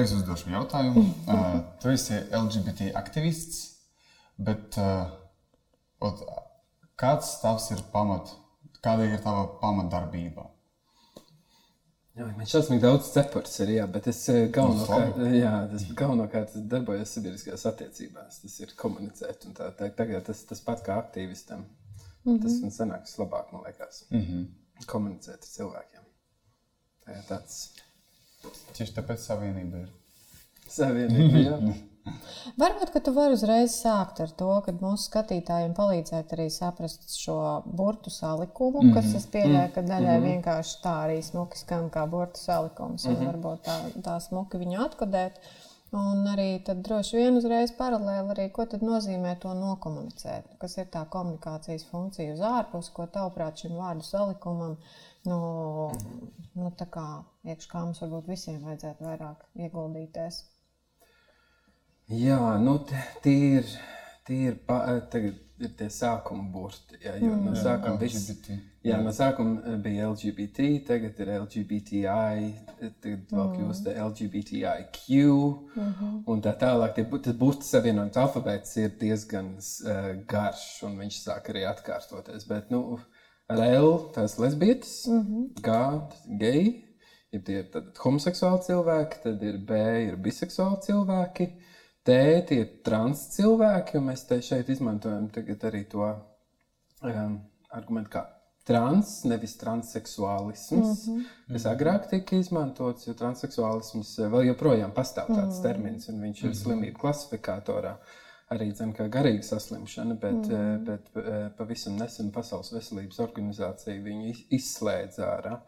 uzreiz uzdošu jautājumu. Uh, tu esi LGBT aktivists, bet uh, ot, kāds tavs ir pamat, kāda ir tava pamatdarbība? Jā, man šausmīgi daudz cepures ir, jā, bet es eh, galvenokārt, jā, es galvenokārt darbojos sabiedriskajās attiecībās. Tas ir komunicēt, un tā, tā, tagad tas, tas pats kā aktīvistam. Mm -hmm. Tas man sanāks labāk, man liekas. Mm -hmm. Komunicēt ar cilvēkiem. Tā ir tāds. Tieši tāpēc savienība ir. Savienība, jā. Varbūt, ka tu vari uzreiz sākt ar to, ka mūsu skatītājiem palīdzēt arī saprast šo burtu salikumu, mm -hmm. kas es pieļauju, ka daļai mm -hmm. vienkārši tā arī smuki skan kā burtu salikums, un mm -hmm. varbūt tā, tā smuki viņu atkodēt. Un arī tad droši vien uzreiz paralēli arī, ko tad nozīmē to nokomunicēt. Kas ir tā komunikācijas funkcija uz ārpus, ko tavuprāt šim vārdu salikumam, nu, nu tā kā iekš kā mums varbūt visiem vajadzētu vairāk ieguldīties. Jā, nu, tie ir, tie ir, pa, tagad ir tie sākuma burti. Jā, jo no Mm. sākuma, Jā, viss, LGBT. jā, no sākuma bija LGBT, tagad ir LGBTI, tagad vēl kļūst LGBTIQ un tā tālāk. Tie, tas burtu savienojums alfabēts ir diezgan uh, garš un viņš sāk arī atkārtoties. Bet, nu, ar L tas lesbietis, G tas ir gay, ir tie tad, homoseksuāli cilvēki, tad ir B ir biseksuāli cilvēki. T tie ir trans cilvēki, un mēs te šeit izmantojam tagad arī to um, argumentu kā trans, nevis transseksuālisms, mm -hmm. kas agrāk tika izmantots, jo transseksuālisms vēl joprojām pastāv tāds mm -hmm. termins, un viņš ir slimību klasifikatorā. Arī zina, kā garīga saslimšana, bet, mm. bet eh, pavisam nesen Pasaules veselības organizācija viņu iz- izslēdza ārā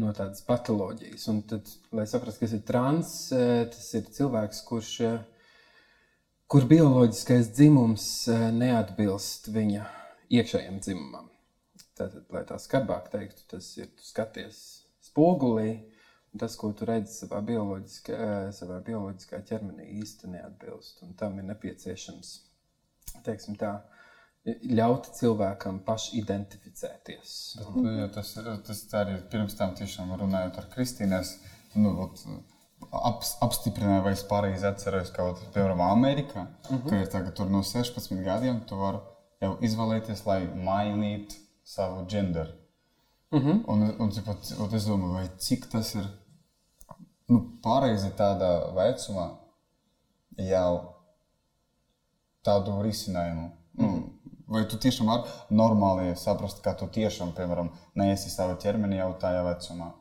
no tādas patoloģijas. Un tad, lai saprastu, kas ir trans, eh, tas ir cilvēks, kurš eh, kur bioloģiskais dzimums eh, neatbilst viņa iekšējam dzimumam. Tātad, lai tā skarbāk teiktu, tas ir skaties spogulī, tas, ko tu redzi savā bioloģiskā, savā bioloģiskā ķermenī, īsti neatbilst. Un tam ir nepieciešams tā, ļaut cilvēkam pašidentificēties. Bet, nu, jo tas, tas tā arī ir pirms tam tiešām runājot ar Kristīnēs. Nu, ot, ap, apstiprināja, vai es pareizi atceros, ka, ot, piemēram, Amerikā, uh -huh. ka ir tagad tur no 16 gadiem, tu vari jau izvēlēties, lai mainītu savu genderu. Uh -huh. Un, un cipat, ot, es domāju, vai cik tas ir nu, pareizi tādā vecumā jau tādu risinājumu. Nu, vai tu tiešām vari normāli saprast, ka tu tiešām, piemēram, neesi savā ķermenī jau tajā vecumā?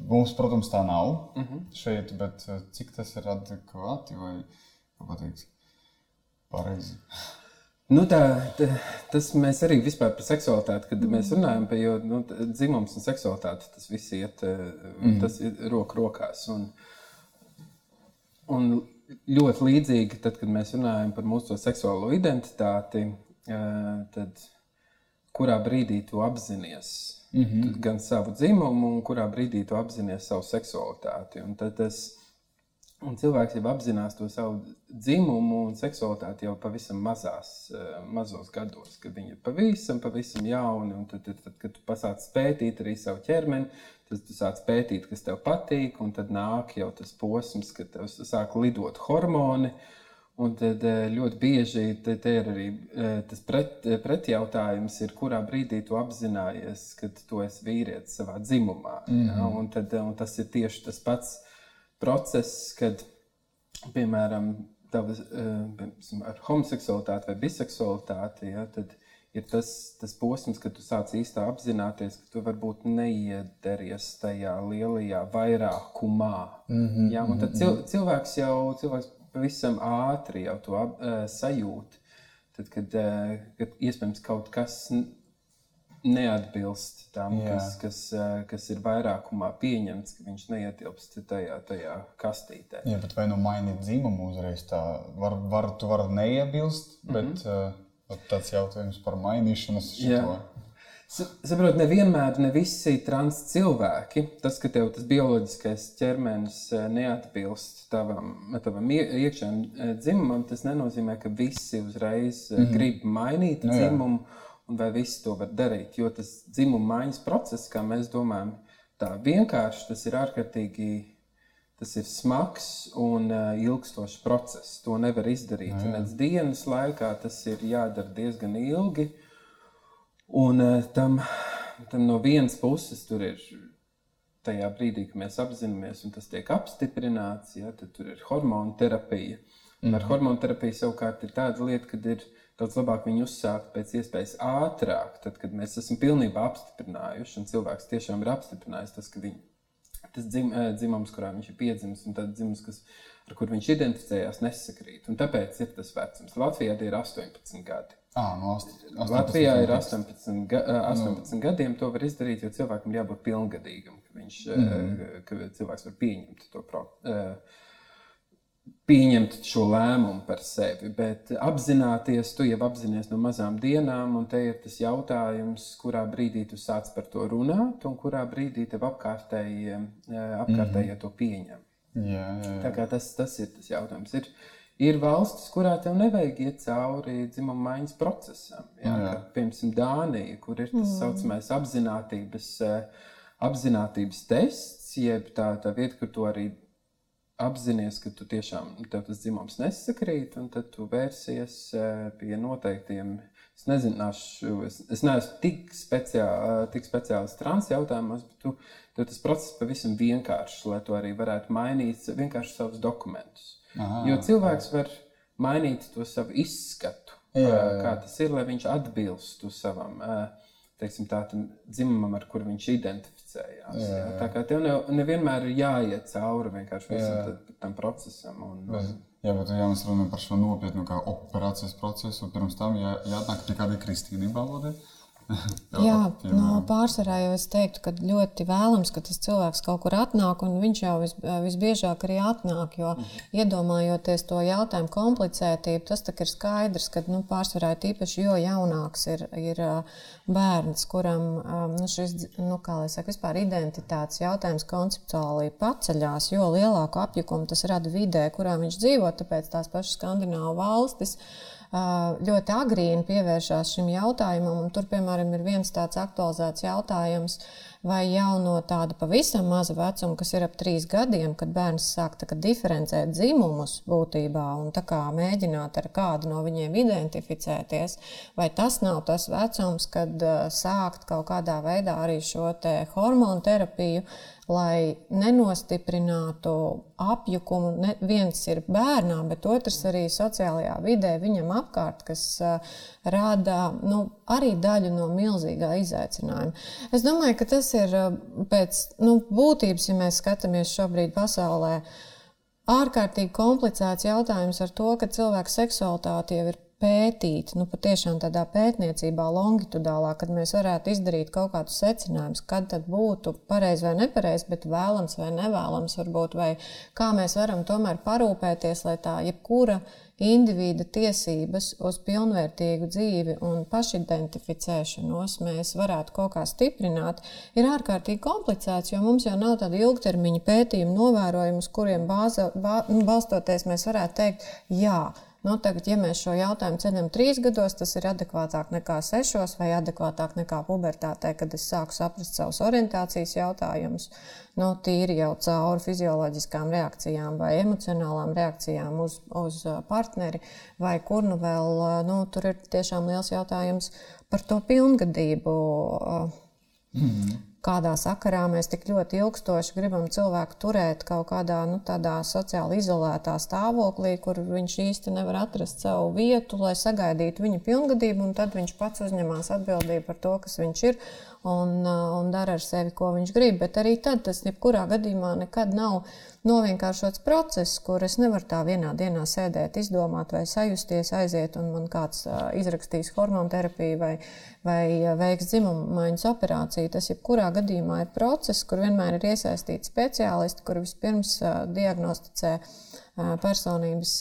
Mums, protams, tā nav uh -huh. šeit, bet eh, cik tas ir adekvāti vai, pateikt, pareizi? Nu, tā, tā, tas mēs arī vispār par seksualitāti, kad mēs runājam par jo, nu, dzimums un seksualitāti, tas viss iet, mm. tas ir roku rokās. Un, un ļoti līdzīgi, tad, kad mēs runājam par mūsu to seksuālo identitāti, eh, tad kurā brīdī tu apzinājies mm -hmm. gan savu dzimumu, un kurā brīdī tu apzinājies savu seksualitāti. Un tad tas, Un cilvēks jau apzinās to savu dzimumu un seksualitāti jau pavisam mazās, eh, mazos gados, kad viņi ir pavisam, pavisam jauni. un Tad, tad, tad, kad tu pasāc pētīt arī savu ķermeni, tad tu sāc pētīt, kas tev patīk, un tad nāk jau tas posms, kad tev sāk lidot hormoni. Un tad eh, ļoti bieži te, te ir arī eh, tas pret, pretjautājums, ir, kurā brīdī tu apzinājies, ka tu esi vīrietis savā dzimumā. Mm -hmm. ja? un, tad, un tas ir tieši tas pats process, kad, piemēram, tavas, eh, piemēram, ar homoseksualitāti vai biseksualitāti, ja, tad ir tas, tas posms, kad tu sāc īstā apzināties, ka tu varbūt neiederties tajā lielajā vairākumā. Mm -hmm, ja, un tad cil, cilvēks jau cilvēks pavisam ātri jau to uh, sajūt. Tad, kad, uh, kad iespējams kaut kas neatbilst tam, Jā. kas, kas, uh, kas ir vairākumā pieņemts, ka viņš neietilpst tajā, tajā kastītē. Jā, bet vai nu mainīt dzimumu uzreiz tā, var, var, tu vari neiebilst, bet mm -hmm. uh, tāds jautājums par mainīšanas šito. Saprotiet, nevienmēr ne visi trans cilvēki, tas, ka tev tas bioloģiskais ķermenis eh, neatbilst tavam, tavam ie- iekšējam eh, dzimumam, tas nenozīmē, ka visi uzreiz mm -hmm. grib mainīt Nu jā. Un vai visi to var darīt. Jo tas dzimuma maiņas process, kā mēs domājam, tā vienkārši tas ir ārkārtīgi Tas ir smags un uh, ilgstošs process. To nevar izdarīt. Nec dienas laikā tas ir jādara diezgan ilgi. Un uh, tam, tam no vienas puses tur ir tajā brīdī, kad mēs apzināmies, un tas tiek apstiprināts, ja, tad tur ir hormonu terapija. Un ar mhm. hormonu terapiju savukārt ir tāda lieta, ka ir daudz labāk viņu uzsākt pēc iespējas ātrāk, tad, kad mēs esam pilnībā apstiprinājuši, un cilvēks tiešām ir apstiprinājis tas, ka viņi, tas dzim, dzimums, kurā viņš ir piedzimis, un tad dzimums, kas, ar kur viņš identificējās, nesakrīt. Un tāpēc ir tas vecums. Latvijā tie ir 18 gadi. Ah, no 18, Latvijā ir 18, ga, 18 no. gadiem. To var izdarīt, jo cilvēkam jābūt pilngadīgam, ka, viņš, mm -hmm. ka cilvēks var pieņemt to procesu pieņemt šo lēmumu par sevi, bet apzināties, tu jau apzinājies no mazām dienām, un te ir tas jautājums, kurā brīdī tu sāc par to runāt, un kurā brīdī tev apkārtējie, eh, apkārtējie mm -hmm. to pieņem. Jā, jā, jā. Tā kā tas, tas ir tas jautājums. Ir, ir valstis, kurā tev nevajag iet cauri dzimuma maiņas procesam. Jā, jā. Kā, piemēram, Dānija, kur ir tas mm. saucamais apzinātības, eh, apzinātības tests, jeb tā, tā vieta, kur tu arī apzināties, ka tu tiešām tev tas dzimums nesakrīt, un tad tu vērsies eh, pie noteiktiem. Es nezināšu, es, es neesmu tik, speciā, eh, tik speciāls trans jautājumos, bet tu, tu tas process pavisam vienkāršs, lai tu arī varētu mainīt vienkārši savus dokumentus. Aha, jo cilvēks jā. var mainīt to savu izskatu, jā, jā. Eh, kā tas ir, lai viņš atbilstu savam. Teiksim, tā, dzimumam, ar kuru viņš identificē identificējās. Jā, jā. Tā kā tev ne, nevienmēr ir jāiet cauri vienkārši visam tam procesam. Un, bet, jā, bet ja mēs runājam par šo nopietnu operācijas procesu, pirms tam jā, jāatnāk pie kāda kristīnība valodē. Jā, no nu, pārsvarā jau es teiktu, ka ļoti vēlams, ka tas cilvēks kaut kur atnāk, un viņš jau vis, visbiežāk arī atnāk. Jo, mm iedomājoties to jautājumu komplicētību, tas ir skaidrs, ka nu, pārsvarā tīpaši jo jaunāks ir, ir bērns, kuram nu, šis nu, vispār identitātes jautājums konceptuāli paceļās, jo lielāku apjukumu tas rada vidē, kurā viņš dzīvo, tāpēc tās pašas skandināvu valstis ļoti agrīni pievēršās šim jautājumam. Tur, piemēram, ir viens tāds aktualizēts jautājums, vai jau no tāda pavisam maza vecuma, kas ir ap trīs gadiem, kad bērns sāk kā, diferencēt dzimumus būtībā un mēģināt ar kādu no viņiem identificēties, vai tas nav tas vecums, kad sākt kaut kādā veidā arī šo hormonu terapiju lai nenostiprinātu apjukumu. Ne, viens ir bērnām, bet otrs arī sociālajā vidē viņam apkārt, kas uh, rada nu, arī daļu no milzīgā izaicinājuma. Es domāju, ka tas ir uh, pēc nu, būtības, ja mēs skatāmies šobrīd pasaulē. Ārkārtīgi komplicēts jautājums ar to, ka cilvēka seksualitāte jau ir pētīt, nu, patiešām tādā pētniecībā, longitudālā, kad mēs varētu izdarīt kaut kādus secinājumus, kad tad būtu pareizi vai nepareizi, bet vēlams vai nevēlams, varbūt, vai kā mēs varam tomēr parūpēties, lai tā jebkura individa tiesības uz pilnvērtīgu dzīvi un pašidentificēšanos mēs varētu kaut kā stiprināt, ir ārkārtīgi komplicēts, jo mums jau nav tāda ilgtermiņa pētījuma novērojuma, uz kuriem bāza, bā, nu, balstoties mēs varētu teikt, jā, Nu, tagad, ja mēs šo jautājumu ceļam trīs gados, tas ir adekvātāk nekā sešos, vai adekvātāk nekā pubertātē, kad es sāku saprast savus orientācijas jautājumus. Nu, tīri jau cauri fizioloģiskām reakcijām vai emocionālām reakcijām uz, uz partneri, vai kur nu vēl, nu, tur ir tiešām liels jautājums par to pilngadību. Mm -hmm kādā sakarā mēs tik ļoti ilgstoši gribam cilvēku turēt kaut kādā nu, sociāli izolētā stāvoklī, kur viņš īsti nevar atrast savu vietu, lai sagaidītu viņa pilngadību, un tad viņš pats uzņemās atbildību par to, kas viņš ir un, un dara ar sevi, ko viņš grib. Bet arī tad tas jebkurā gadījumā nekad nav novienkāršots process, kur es nevaru tā vienā dienā sēdēt, izdomāt vai sajusties, aiziet un man kāds izrakstīs hormonu terapiju vai, vai veiks dzimuma maiņas operāciju. Tas jebkurā gadījumā ir process, kur vienmēr ir iesaistīti speciālisti, kuri vispirms diagnosticē personības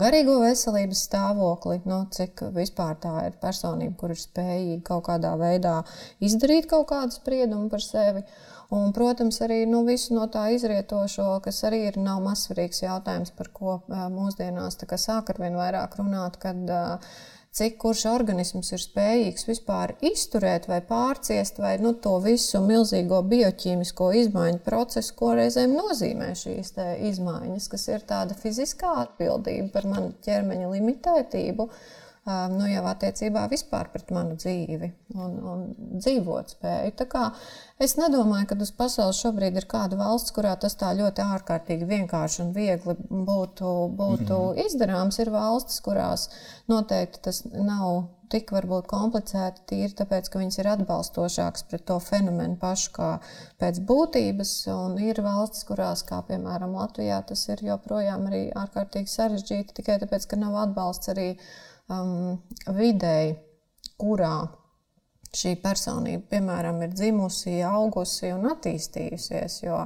garīgo veselības stāvokli, nu, cik vispār tā ir personība, kur ir spējīga kaut kādā veidā izdarīt kaut kādu spriedumu par sevi. Un, protams, arī nu, visu no tā izrietošo, kas arī ir nav mazsvarīgs jautājums, par ko mūsdienās sāk ar vien vairāk runāt, kad uh, cik kurš organisms ir spējīgs vispār izturēt vai pārciest vai nu, to visu milzīgo bioķīmisko izmaiņu procesu, ko reizēm nozīmē šīs izmaiņas, kas ir tāda fiziskā atbildība par manu ķermeņa limitētību. Nu, jau attiecībā vispār pret manu dzīvi un, un dzīvot spēju. Es nedomāju, ka uz pasaules šobrīd ir kāda valsts, kurā tas tā ļoti ārkārtīgi vienkārši un viegli būtu, būtu mm -hmm. izdarāms. Ir valstis, kurās noteikti tas nav tik varbūt komplicēti, tīri tāpēc, ka viņas ir atbalstošākas pret to fenomenu pašu kā pēc būtības. Un ir valstis, kurās, kā piemēram Latvijā, tas ir joprojām arī ārkārtīgi sarežģīti tikai tāpēc, ka nav atbalsts arī um, videi, kurā šī personība, piemēram, ir dzimusi, augusi un attīstījusies. Jo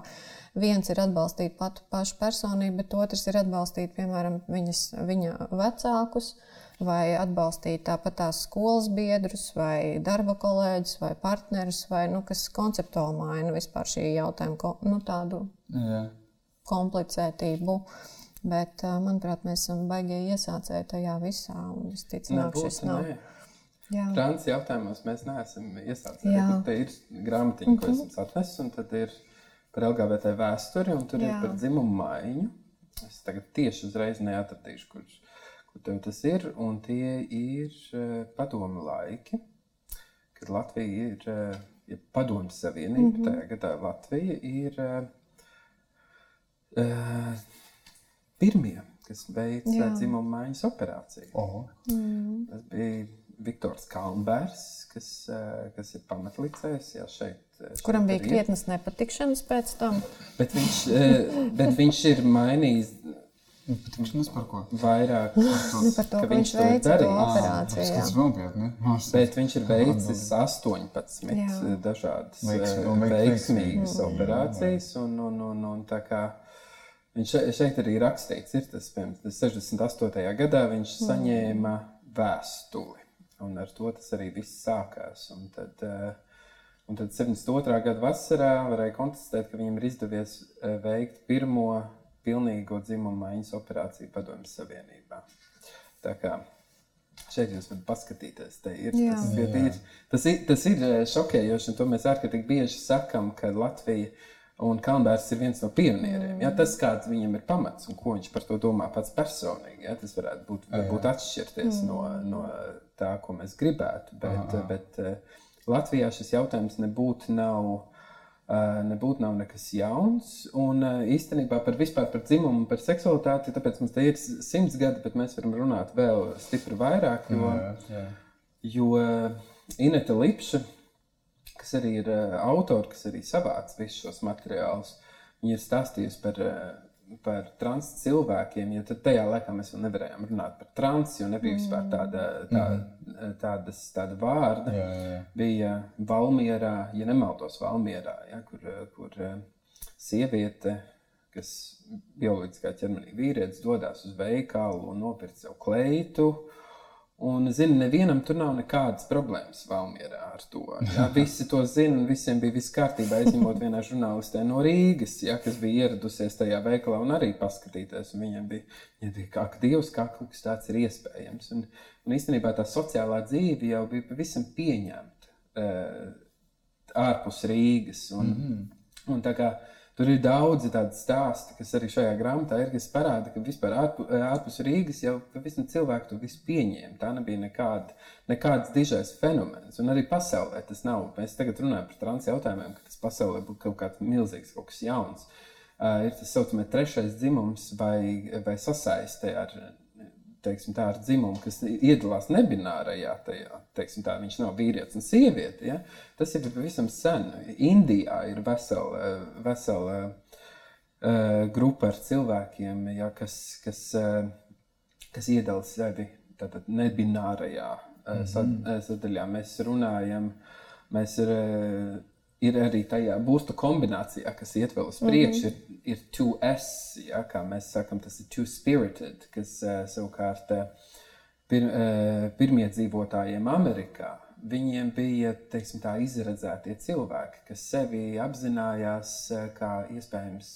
viens ir atbalstīt patu pašu personību, bet otrs ir atbalstīt, piemēram, viņas, viņa vecākus. Vai atbalstīt tāpat tās skolas biedrus, vai darba kolēģus, vai partnerus, vai nu, kas konceptuāli maina vispār šī jautājuma nu, tādu Jā. komplicētību. Bet, manuprāt, mēs esam baigie iesācēji tajā visā. Ka šis nav. Ne. Trans jautājumos mēs neesam iesaistīti. Te ir grāmatiņa, ko esmu atnesis, un tad ir par LGBT vēsturi, un tur Jā. ir par dzimumu maiņu. Es tagad tieši uzreiz neatradīšu, kurš kur tas ir. Un tie ir padomu laiki, kad Latvija ir ja padomu savienība. Mm -hmm. Tajā gadā Latvija ir uh, pirmie, kas veica dzimumu maiņas operāciju. Oh. Mm. Tas bija Viktors Kalnbērs, kas, eh, kas ir pamatlicējs. Jā, šeit, eh, šeit Kuram bija krietnes nepatikšanas pēc tam. Bet viņš, eh, bet viņš ir mainījis. Patikšanas par ko? Vairāk nu, par to, ka, ka viņš veica to operāciju. Jā, tas nopietni. Bet viņš ir veicis 18 jā. dažādas veiksmīgas mm. operācijas. Un, un, un, un tā kā viņš šeit arī rakstīts, ir tas, piemēram, 68. gadā viņš mm. saņēma vēstuli Un ar to tas arī viss sākās. Un tad, uh, un tad 72. gada vasarā varēja konstatēt, ka viņam ir izdevies uh, veikt pirmo pilnīgo dzimumu maiņas operāciju Padomjas Savienībā. Tā kā šeit jūs varat paskatīties, ir, jā. tas. Ir, tas, ir, tas ir eh, šokējoši, un to mēs ārkārtīgi bieži sakam, ka Latvija ir Un Kalnbērs ir viens no pionieriem. Mm. Ja, tas, kāds viņam ir pamats un ko viņš par to domā pats personīgi, ja, tas varētu būt, būt atšķirties mm. no, no tā, ko mēs gribētu. Bet, Aha. bet uh, Latvijā šis jautājums nebūtu nav. Uh, nebūtu nav nekas jauns. Un uh, īstenībā par vispār par dzimumu, par seksualitāti, tāpēc mums te ir simts gadi, bet mēs varam runāt vēl stipri vairāk. Jo, jā, jā. jo Ineta Lipša, kas arī ir uh, autori, kas arī savāc visus šos materiālus. Viņa ir stāstījusi par, uh, par trans cilvēkiem, jo tajā laikā mēs vēl nevarējām runāt par trans, jo nebija vispār tāda, tā, mm. tādas, tāda vārda. Jā, jā, jā. Bija Valmierā, ja nemaldos Valmierā, ja, kur, kur sieviete, kas bioloģiskā ķermenī vīrietis, dodas uz veikalu un nopirkt sev kleitu. Un, zini, nevienam tur nav nekādas problēmas Valmjerā ar to. Ja? Visi to zina, visiem bija viss kārtībā, izņemot vienā žurnālistē no Rīgas, ja, kas bija ieradusies tajā veikalā un arī paskatīties. Un viņam bija, ja bija kā Dievs, kā kaut kas tāds ir iespējams. Un, un īstenībā tā sociālā dzīve jau bija pavisam pieņemta uh, ārpus Rīgas. Un, mm -hmm. un tā kā Tur ir daudzi tādi stāsti, kas arī šajā grāmatā ir, kas parāda, ka vispār ārpus, ārpus Rīgas jau pavisam cilvēki to visu pieņēma. Tā nebija nekāda, nekāds dižais fenomens. Un arī pasaulē tas nav. Mēs tagad runājam par trans jautājumiem, ka tas pasaulē būtu kaut kāds milzīgs, kaut kas jauns. Uh, ir tas saucamais trešais dzimums vai, vai sasaiste ar teiksim, tā, ar dzimumu, kas iedalās nebinārajā tajā. Teiksim, tā, viņš nav vīrietis un sieviete. Ja? Tas ir pavisam sen. Indijā ir vesela, vesela uh, grupa ar cilvēkiem, ja, kas, kas, uh, kas iedala sevi tātad, nebinārajā uh, mm -hmm. sadaļā. Mēs runājam, mēs ir. Uh, ir arī tajā burbuļu kombinācijā, kas iet vēl uz priekšu, mm -hmm. ir, ir two S, ja, kā mēs sakām, tas ir two spirited, kas uh, savukārt uh, pir, uh, pirmie dzīvotājiem Amerikā. Viņiem bija teiksim, tā izredzētie cilvēki, kas sevi apzinājās kā iespējams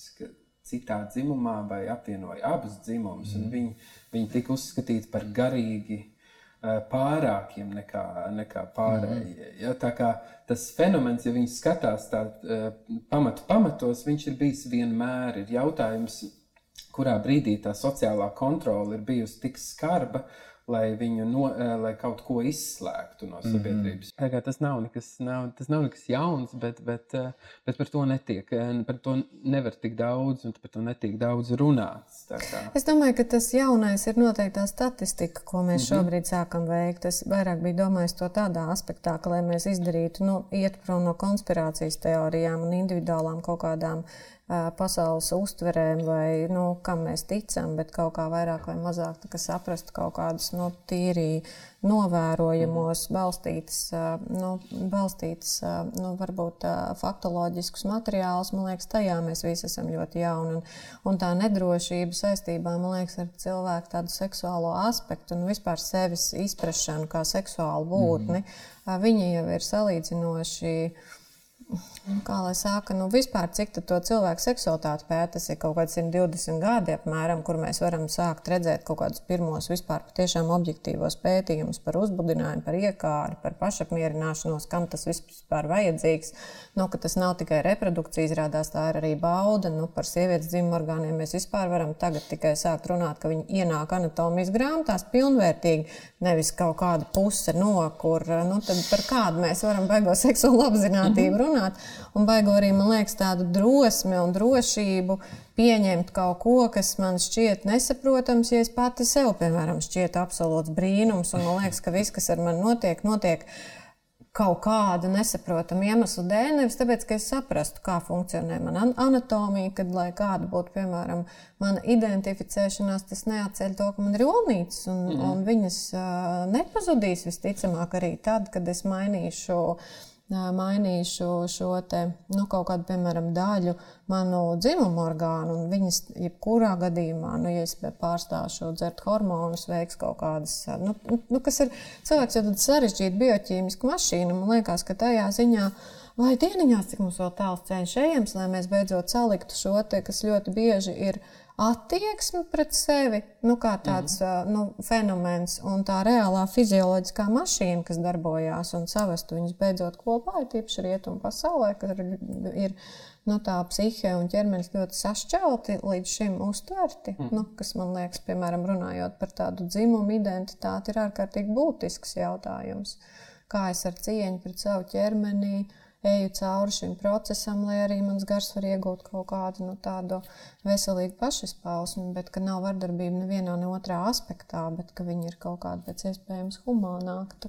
citā dzimumā vai apvienoja abus dzimumus. Mm. Viņi, viņi tika uzskatīti par garīgi pārākiem nekā, nekā pārējie. Ja? Tā kā tas fenomens, ja viņi skatās tā pamatu pamatos, viņš ir bijis vienmēr. Ir jautājums, kurā brīdī tā sociālā kontrole ir bijusi tik skarba, lai viņu no, eh, lai kaut ko izslēgtu no mhm. sabiedrības. Mm -hmm. Tas nav nekas, nav, tas nav nekas jauns, bet, bet, eh, bet par to netiek, eh, par to nevar tik daudz, un par to netiek daudz runāts. Es domāju, ka tas jaunais ir noteikti tā statistika, ko mēs mm -hmm. šobrīd sākam veikt. Es vairāk biju domājis to tādā aspektā, ka, lai mēs izdarītu, nu, iet prom no konspirācijas teorijām un individuālām kaut kādām pasaules uztverēm vai nu, kam mēs ticam, bet kaut kā vairāk vai mazāk saprastu kaut kādus nu, tīri novērojamos, balstītas, nu, balstītas nu, varbūt faktoloģiskus materiālus. Man liekas, tajā mēs visi esam ļoti jauni. Un, un tā nedrošība saistībā, liekas, ar cilvēku tādu seksuālo aspektu un vispār sevis izpratšanu kā seksuālu būtni, mm. viņi jau ir salīdzinoši Nu, kā lai saka, nu vispār cik to cilvēku seksualitāti pēta, tas ir kaut kāds 120 gadi apmēram, kur mēs varam sākt redzēt kaut kādus pirmos vispār patiešām objektīvos pētījumus par uzbudinājumu, par iekāri, par pašapmierināšanos, kam tas vispār vajadzīgs. Nu, ka tas nav tikai reprodukcija, izrādās tā ir arī bauda. Nu, par sievietes dzimumu orgāniem mēs vispār varam tagad tikai sākt runāt, ka viņi ienāk anatomijas grāmatās pilnvērtīgi, nevis kaut kāda puse no, kur, nu, tad par kādu mēs varam baigo seksuālu apzinātību runāt runāt, un baigo arī, man liekas, tādu drosmi un drošību pieņemt kaut ko, kas man šķiet nesaprotams, ja es pati sev, piemēram, šķiet absolūts brīnums, un man liekas, ka viss, kas ar mani notiek, notiek kaut kādu nesaprotamu iemeslu dēļ, nevis tāpēc, ka es saprastu, kā funkcionē mana anatomija, kad, lai kāda būtu, piemēram, mana identificēšanās, tas neatceļ to, ka man ir olnītes, un, mm. un viņas uh, nepazudīs visticamāk arī tad, kad es mainīšu mainīšu šo te, nu, kaut kādu, piemēram, daļu manu dzimumu orgānu, viņas, jebkurā gadījumā, nu, ja es pārstāšu dzert hormonus, veiks kaut kādas, nu, nu kas ir cilvēks jau tad sarežģīta bioķīmiska mašīna, man liekas, ka tajā ziņā. Vai dieniņās, cik mums vēl tāls ceļš ejams, lai mēs beidzot saliktu šo te, kas ļoti bieži ir uh, attieksme pret sevi, nu, kā tāds mm. nu, fenomens, un tā reālā fizioloģiskā mašīna, kas darbojās un savestu viņus beidzot kopā, ir tīpaši rietumu pasaulē, ir, ir nu, tā psihe un ķermenis ļoti sašķelti līdz šim uztverti, mm. nu, kas man liekas, piemēram, runājot par tādu dzimumu identitāti, ir ārkārtīgi būtisks jautājums. Kā es ar cieņu pret savu ķermeni eju cauri šim procesam, lai arī mans gars var iegūt kaut kādu nu, tādu veselīgu pašizpausmi, bet ka nav vardarbība nevienā, ne otrā aspektā, bet ka viņi ir kaut kādi pēc iespējams humānāki.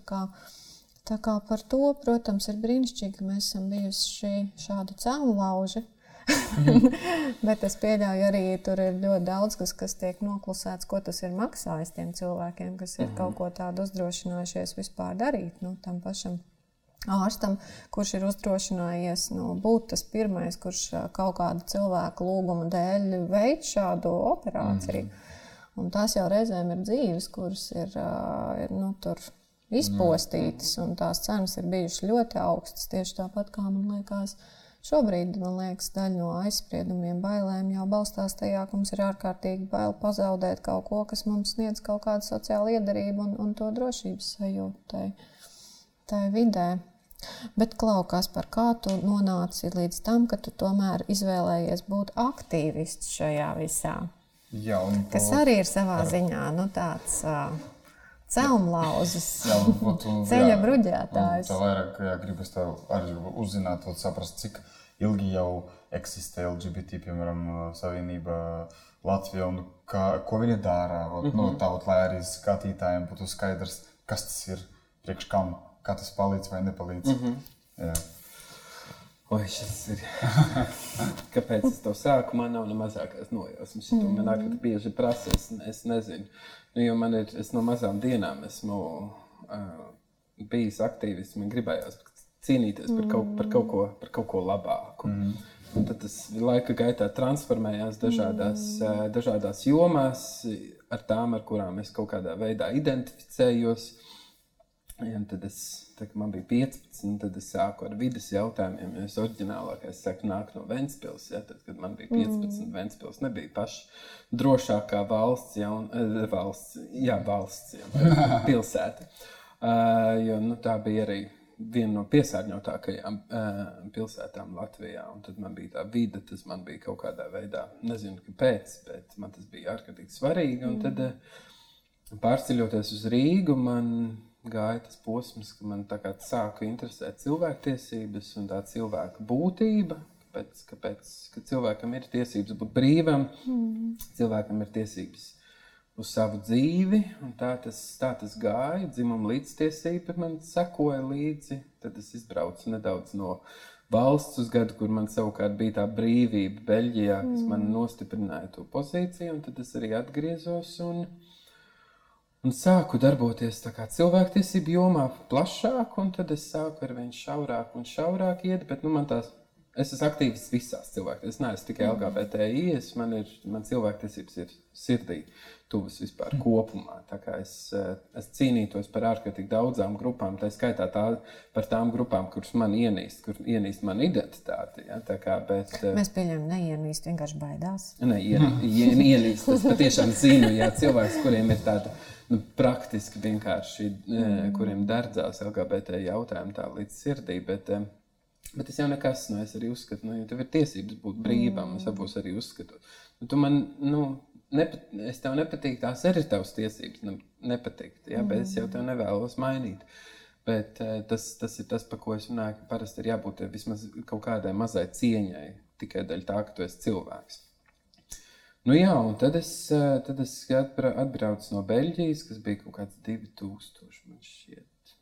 Tā kā, par to, protams, ir brīnišķīgi, ka mēs esam bijuši šādi cēlonlauži. Bet es pieļauju, arī tur ir ļoti daudz, kas, kas tiek noklusēts, ko tas ir maksājis tiem cilvēkiem, kas ir mm -hmm. kaut ko tādu uzdrošinājušies vispār darīt nu, tam pašam ārstam, kurš ir uzdrošinājies nu, būt tas pirmais, kurš kaut kāda cilvēka lūguma dēļ veids šādu operāciju. Mm. Un tās jau reizēm ir dzīves, kuras ir, ir nu, izpostītas, un tās cenas ir bijušas ļoti augstas. Tieši tāpat kā man liekas, šobrīd man liekas, daļa no aizspriedumiem, bailēm jau balstās tajā, ka mums ir ārkārtīgi bail pazaudēt kaut ko, kas mums sniedz kaut kādu sociālu iedarību un, un to drošības sajūtu tai vidē. Bet klaukās par kā tu nonāci līdz tam, ka tu tomēr izvēlējies būt aktīvists šajā visā. Jā, un, kas arī ir savā ar... ziņā nu, tāds uh, celmlauzes, ceļa bruģētājs. Tā vairāk jā, gribas tev arī uzzināt, saprast, cik ilgi jau eksistē LGBT, piemēram, savienība Latvijā un kā, ko viņi dara. Mm -hmm. nu, tā, lai arī skatītājiem būtu skaidrs, kas tas ir, priekš kam kā tas palīdz vai nepalīdz. Mm -hmm. Jā. Oi, šis ir. Kāpēc es to sāku? Man nav ne mazākās nojausmas. Mm. Man nāk, ka bieži prasa, es, es nezinu. Nu, jo man ir, es no mazām dienām esmu uh, bijis aktīvists. Man gribējās cīnīties par kaut, par kaut, ko, par kaut ko labāku. Mm. Un tad tas laika gaitā transformējās dažādās, mm. dažādās jomās, ar tām, ar kurām es kaut kādā veidā identificējos. Ja, tad es, tā, man bija 15, tad es sāku ar vidas jautājumiem. Es oriģinālākais saku, nāk no Ventspils. Ja, tad, kad man bija 15, mm. Ventspils nebija paša drošākā valsts, ja, un, valsts, jā, valsts ja, pilsēta. Uh, jo, nu, tā bija arī viena no piesārņotākajām uh, pilsētām Latvijā. Un tad man bija tā vide, tas man bija kaut kādā veidā, nezinu, kāpēc, bet man tas bija ārkārtīgi svarīgi. Un tad uh, pārceļoties uz Rīgu, man gāja tas posms, ka man sāka interesēt cilvēktiesības un tā cilvēka būtība. Kāpēc, kāpēc ka cilvēkam ir tiesības būt brīvam, mm. cilvēkam ir tiesības uz savu dzīvi. Tā tas, tā tas gāja. Dzimuma līdztiesība man sekoja līdzi. Tad es izbraucu nedaudz no valsts uz gadu, kur man savukārt bija tā brīvība Beļģijā, kas mm. man nostiprināja to pozīciju. Tad es arī atgriezos un, un sāku darboties cilvēktiesību jomā plašāk. Tad es sāku ar vien šaurāk un šaurāk iet. Bet nu, man tās Es esmu aktīvs visās cilvēktiesībās. Es neesmu tikai mm. LGBTI, es, man ir man cilvēktiesības ir sirdī tuvas vispār mm. kopumā. Es, eh, es cīnītos par ārkārtīgi daudzām grupām, tā skaitā tā, par tām grupām, kuras man ienīst, kur ienīst man identitāti. Ja? Kā, bet, eh, Mēs pieņemam, neienīst, vienkārši baidās. Ne, ien, ien, ienīst, es patiešām zinu, ja cilvēks, kuriem ir tāda. Nu, praktiski vienkārši, eh, mm. kuriem derdzās LGBT jautājumi tā līdz sirdī, bet Bet tas jau nekas, nu, es arī uzskatu, nu, ja tev ir tiesības būt brīvam, mm. es abos arī uzskatu. Nu, tu man, nu, nepat, es tev nepatīk, tās ir tavas tiesības, nu, nepatikt, ja, mm. bet es jau tev nevēlos mainīt. Bet uh, tas, tas ir tas, par ko es runāju, ka parasti ir jābūt vismaz kaut kādai mazai cieņai, tikai dēļ tā, ka tu esi cilvēks. Nu jā, un tad es, uh, tad es atbraucu no Beļģijas, kas bija kaut kāds 2000, man šķiet,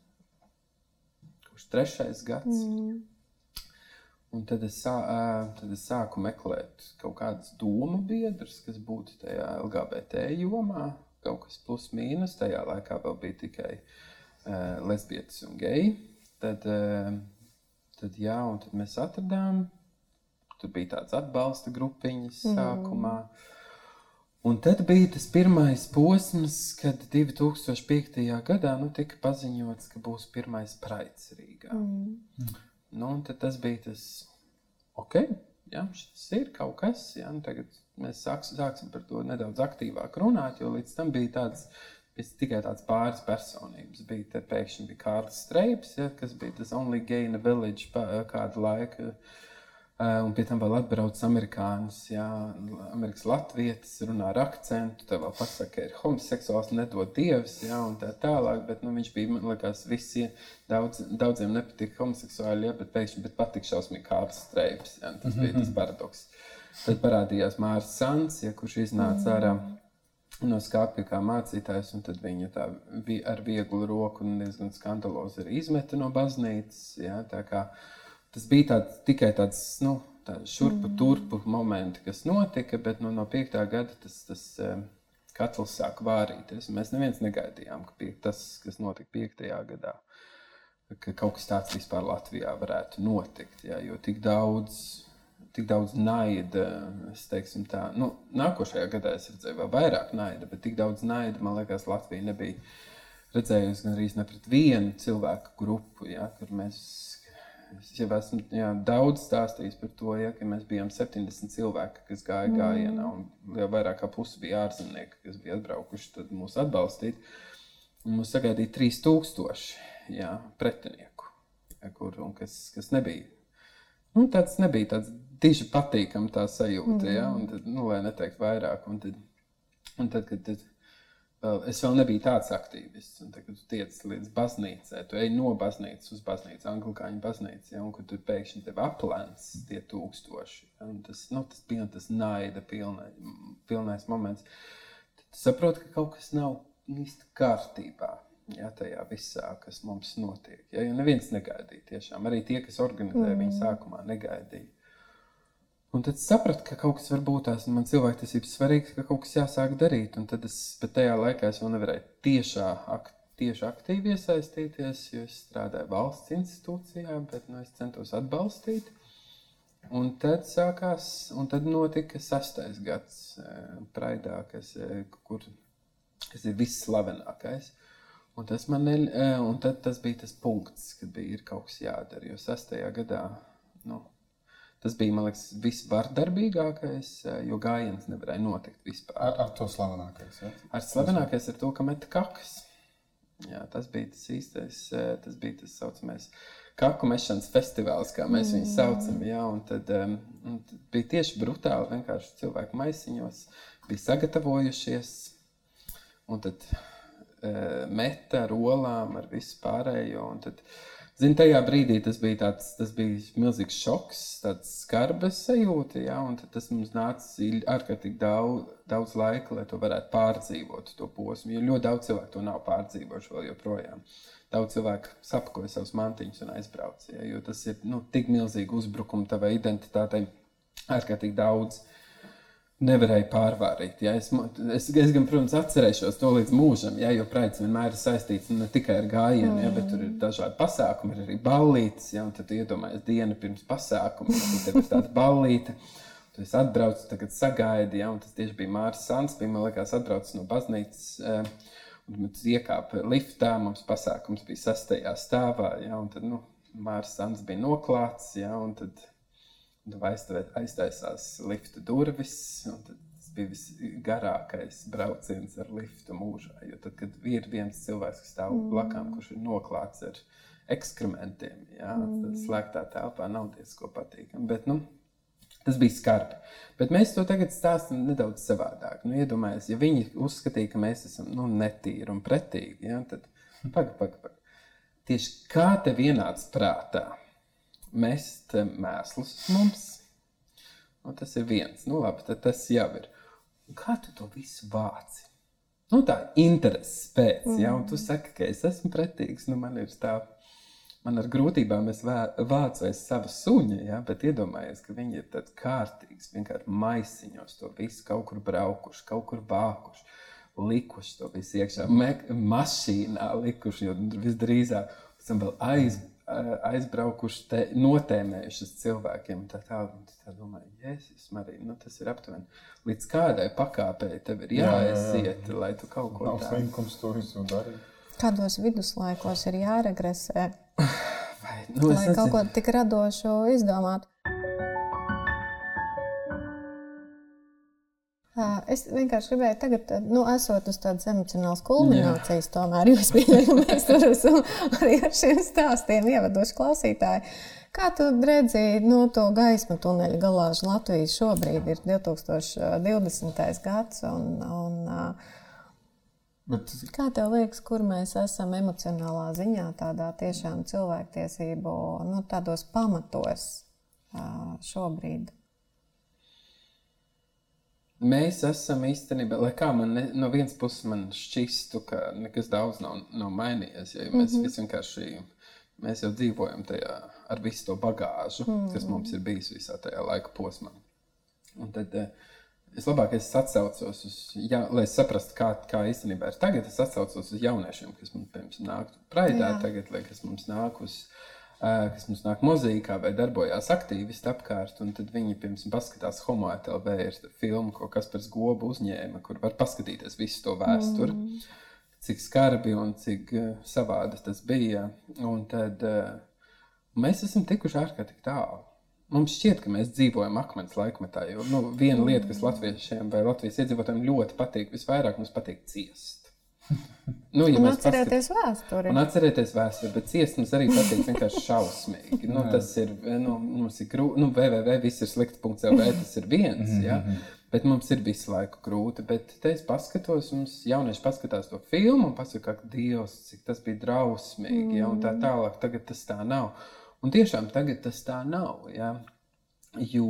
kurš trešais gads. Mm. Un tad es, sā, tad es sāku meklēt kaut kādus domu biedrus, kas būtu tajā LGBT jomā. Kaut kas plus mīnus. Tajā laikā vēl bija tikai uh, lesbietes un geji. Tad, uh, tad, jā, un tad mēs atradām, tur bija tāds atbalsta grupiņas mm. sākumā. Un tad bija tas pirmais posms, kad 2005. gadā nu, tika paziņots, ka būs pirmais praids Rīgā. Mm. Nu, tas bija tas, ok, jā, šis ir kaut kas. Jā, nu, tagad mēs sāks, sāksim par to nedaudz aktīvāk runāt, jo līdz tam bija tāds. Es tikai tāds pāris personības. Bija te pēkšņi bija Kārlis Streips, ja, kas bija tas Only Gay in a Village kādu laiku. Uh, un pie tam vēl atbrauc amerikānis, jā, amerikāņu latvijas, runā ar akcentu. Tā vēl pasakā, ka ir homoseksuāls, nedod dievs, jā, un tā tālāk. Bet nu, viņš bija, man liekas, visi, daudz, daudziem nepatīk homoseksuāli, jā, bet pēkšņi bet patīk šausmīgi Kārls Streips. Jā, tas bija tas paradoks. Tad parādījās Mārcis Sans, ja, kurš iznāca ārā no skāpja kā mācītājs, un tad viņa tā vi, ar vieglu roku un diezgan skandalozi izmeta no baznīcas. Jā, tā kā, uh, tas bija tāds, tikai tāds nu, šurpu mm. turpu momenti, kas notika, bet nu, no piektā gada tas, tas katls sāk vārīties. Mēs neviens negaidījām, ka pie, tas, kas notika piektajā gadā, ka kaut kas tāds vispār Latvijā varētu notikt. Jā, jo tik daudz, tik daudz naida, tā, nu, nākošajā gadā es redzēju vēl vairāk naida, bet tik daudz naida, man liekas, Latvija nebija redzējusi gan arī ne pret vienu cilvēku grupu, ja, kur mēs Es jau esmu jā, daudz stāstījis par to, ja, ka mēs bijām 70 cilvēki, kas gāja mm. gājienā, un jau vairāk kā pusi bija ārzemnieki, kas bija atbraukuši mūs atbalstīt. Un mums sagaidīja 3000 jā, pretinieku, ja, kur, kas, kas nebija. Nu, tāds nebija tāds diži patīkams sajūta, mm. ja, un tad, nu, lai neteikt vairāk. Un tad, un tad, kad, tad, Es vēl nebiju tāds aktīvists. Un, tad, kad tu tiec līdz baznīcai, tu ej no baznīcas uz baznīcu, anglikāņu baznīcu, ja, un kad tur pēkšņi tev aplēns tie tūkstoši. Ja, tas, nu, tas bija tas naida pilnai, pilnais moments. Tad saproti, ka kaut kas nav īsti kārtībā. Ja, tajā visā, kas mums notiek. Ja, jo neviens negaidīja. Tiešām. Arī tie, kas organizēja, mm. viņi sākumā negaidīja. Un tad sapratu, ka kaut kas var būt tās man cilvēktiesības svarīgs, ka kaut kas jāsāk darīt. Un tad es, bet tajā laikā es vēl nevarēju tiešā, ak, tieši aktīvi iesaistīties, jo es strādāju valsts institūcijā, bet nu, es centos atbalstīt. Un tad sākās, un tad notika sastais gads, Praidā, kas, kur, kas ir visslavenākais. Un tas man ne, eh, un tad tas bija tas punkts, kad bija kaut kas jādara. Jo sastajā gadā nu, tas bija, man liekas, visvardarbīgākais, eh, jo gājiens nevarēja notikt vispār. Ar, ar to slavenākais. Ja? Ar slavenākais ar to, ka met kakas. Jā, tas bija tas īstais, eh, tas bija tas saucamais kaku mešanas festivāls, kā mēs viņu saucam. Jā, un tad, un tad bija tieši brutāli, vienkārši cilvēku maisiņos bija sagatavojušies. Un tad uh, meta ar olām, ar visu pārējo. Un tad, Zinu, tajā brīdī tas bija, tāds, tas bija milzīgs šoks, tāds skarbs sajūta. Ja? Tas mums nāca ārkārtīgi daudz, daudz laika, lai to varētu pārdzīvot, to posmu. Jo ļoti daudz cilvēku to nav pārdzīvojuši vēl joprojām. Daudz cilvēku sapakoja savus mantiņus un aizbrauca. Jo tas ir nu, tik milzīgi uzbrukumi tavai identitātei, ārkārtīgi daudz. Uh, nevarēju pārvarēt. Ja? Es, es, es gan, protams, atcerēšos to līdz mūžam, ja? jo praids vienmēr ir saistīts ne tikai ar gājienu, ja? bet tur ir dažādi pasākumi, ir arī ballītes. Ja? Tad iedomājies dienu pirms pasākuma, tad ir tāda ballīte. Tu esi atbraucis, tagad sagaidi, ja? un tas tieši bija Mārcis Sants, bija, man liekas, atbraucis no baznīcas. Uh, Un mēs iekāpām liftā, mums pasākums bija sastajā stāvā, ja, un tad nu, Mārcis Sants bija noklāts, ja, un tad aiztaisās lifta durvis. Tas bija visgarākais brauciens ar liftu mūžā. Jo tad, kad ir viens cilvēks, kas stāv mm. blakām, kurš ir noklāts ar ekskrementiem, jā, mm. tad slēgtā telpā nav diezko patīkami. Bet, nu, Tas bija skarbi. Bet mēs to tagad stāstām nedaudz savādāk. Nu, Iedomājieties, ja viņi uzskatīja, ka mēs esam nu, netīri un pretīgi, ja, tad pagaidi, pagaidi. Paga. Tieši kā tev ienāca prātā? Mest mēslus mums. Nu, tas ir viens. Nu, labi, tas jau ir. Un kā tu to visu vāci? Nu, tā ir interese pēc, mm. ja, un tu saki, ka es esmu pretīgs. Nu, man ir tā, man ar grūtībām es vācu aiz sava suņa, ja, bet iedomājies, ka viņi ir tāds kārtīgs, vienkārši maisiņos to visu kaut kur braukuši, kaut kur vākuši, likuši to visu iekšā, mašīnā likuši, jo visdrīzāk, pēc tam vēl aizbraukuši aizbraukuši, te, notēmējušas cilvēkiem. Tā tālāk, tā domāju, Jēzus, Marija, nu, tas ir aptuveni. Līdz kādai pakāpei tev ir jāaiziet, jā, jā, jā. lai tu kaut ko tādu slinkums to visu darītu. Kādos viduslaikos ir jāregresē? Vai, nu, lai kaut ko tik radošu izdomātu. Es vienkārši gribēju, tagad, nu, esot uz tādas emocionālas kulminācijas, Jā. tomēr jūs esam arī ar šiem stāstiem ievadoši klausītāji. Kā tu redzi no nu, to gaismu tuneļa galāžu Latvijas šobrīd ir 2020. gads? Un, un, Bet... Kā tev liekas, kur mēs esam emocionālā ziņā, tādā tiešām cilvēktiesību, nu, pamatos šobrīd? Mēs esam īstenībā, lai kā man ne, no vienas puses man šķistu, ka nekas daudz nav, nav mainījies. Ja mēs mm -hmm. vienkārši mēs jau dzīvojam tajā ar visu to bagāžu, mm -hmm. kas mums ir bijis visā tajā laika posmā. Un tad eh, es labāk es atcaucos uz, ja, lai saprastu, kā, kā īstenībā ir tagad, es atcaucos uz jauniešiem, kas mums, piemēram, nāk praidā tagad, lai kas mums nāk uz kas mums nāk mozaīkā vai darbojās aktīvisti apkārt. Tad viņi pirms paskatās Homo ir filmu, ko Kaspars Gobu uzņēma, kur var paskatīties visu to vēsturi. Mm. Cik skarbi un cik uh, savādi tas bija. Un tad uh, mēs esam tikuši ārkārtīgi tālu. Mums šķiet, ka mēs dzīvojam akmens laikmetā. Jo nu, viena lieta, kas latviešiem vai Latvijas iedzīvotājiem ļoti patīk, visvairāk mums patīk ciest. Nu, ja un atcerieties paskatīt, vēsturi. Un atcerieties vēsturi, bet ciest mums arī patīk vienkārši šausmīgi. Nu, tas ir, nu, mums ir grūti, nu, www, viss ir slikti.lv, tas ir viens, ja? bet mums ir visu laiku grūti. Bet te es paskatos, mums jaunieši paskatās to filmu un pasaka, ka Dievs, cik tas bija drausmīgi, ja? un tā tālāk, tagad tas tā nav. Un tiešām tagad tas tā nav, ja? Jo,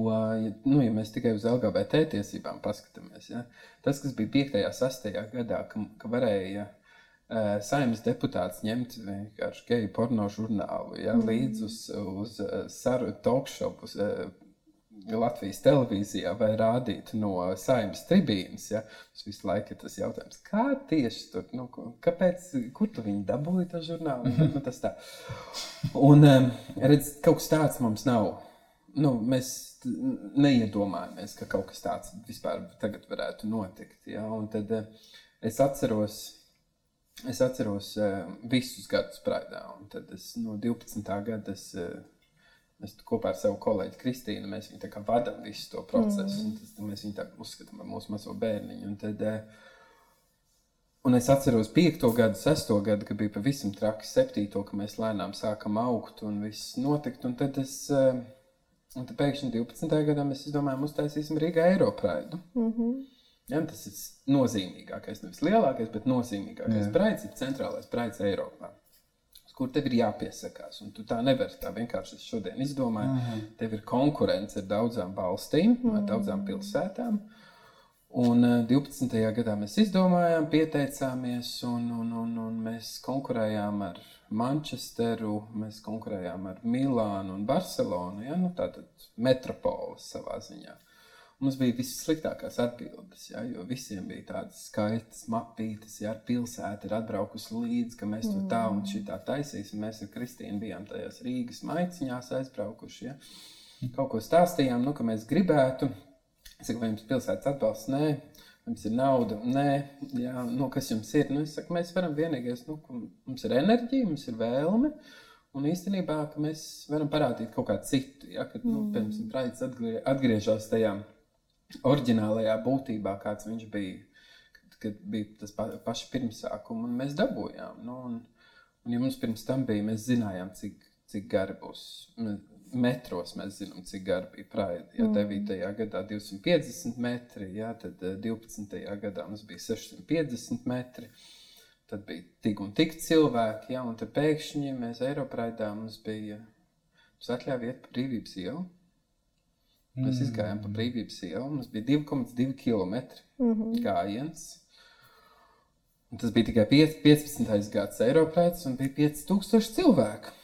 nu, ja mēs tikai uz LGBT tiesībām paskatāmies, ja, tas, kas bija 5. un 6. gadā, ka, ka varēja uh, saimnes deputāts ņemt vienkārši geju porno žurnālu ja, mm. līdz uz, uz sarunu talkshopu uh, Latvijas televīzijā vai rādīt no saimnes tribīnes. Ja, tas visu laiku ir tas jautājums, kā tieši tur, nu, kāpēc, kur tu viņi dabūji to žurnālu? nu, tas tā. Un, um, redz, kaut kas tāds mums nav nu, mēs neiedomājamies, ka kaut kas tāds vispār varētu notikt. Ja? Un tad eh, es atceros, es atceros uh, visus gadus Praidā. Tad es no 12. gada es, uh, mēs kopā ar savu kolēģi Kristīnu mēs viņu vadām visu to procesu. Mm. Tas, mēs viņu tā uzskatām par mūsu mazo bērniņu. Un tad, uh, Un es atceros, 5. gadu, 6. gadu, kad bija pavisam traki, 7. ka mēs lēnām sākam augt un viss notikt. Un tad es, un tad pēkšņi 12. gadā mēs izdomājām, uztaisīsim Rīgā Eiropraidu. Mm -hmm. Ja, tas ir nozīmīgākais, nevis lielākais, bet nozīmīgākais braids ir centrālais braids Eiropā. Kur tev ir jāpiesakās. Un tu tā nevari tā vienkārši šodien izdomāt. Mm -hmm. Tev ir konkurence ar daudzām valstīm, mm -hmm. ar daudzām pilsētām. Un 12. gadā mēs izdomājām, pieteicāmies, un, un, un, un mēs konkurējām ar Manchesteru, mēs konkurējām ar Milānu un Barcelonu. Ja? Nu, Tātad metropoles savā ziņā. Mums bija vissliktākās atbildes, ja, jo visiem bija tādas skaistas mapītes, ja pilsēta ir atbraukusi līdzi, ka mēs to tā un šitā taisīsim. Mēs ar Kristīnu bijām tajās Rīgas maiciņās aizbraukuši. Ja. Kaut ko stāstījām, nu, ka mēs gribētu. Es saku, vai jums pilsētas atbalsts? Nē, jums ir nauda. Nē, jā, nu, kas jums ir? Nu, saku, mēs varam vienīgais, nu, mums ir enerģija, mums ir vēlme. Un īstenībā mēs varam parādīt kaut kā citu. Ja, kad, nu, pirms tam atgriežas tajā oriģinālajā būtībā, kāds viņš bija, kad, kad bija tas pa, paši pirmsākumi, un mēs dabūjām. Nu, un, un ja mums pirms tam bija, mēs zinājām, cik, cik gari būs. Metros mēs zinām, cik gara bija praida. Ja 9. Mm. gadā 250 metri, ja, tad 12. Eh, gadā mums bija 650 metri. Tad bija tik un tik cilvēki, ja, un tad pēkšņi mēs Eiropā mums bija, mums atļāva iet pa brīvības ielu. Mēs mm. gājām pa brīvības ielu. Mums bija 2,2 km mm -hmm. gājiens. Un tas bija tikai 5, 15. gads Eiropētas un bija 5000 cilvēku.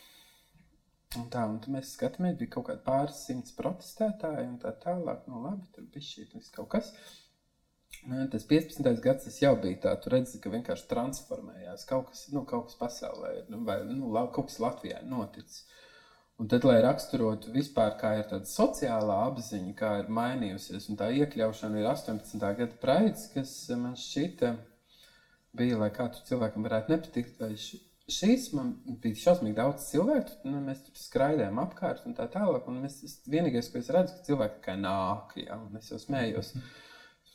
Un tā, un mēs skatāmies, bija kaut kādi pāris simts protestētāji un tā tālāk. Nu, labi, tur bija šī kaut kas. Nu, tas 15. gads tas jau bija tāds, tu redzi, ka vienkārši transformējās. Kaut kas, nu, kaut kas pasaulē, nu, vai nu, kaut kas Latvijā noticis. Un tad, lai raksturotu vispār, kā ir tāda sociālā apziņa, kā ir mainījusies, un tā iekļaušana ir 18. gada praids, kas man šķita bija, lai kādu cilvēkam varētu nepatikt, vai šīs man bija šausmīgi daudz cilvēku, nu, mēs tur skraidējām apkārt un tā tālāk, un mēs, vienīgais, ko es redzu, ka cilvēki tikai nāk, ja, un es jau smējos.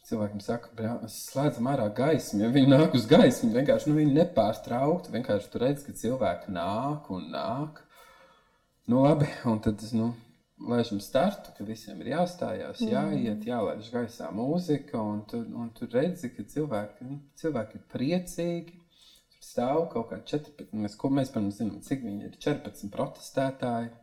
Cilvēkiem saka, slēdzam ārā gaismu. Ja viņi nāk uz gaismu, vienkārši nu, viņi nepārtraukti. Vienkārši tur redz, ka cilvēki nāk un nāk. Nu, labi, un tad nu, laižam startu, ka visiem ir jāstājās, mm. jāiet, jālaiž gaisā mūzika. Un tu, un tu redzi, ka cilvēki, nu, cilvēki ir priecīgi. Tur stāv kaut kādi 14, mēs, ko mēs pirms zinām, cik viņi ir 14 protestētāji.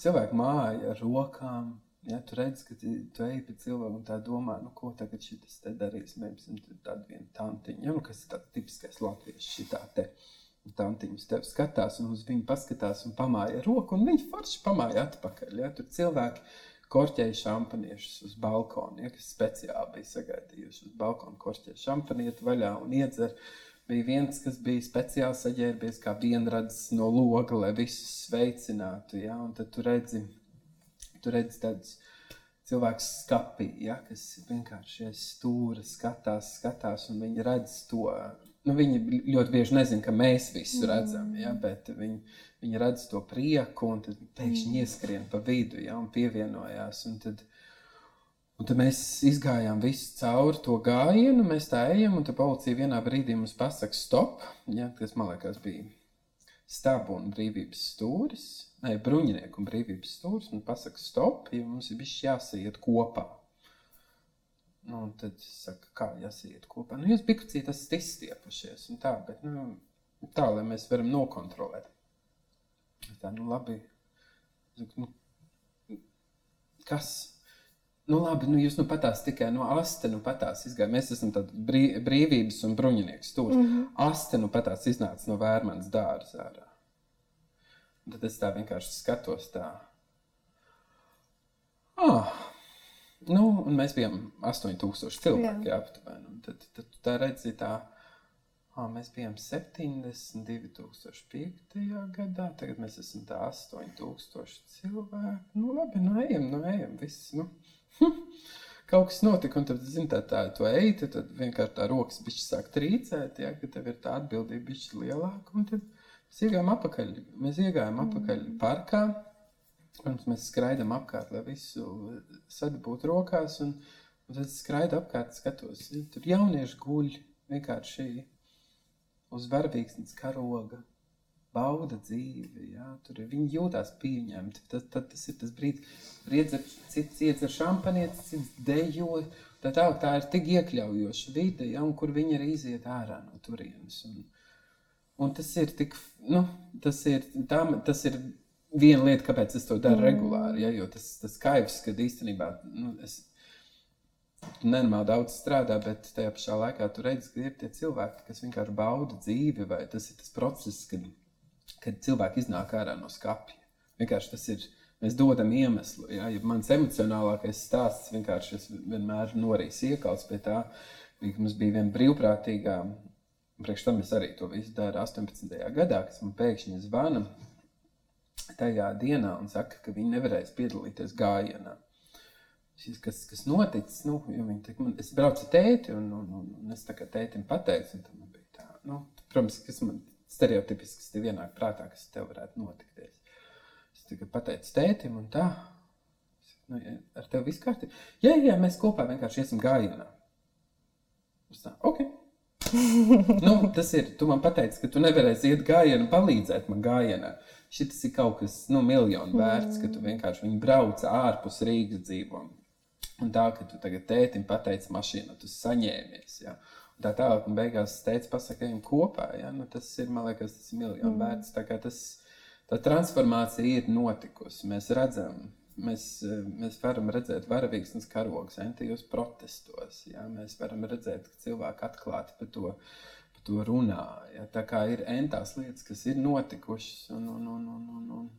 Cilvēki māja ar rokām. Ja, tu redz, ka tu, tu ej pie cilvēka un tā domā, nu, ko tagad šis te darīs. Mēs esam tādi vieni tantiņi, ja, nu, kas ir tāds tipiskais latviešu šitā te. Uh, Tantiņš tev skatās, un uz viņu paskatās, un pamāja roku, un viņš forši pamāja atpakaļ. Ja? Tur cilvēki korķēja šampaniešus uz balkona, ja? kas speciāli bija sagaidījuši uz balkona, korķēja šampanieti vaļā un iedzer. Bija viens, kas bija speciāli saģērbies kā vienradzes no loga, lai visus sveicinātu. Ja? Un tad tu redzi, tu redzi tādus cilvēks skapī, ja, kas vienkārši stūra, skatās, skatās, un viņi redz to nu, viņi ļoti bieži nezina, ka mēs visu redzam, ja, mm. bet viņi, viņi redz to prieku un tad pēkšņi mm. ieskrien pa vidu ja, un pievienojās. Un tad, un tad mēs izgājām visu cauri to gājienu, mēs tā ejam, un tad policija vienā brīdī mums pasaka stop, ja, kas man liekas bija stabu un brīvības stūris, ne, bruņinieku un brīvības stūris, un pasaka stop, jo mums ir bijis jāsaiet kopā. Nu, un tad saka, kā jāsiet kopā. Nu, jūs pikcīt esat izstiepušies un tā, bet nu, tā, lai mēs varam nokontrolēt. Tā, nu labi. Nu, kas? Nu labi, nu jūs nu patās tikai no aste, nu patās izgāja. Mēs esam tādi brī, brīvības un bruņinieks stūri. Mm -hmm. Aste, nu patās iznāca no vērmanas dārza ārā. Un tad es tā vienkārši skatos tā. Ah! Nu, un mēs bijām 8000 cilvēki, jā, aptuveni. Tad, tad tā redzi, tā, ah, mēs bijām 72,5. gadā, tagad mēs esam tā 8000 cilvēki. Nu, labi, nu ejam, nu ejam, viss. Nu. Kaut kas notika, un tad, zini, tā, tā tu ej, tad, tad vienkārši tā rokas bišķi sāk trīcēt, ja, ka tev ir tā atbildība bišķi lielāka, un tad mēs iegājām apakaļ, mēs iegājām apakaļ parkā, Protams, mēs skraidām apkārt, lai visu sadabūtu rokās. Un, un tad skraidu apkārt, skatos, ja, tur jaunieši guļ vienkārši uz varavīksnes karoga. Bauda dzīvi, jā, tur viņi jūtas pieņemti. Tad, tad tas ir tas brīdis, kad iedzer, cits iedzer šampanietis, cits dejo. Tā, tā, tā ir tik iekļaujoša vide, ja, kur viņi arī iziet ārā no turienes. Un, un tas ir tik, nu, tas ir, tā, tas ir viena lieta, kāpēc es to daru mm. regulāri. Ja, jo tas, tas kaivs, kad īstenībā nu, es nenormāli daudz strādā, bet tajā pašā laikā tu redzi, ka ir tie cilvēki, kas vienkārši bauda dzīvi, vai tas ir tas process, kad, kad cilvēki iznāk ārā no skapja. Vienkārši tas ir. Mēs dodam iemeslu. Ja, ja mans emocionālākais stāsts vienkārši es vienmēr norīs iekals pie tā, mums bija viena brīvprātīgā, priekš tam es arī to visu daru 18. gadā, kas man pēkšņi zvana tajā dienā un saka, ka viņi nevarēs piedalīties gājienā. Šis, kas, kas noticis, nu, tā, man, es braucu ar tēti, un, un, un, un es tā kā tētim pateicu, un man bija tā, nu, protams, kas man stereotipiski, kas tev ienāk prātā, kas tev varētu notikties. Es tikai pateicu tētim, un tā, nu, ja, ar tevi viss kārtībā. Jā, jā, mēs kopā vienkārši iesim gājienā. Es tā, ok. nu, tas ir, tu man pateici, ka tu nevarēsi iet gājienu, palīdzēt man gājienā. Šis ir kaut kas nu, miljonu vērts, mm. ka tu vienkārši brauc ārpus Rīgas dzīvo. Un tā, ka tu tagad tētim pateici mašīnu, tu saņēmies. Ja? Tā tālāk, un beigās teica, pasakām kopā. Ja? Nu, tas ir, man liekas, tas ir miljonu mm. vērts. Tā, tas, tā transformācija ir notikusi. Mēs redzam, mēs, mēs varam redzēt varavīgsnes karogus, entijos protestos. Ja? Mēs varam redzēt, ka cilvēki atklāti par to par to runā. Ja? Tā kā ir entās lietas, kas ir notikušas. Un, un, un, un, un, un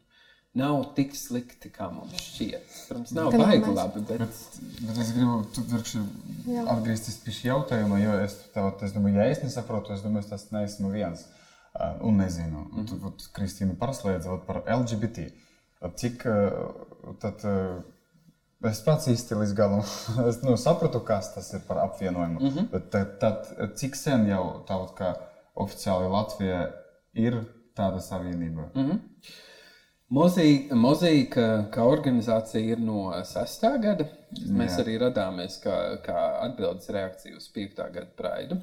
nav tik slikti, kā mums šķiet. Protams, nav baigi labi. Bet... Bet, bet es gribu atgriezties pie šī jautājuma, jo es, tev, es domāju, ja es nesaprotu, es domāju, tas neesmu viens. Un nezinu, mm -hmm. tu, tu, Kristīna, praslēdza par LGBT. Cik tad, Es pats īsti līdz galam es, nu, sapratu, kas tas ir par apvienojumu. Mm -hmm. Bet tad, tad, cik sen jau tāda kā oficiāli Latvijā ir tāda savienība? Mm -hmm. Mozaīka kā organizācija ir no 6. gada. Mēs jā. arī radāmies kā, kā atbildes reakcija uz 5. gada praidu.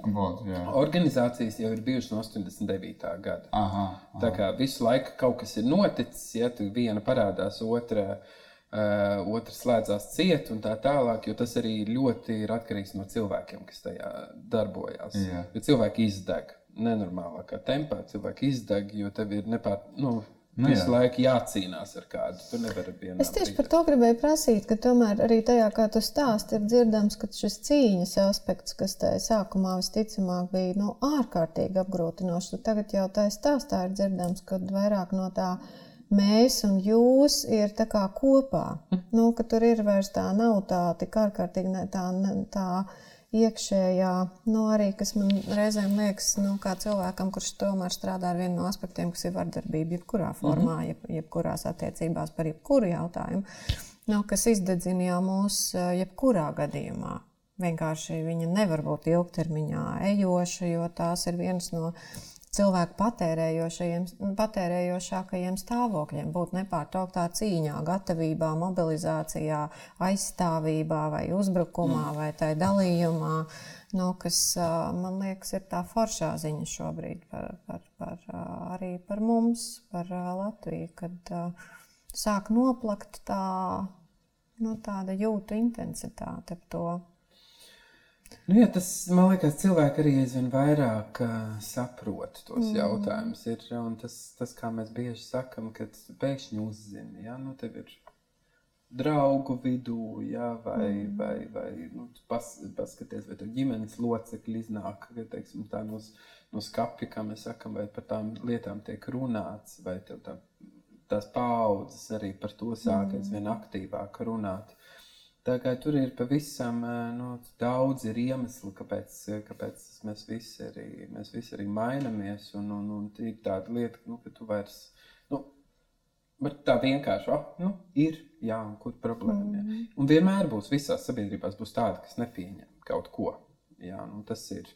Jā. Organizācijas jau ir bijušas no 89. gada. Aha, aha. Tā kā visu laiku kaut kas ir noticis, ja viena parādās, otra Uh, otrs slēdzās ciet un tā tālāk, jo tas arī ļoti ir atkarīgs no cilvēkiem, kas tajā darbojas. Yeah. Jo cilvēki izdeg nenormālākā tempā, cilvēki izdeg, jo tev ir nepār. Nu, Nu, Visu jā. laiku jācīnās ar kādu. Tu nevari vienā. Es tieši par to gribēju prasīt, ka tomēr arī tajā, kā tu stāsti, ir dzirdams, ka šis cīņas aspekts, kas tajā sākumā visticamāk bija nu, ārkārtīgi apgrūtinošs, tagad jau tā stāstā ir dzirdams, ka vairāk no tā mēs un jūs ir kopā. Mm. Nu, tur ir vairs tā, nav tā tik ārkārtīgi tā, tā iekšējā, nu, arī kas man reizēm liekas, nu, kā cilvēkam, kurš tomēr strādā ar vienu no aspektiem, kas ir vardarbība, jebkurā formā, mm -hmm. jeb, jebkurās attiecībās par jebkuru jautājumu, nu, kas izdedzina jau mūs jebkurā gadījumā. Vienkārši viņa nevar būt ilgtermiņā ejoša, jo tās ir viens no cilvēku patērējošākajiem stāvokļiem, būt nepārtrauktā cīņā, gatavībā, mobilizācijā, aizstāvībā vai uzbrukumā mm. vai tai dalījumā. Nu, kas man liekas, ir tā foršā ziņa šobrīd par, par, par, arī par mums, par Latviju, kad sāk noplakt tā, nu, tāda jūtu intensitāte ap to. Nu, ja tas, man liekas, cilvēki arī aizvien vairāk uh, saprot tos mm. jautājumus. Ir, tas, tas, kā mēs bieži sakām, kad pēkšņi uzzini, ja nu, tev ir draugu vidū, ja, vai, mm. vai, vai nu, pas, paskaties, vai tev ģimenes locekļi iznāk teiksim, no, no skapja, kā mēs sakām, vai par tām lietām tiek runāts, vai tev tā, tās paudzes arī par to sāk mm. aizvien aktīvāk runāt. Tā kā tur ir pavisam nu, daudz ir iemeslu, kāpēc, kāpēc mēs visi arī, mēs visi arī mainamies. Un, un, un ir tāda lieta, nu, ka tu vairs, nu, tā vienkārši oh, nu, ir, jā, un kur problēma. Mm. Jā. Un vienmēr būs visās sabiedrībās būs tādi, kas nepieņem kaut ko. Jā, nu, tas ir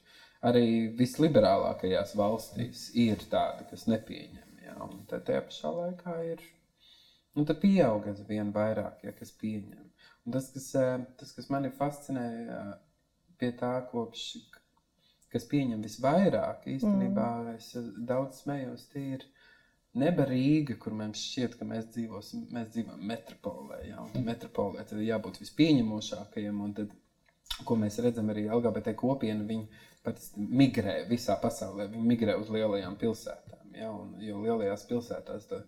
arī visliberālākajās valstīs, ir tādi, kas nepieņem. Jā, un tajā pašā laikā ir, nu, pieaug aizvien vairāk, ja, kas pieņem. Un tas, kas, tas, kas mani fascinē pie tā, kopš, kas pieņem visvairāk, īstenībā mm. es daudz smējos, tie ir Neba Rīga, kur mums šķiet, ka mēs, dzīvosim, mēs dzīvojam metropolē. Jā, metropolē tad ir jābūt vispieņemošākajam. Un tad, ko mēs redzam arī LGBT kopienu, viņi pat migrē visā pasaulē. Viņi migrē uz lielajām pilsētām. Jā, un, jo lielajās pilsētās tā,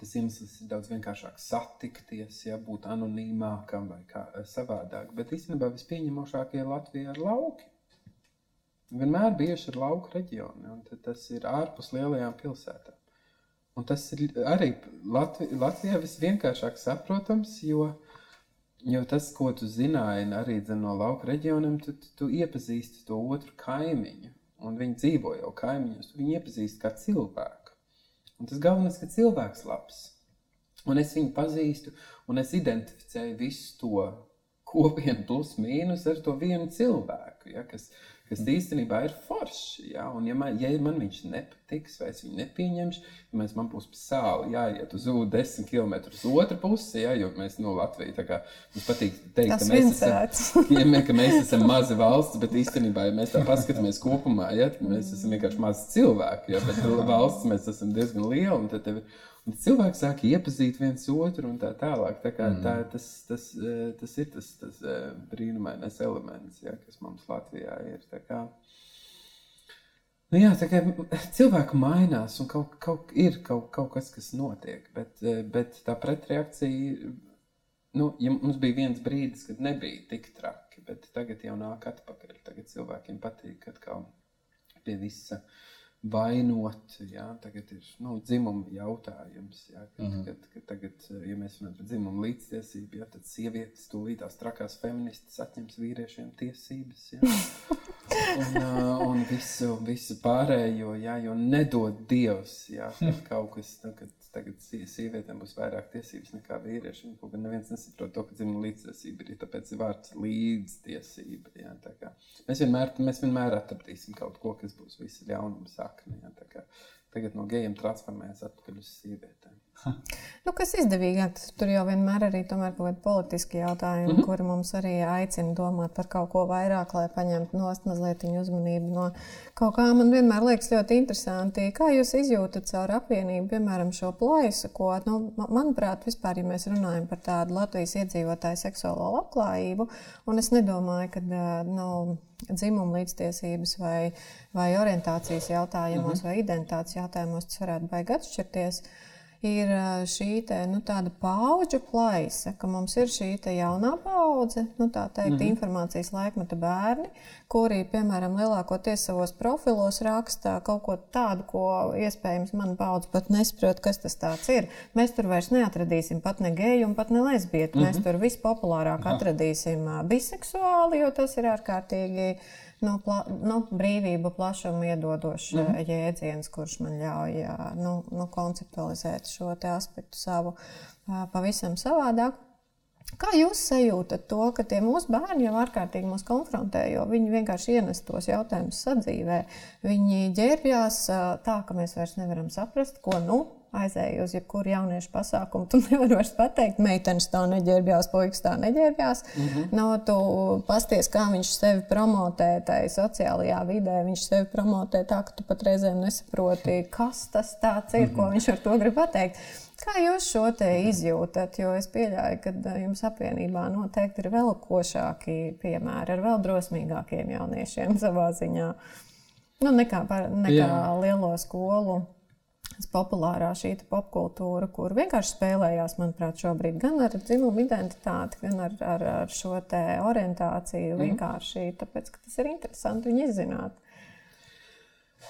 tas iemesls ir daudz vienkāršāk satikties, ja, būt anonīmākam vai kā savādāk. Bet īstenībā vispieņemošākie Latvijā ir lauki. Vienmēr bijuši ir lauku reģioni, un tas ir ārpus lielajām pilsētām. Un tas ir arī Latvi, Latvijā visvienkāršāk saprotams, jo, jo tas, ko tu zināji arī no lauka reģioniem, tu, tu, tu iepazīsti to otru kaimiņu. Un viņi dzīvo jau kaimiņos, viņi iepazīst kā cilvēku. Un tas galvenais, ka cilvēks labs. Un es viņu pazīstu, un es identificēju visu to kopienu plus mīnus ar to vienu cilvēku, ja, kas, kas īstenībā ir forši. Ja? Un, ja man, ja man viņš nepatiks, vai es viņu nepieņemšu, ja mēs, man būs sāli jāiet uz ūdeni desmit km uz otru pusi, ja? jo mēs no nu, Latvijas kā mums patīk teikt, Tas ka mēs, esam, ja, ka mēs esam mazi valsts, bet īstenībā, ja mēs tā paskatāmies kopumā, ja, mēs esam vienkārši mazi cilvēki, ja? bet valsts mēs esam diezgan lieli. Cilvēki sāk iepazīt viens otru un tā tālāk. Tā kā, mm. tā, tas, tas, eh, tas ir tas, tas eh, brīnumainais elements, ja, kas mums Latvijā ir. Tā kā, nu jā, tā kā cilvēki mainās un kaut, kaut, ir kaut, kaut kas, kas notiek, bet, eh, bet tā pretreakcija, nu, ja mums bija viens brīdis, kad nebija tik traki, bet tagad jau nāk atpakaļ. Tagad cilvēkiem patīk atkal pie visa. Uh, vainot. Jā, tagad ir nu, dzimuma jautājums. Jā, kad, mm -hmm. kad, kad tagad, ja mēs runājam par dzimumu līdztiesību, jā, tad sievietes tūlīt tās trakās feministas atņems vīriešiem tiesības. Jā. Un, uh, un visu, visu pārējo, jā, jo nedod Dievs, jā, kaut kas, kad tagad sievietēm būs vairāk tiesības nekā vīriešiem. Kaut gan neviens nesaprot to, ka dzimuma līdztiesība ir, tāpēc ir vārds līdztiesība. Jā, mēs, vienmēr, mēs vienmēr atradīsim kaut ko, kas būs visa ļaunuma sakne. Jā, tagad no gejiem transformējas atpakaļ uz sievietēm. Nu, kas izdevīgāk, tur jau vienmēr arī ir kaut kādi politiski jautājumi, mm -hmm. kuri mums arī aicina domāt par kaut ko vairāk, lai paņemtu nost mazliet uzmanību no kaut kā. Man vienmēr liekas ļoti interesanti, kā jūs izjūtat caur apvienību, piemēram, šo plaisu, ko, nu, manuprāt, vispār, ja mēs runājam par tādu Latvijas iedzīvotāju seksuālo labklājību, un es nedomāju, ka, nu, dzimuma līdztiesības vai, vai orientācijas jautājumos mm -hmm. vai identitātes jautājumos tas varētu baigi atšķirties. Uh, ir šī te, nu, paudžu plaisa, ka mums ir šī jaunā paudze, nu, tā teikt, mm -hmm. informācijas laikmeta bērni, kuri, piemēram, lielākoties savos profilos raksta kaut ko tādu, ko iespējams mana paudze pat nesaprot, kas tas ir. Mēs tur vairs neatradīsim pat ne geju pat ne lesbietu. Mm -hmm. Mēs tur vispopulārāk atradīsim biseksuāli, jo tas ir ārkārtīgi nu, pla, nu, brīvību plašumu iedodošs mm -hmm. jēdziens, kurš man ļauj nu, nu, konceptualizēt šo aspektu savu pavisam savādāk. Kā jūs sajūtat to, ka tie mūsu bērni jau ārkārtīgi mūs konfrontē, jo viņi vienkārši ienes tos jautājumus sadzīvē? Viņi ģērbjās tā, ka mēs vairs nevaram saprast, ko nu aizēju uz jebkuru jauniešu pasākumu, tu nevari vairs pateikt, meitenes tā neģērbjās, puikas tā neģērbjās. Mm -hmm. Nav nu, tu pasties, kā viņš sevi promotē tajā sociālajā vidē. Viņš sevi promotē tā, ka tu pat reizēm nesaproti, kas tas ir, mm -hmm. ko viņš ar to grib pateikt. Kā jūs šo te izjūtat? Jo es pieļauju, ka jums apvienībā noteikti ir vēl košāki piemēri ar vēl drosmīgākiem jauniešiem savā ziņā. Nu, nekā par, nekā Jā. lielo skolu populārā šī popkultūra, kur vienkārši spēlējās, manuprāt, šobrīd gan ar dzimumu identitāti, gan ar, ar, ar šo orientāciju. Mm. Vienkārši tāpēc, ka tas ir interesanti viņu izzināt.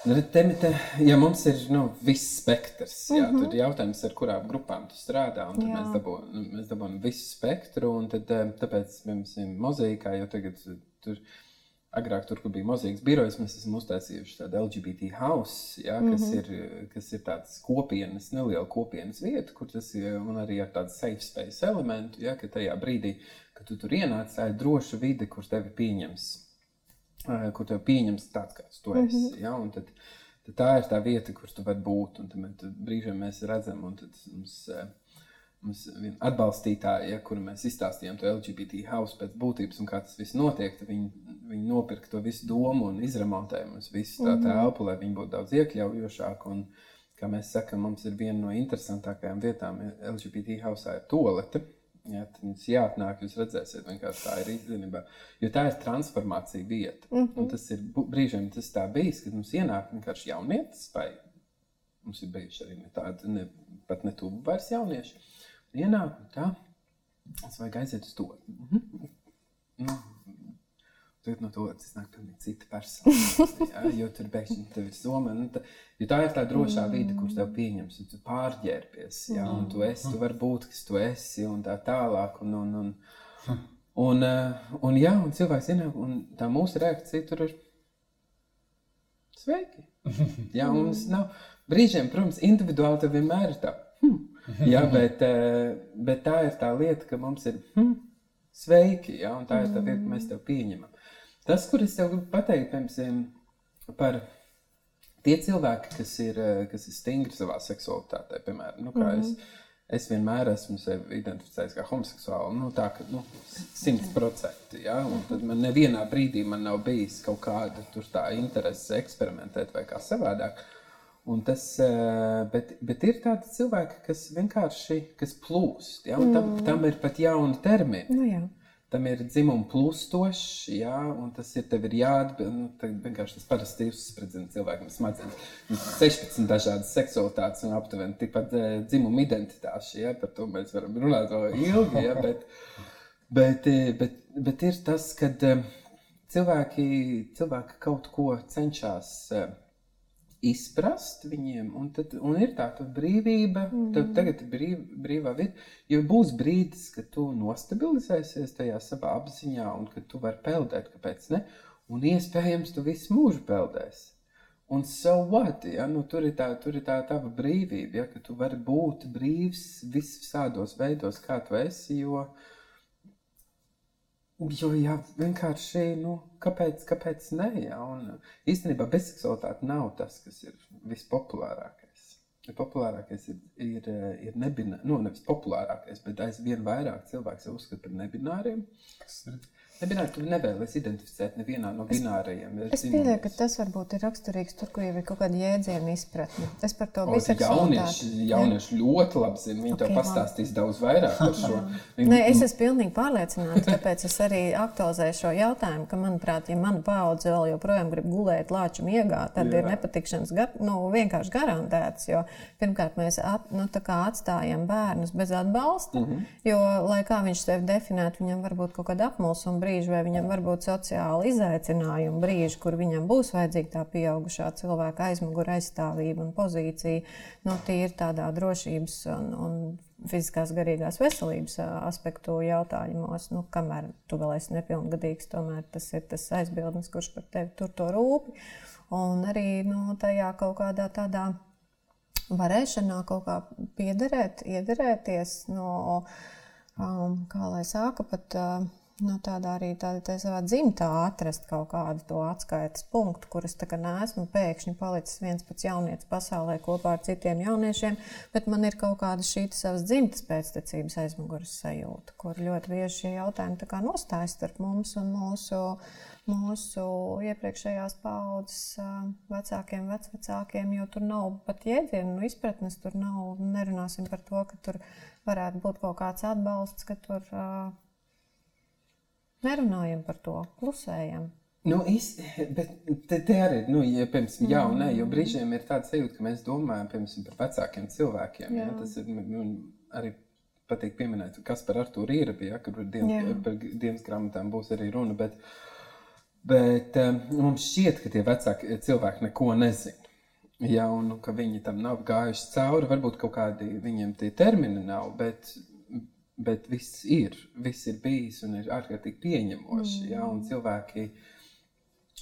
Nu, te, te, ja mums ir nu, viss spektrs, jā, mm -hmm. tad ir jautājums, ar kurām grupām tu strādā. Mēs dabūjam dabū visu spektru, un tad, eh, tāpēc mums ir mozaīkā, jo tagad tur ir agrāk, tur, bija mozaīks birojas, mēs esam uztaisījuši tādu LGBT house, ja, kas, mm -hmm. ir, kas ir tāds kopienas, neliela kopienas vieta, kur tas ir arī ar tādu safe space elementu, ja, ka tajā brīdī, kad tu tur ienāc, tā ir droša vide, kur tevi pieņems, kur tevi pieņems tāds, kāds tu esi. Mm -hmm. ja, un tad, tad tā ir tā vieta, kur tu vari būt, un tad brīžiem mēs redzam, un tad mums. Uh, Mums ir atbalstītāji, ja, kuru mēs izstāstījām to LGBT house pēc būtības un kā tas viss notiek. Viņi, viņi nopirka to visu domu un izremontēja mums visu tā mhm. telpu, lai viņi būtu daudz iekļaujošāki. Un, kā mēs sakām, mums ir viena no interesantākajām vietām LGBT house ir toalete. Ja, tad jums jāatnāk, jūs redzēsiet, vienkārši tā ir īstenībā. Jo tā ir transformācija vieta. Mm -hmm. Un tas ir brīžiem tas tā bijis, kad mums ienāk vienkārši jaunietis, vai mums ir bijuši arī ne tādi, ne, pat ne tuvu vairs jaunieši ienāk, tā, es vajag aiziet uz to. Mm -hmm. nu, Tagad no to tas nāk pilnīgi cita persona. ja, jo tur pēkšņi tev ir soma. Nu, tā, tā ir tā drošā mm. vide, kurš tev pieņems, un tu pārģērbies. Ja, un tu esi, tu vari būt, kas tu esi, un tā tālāk. Un, un, un, un, uh, un, jā, un cilvēks ienāk, un tā mūsu reakcija tur ir sveiki. Jā, mums nav brīžiem, protams, individuāli tev vienmēr ir tā. Ja, bet, eh, bet tā ir tā lieta, ka mums ir hm, sveiki, ja, un tā ir tā lieta, ka mēs tev pieņemam. Tas, kur es tev gribu pateikt, piemēram, par tie cilvēki, kas ir, eh, kas ir stingri savā seksualitātē, piemēram, nu, mm -hmm. es. Es vienmēr esmu sevi identificējis kā homoseksuālu. Nu, tā kā nu, simt procenti. Ja? Un tad man nevienā brīdī man nav bijis kaut kāda interese eksperimentēt vai kā savādāk. Uh, Un tas, eh, bet, bet ir tādi cilvēki, kas vienkārši kas plūst. Ja? Mm. Tam, tam ir pat jauni termini. Nu, jā. Tam ir dzimuma plūstošs, ja, un tas ir tev ir jāatbild. Nu, vienkārši tas parasti ir uzspridzina cilvēkam smadzenes. 16 dažādas seksualitātes un aptuveni tikpat uh, dzimuma identitātes. Ja, par to mēs varam runāt vēl ilgi. Ja, bet, bet, eh, bet, bet ir tas, ka uh, cilvēki, cilvēki kaut ko cenšas. Izprast viņiem, un, tad, un ir tā brīvība, mm. tad tagad ir brīv, brīvā vieta, jo būs brīdis, kad tu nostabilizēsies tajā savā apziņā, un kad tu vari peldēt, kāpēc ne, un iespējams tu visu mūžu peldēsi. Un so what? Ja? Nu, tur, ir tā, tur ir tā tava brīvība, ja? ka tu vari būt brīvs visādos veidos, kā tu esi, jo uh, Jo, jā, vienkārši, nu, kāpēc, kāpēc ne? Jā? Un īstenībā bezseksualitāte nav tas, kas ir vispopulārākais. Populārākais ir, ir, ir nebinārs, nu, nevis populārākais, bet aizvien vairāk cilvēks uzskata par nebināriem. Kas ir? Nebināri, tu nevēlies identificēt nevienā no binārajiem. Es, es pieļauju, ka tas varbūt ir raksturīgs tur, kur jau ir kaut kāda jēdziena izpratne. Es par to visu jaunieši, jaunieši ļoti labi zina. Viņi okay, to pastāstīs man. daudz vairāk par šo. Viņi... Nē, es esmu pilnīgi pārliecināta, tāpēc es arī aktualizēju šo jautājumu, ka, manuprāt, ja mana paudze vēl joprojām grib gulēt lāču miegā, tad Jā. ir nepatikšanas gar, nu, vienkārši garantēts. Jo pirmkārt, mēs at, nu, atstājam bērnus bez atbalsta, mm -hmm. jo, lai kā viņš sevi definētu, viņam var būt kaut kāda apmulsuma brīži, vai viņam var būt sociāli izaicinājumi brīži, kur viņam būs vajadzīga tā pieaugušā cilvēka aizmugure aizstāvība un pozīcija, nu, tīri tādā drošības un, un fiziskās garīgās veselības aspektu jautājumos, nu, kamēr tu vēl esi nepilngadīgs, tomēr tas ir tas aizbildnis, kurš par tevi tur to rūpi. Un arī nu, tajā kaut kādā tādā varēšanā kaut kā piederēt, iederēties, no, um, kā lai sāka, pat uh, Nu, tādā arī tādā tā savā dzimtā atrast kaut kādu to atskaites punktu, kur es neesmu pēkšņi palicis viens pats jaunietis pasaulē kopā ar citiem jauniešiem, bet man ir kaut kāda šī savas dzimtas pēctecības aizmugures sajūta, kur ļoti bieži šie jautājumi nostājas starp mums un mūsu, mūsu iepriekšējās paudzes vecākiem, vecvecākiem, jo tur nav pat jēdzienu izpratnes, tur nav, nerunāsim par to, ka tur varētu būt kaut kāds atbalsts, ka tur Nerunājam par to, klusējam. Nu, es, bet te, te arī, nu, ja, piemēram, jā un nē, jo brīžiem ir tāds sajūta, ka mēs domājam, piemēram, par vecākiem cilvēkiem. Jā. Ja, tas ir arī patīk pieminēt, kas par Artūru ir, ja, kur dien, par dienas grāmatām būs arī runa, bet, bet um, mums šķiet, ka tie vecāki cilvēki neko nezina. Ja, un ka viņi tam nav gājuši cauri, varbūt kaut kādi viņiem tie termini nav, bet bet viss ir, viss ir bijis un ir ārkārtīgi pieņemoši. Mm. Ja, un cilvēki,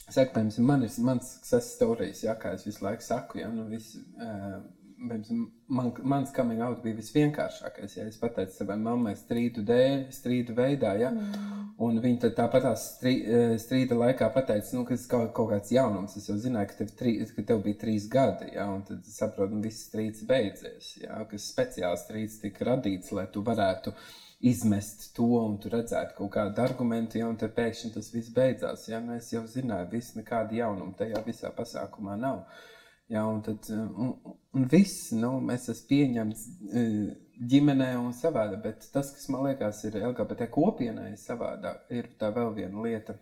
Saku, piemēram, man ir mans success stories, jā, kā es visu laiku saku, ja, nu, visu, uh, man, mans coming out bija visvienkāršākais. Ja es pateicu savai mammai strīdu dēļ, strīdu veidā, ja, mm. un viņa tāpat strī, strīda laikā pateica, nu, ka tas kaut, kaut kāds jaunums. Es jau zināju, ka tev, trī, ka tev bija trīs gadi, ja, un tad saprotu, ka viss strīds beidzies. Ja, kas speciāls strīds tika radīts, lai tu varētu izmest to, un tu redzētu kaut kādu argumentu, ja, un tad pēkšņi tas viss beidzās. Ja, nu, es jau zināju, ka nekāda jaunuma tajā visā pasākumā nav. Ja, un, tad, un, un viss, nu, mēs esam pieņemts e, ģimenē un savādi, bet tas, kas man liekas, ir LGBT kopienai savādāk, ir tā vēl viena lieta